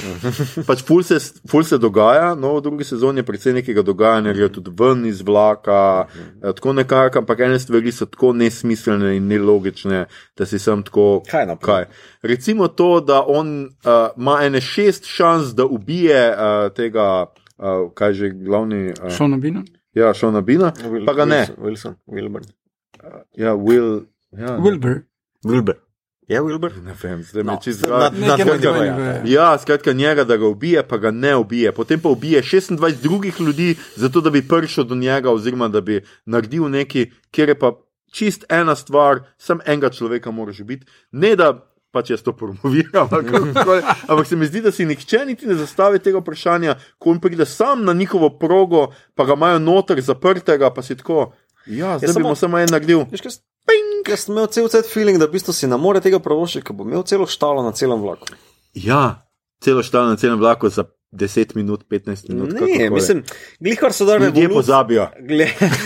pač ful se, ful se dogaja, no, v drugi sezoni je predvsem nekega dogajanja, gre tudi ven iz vlaka, mm -hmm. tako nekako, ampak ene stvari so tako nesmiselne in nelogične, da si sem tako. Kaj naprej? Recimo to, da on uh, ima ene šest šans, da ubije uh, tega, uh, kaj že glavni. Uh, Šonobina. Ja, šel na Bina, Will, pa ga ne. Wilson, Wilbur. Ja, Will. Ja, Wilbur. Wilbur. Je Wilbur? Ne vem, zdaj me no, čisto zgodi. Ja, skratka, njega, da ga ubije, pa ga ne ubije. Potem pa ubije 26 drugih ljudi, zato da bi prišel do njega, oziroma da bi naredil nekaj, kjer je pa čist ena stvar, sem enega človeka moraš biti. Ne da pač jaz to promoviram. kakorkoli. Ampak se mi zdi, da si nihče niti ne zastavi tega vprašanja, ko on pride sam na njihovo progo, pa ga imajo noter zaprtega, pa si tako. Ja, zdaj samo- bomo samo en naredil. Jaz sem imel cel cel feeling, da v bistvu si ne more tega pravošiti, ker bo imel celo štalo na celem vlaku. Ja, celo štalo na celem vlaku za 10 minut, 15 minut. Ne, mislim, glihar so dali ljudje pozabijo.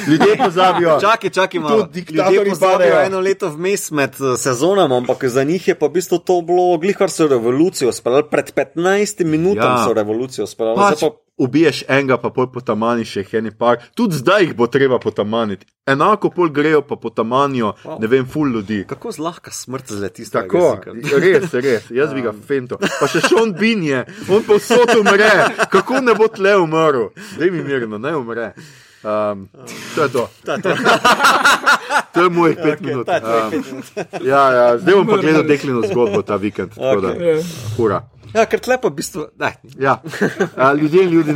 Ljudje pozabijo. Čakaj, čakaj, malo. Ljudje pozabijo padejo. eno leto vmes med eh, sezonama, ampak za njih je pa v bistvu to bilo, glihar so revolucijo speljali, pred 15 minutami Ja. so revolucijo speljali. Pač, ubiješ enega, pa pol potamani še eni par. Tudi zdaj jih bo treba potamaniti. Enako pol grejo, pa potamanijo, Wow. ne vem, ful ljudi. Kako zlahka smrt zleti tega Tako, res, res, jaz bi ga fento. Pa še Sean Bean je, on povsod umre, kako ne bo tle umrl. Dej mi mirno, ne umre. Um, to je to. to je mojih pet okay, minut. ta Um, ja, ja, zdaj bom pa gledal deklino zgodbo ta vikend. tako da, Ja. Hura. Ja, ker tle pa v bistvu, ne, Ja. A, Ljudje in ljudje,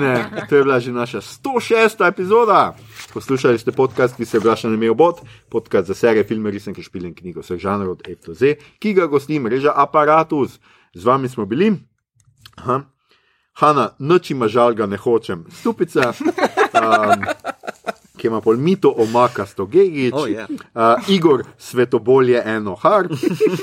to je bila že naša 106. epizoda. Poslušali ste podcast, ki se oglaša na ime Obot, podcast za serije, filme, risanke, špile in knjigo vseh žanrov od A do Z, ki ga gosti mreža Apparatus. Z vami smo bili. Aha. Hanna, noč ima žal, ga ne hočem. Stupica, um, ki ima pol mito omakasto gegič, Oh, yeah. uh, Igor svetobolje eno har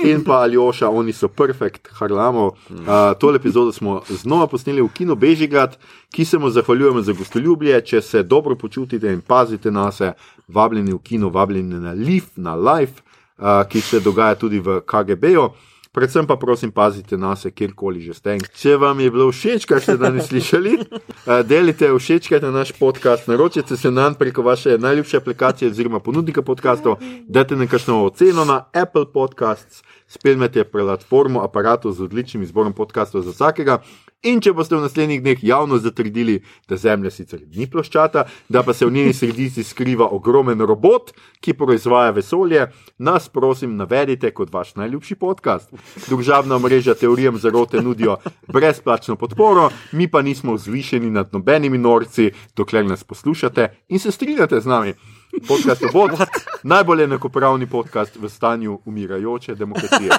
in pa Aljoša, oni so perfekt harlamo. Uh, tole epizodo smo znova posneli v Kino Bežigrad, ki se mu zahvaljujemo za gostoljubje. Če se dobro počutite in pazite na se, vabljeni v kino, vabljeni na Live, na Live, uh, ki se dogaja tudi v KGB-ju. Predvsem pa prosim, pazite na se, kjerkoli že ste. Če vam je bilo všeč, kar ste danes slišali, eh, delite, všečkajte naš podcast, naročite se nam preko vaše najljubše aplikacije oziroma ponudnika podcastov, dajte nekakšno oceno na Apple Podcasts, spremljate platformo aparatu z odličnim izborom podcastov za vsakega. In če boste v naslednjih dneh javno zatrdili, da Zemlja sicer ni ploščata, da pa se v njeni sredici skriva ogromen robot, ki proizvaja vesolje, nas prosim navedite kot vaš najljubši podcast. Družabna mreža teorijam zarote nudijo brezplačno podporo, mi pa nismo vzvišeni nad nobenimi norci, dokler nas poslušate in se strinjate z nami. Podcast Obod, najbolj enakopravni podcast v stanju umirajoče demokracije.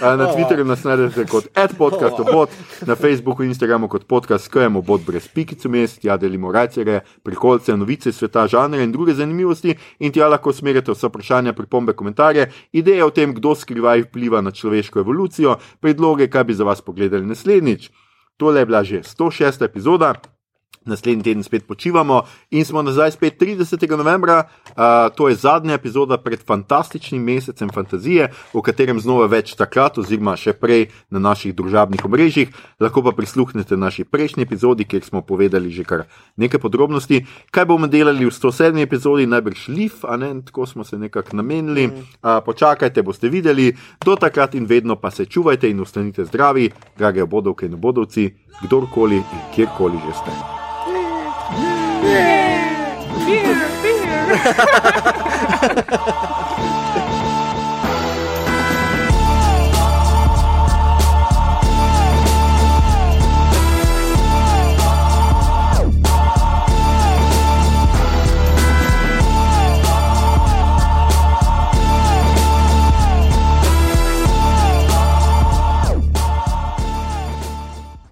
Na Twitterju nas najdete kot adpodcastobot, na Facebooku in Instagramu kot podcast skajemo bot brez pikic mest, ja delimo rajcere, prikolce, novice sveta, žanre in druge zanimivosti in tja lahko smerite vse vprašanja, pripombe, komentarje, ideje o tem, kdo skrivaj vpliva na človeško evolucijo, predloge, kaj bi za vas pogledali naslednjič. Tole je bila že 106. epizoda. Naslednji teden spet počivamo in smo nazaj spet 30. novembra. Uh, to je zadnja epizoda pred fantastičnim mesecem fantazije, o katerem znova več takrat, oziroma še prej na naših družabnih omrežjih. Lahko pa prisluhnete naši prejšnji epizodi, kjer smo povedali že kar nekaj podrobnosti. Kaj bomo delali v 107. epizodi, najbrž liv, a ne tako smo se nekako namenili. Uh, počakajte, boste videli. Do takrat in vedno pa se čuvajte in ostanite zdravi, drage obodovke in obodovci, kdorkoli in kjerkoli že ste. Beer! Beer! Beer!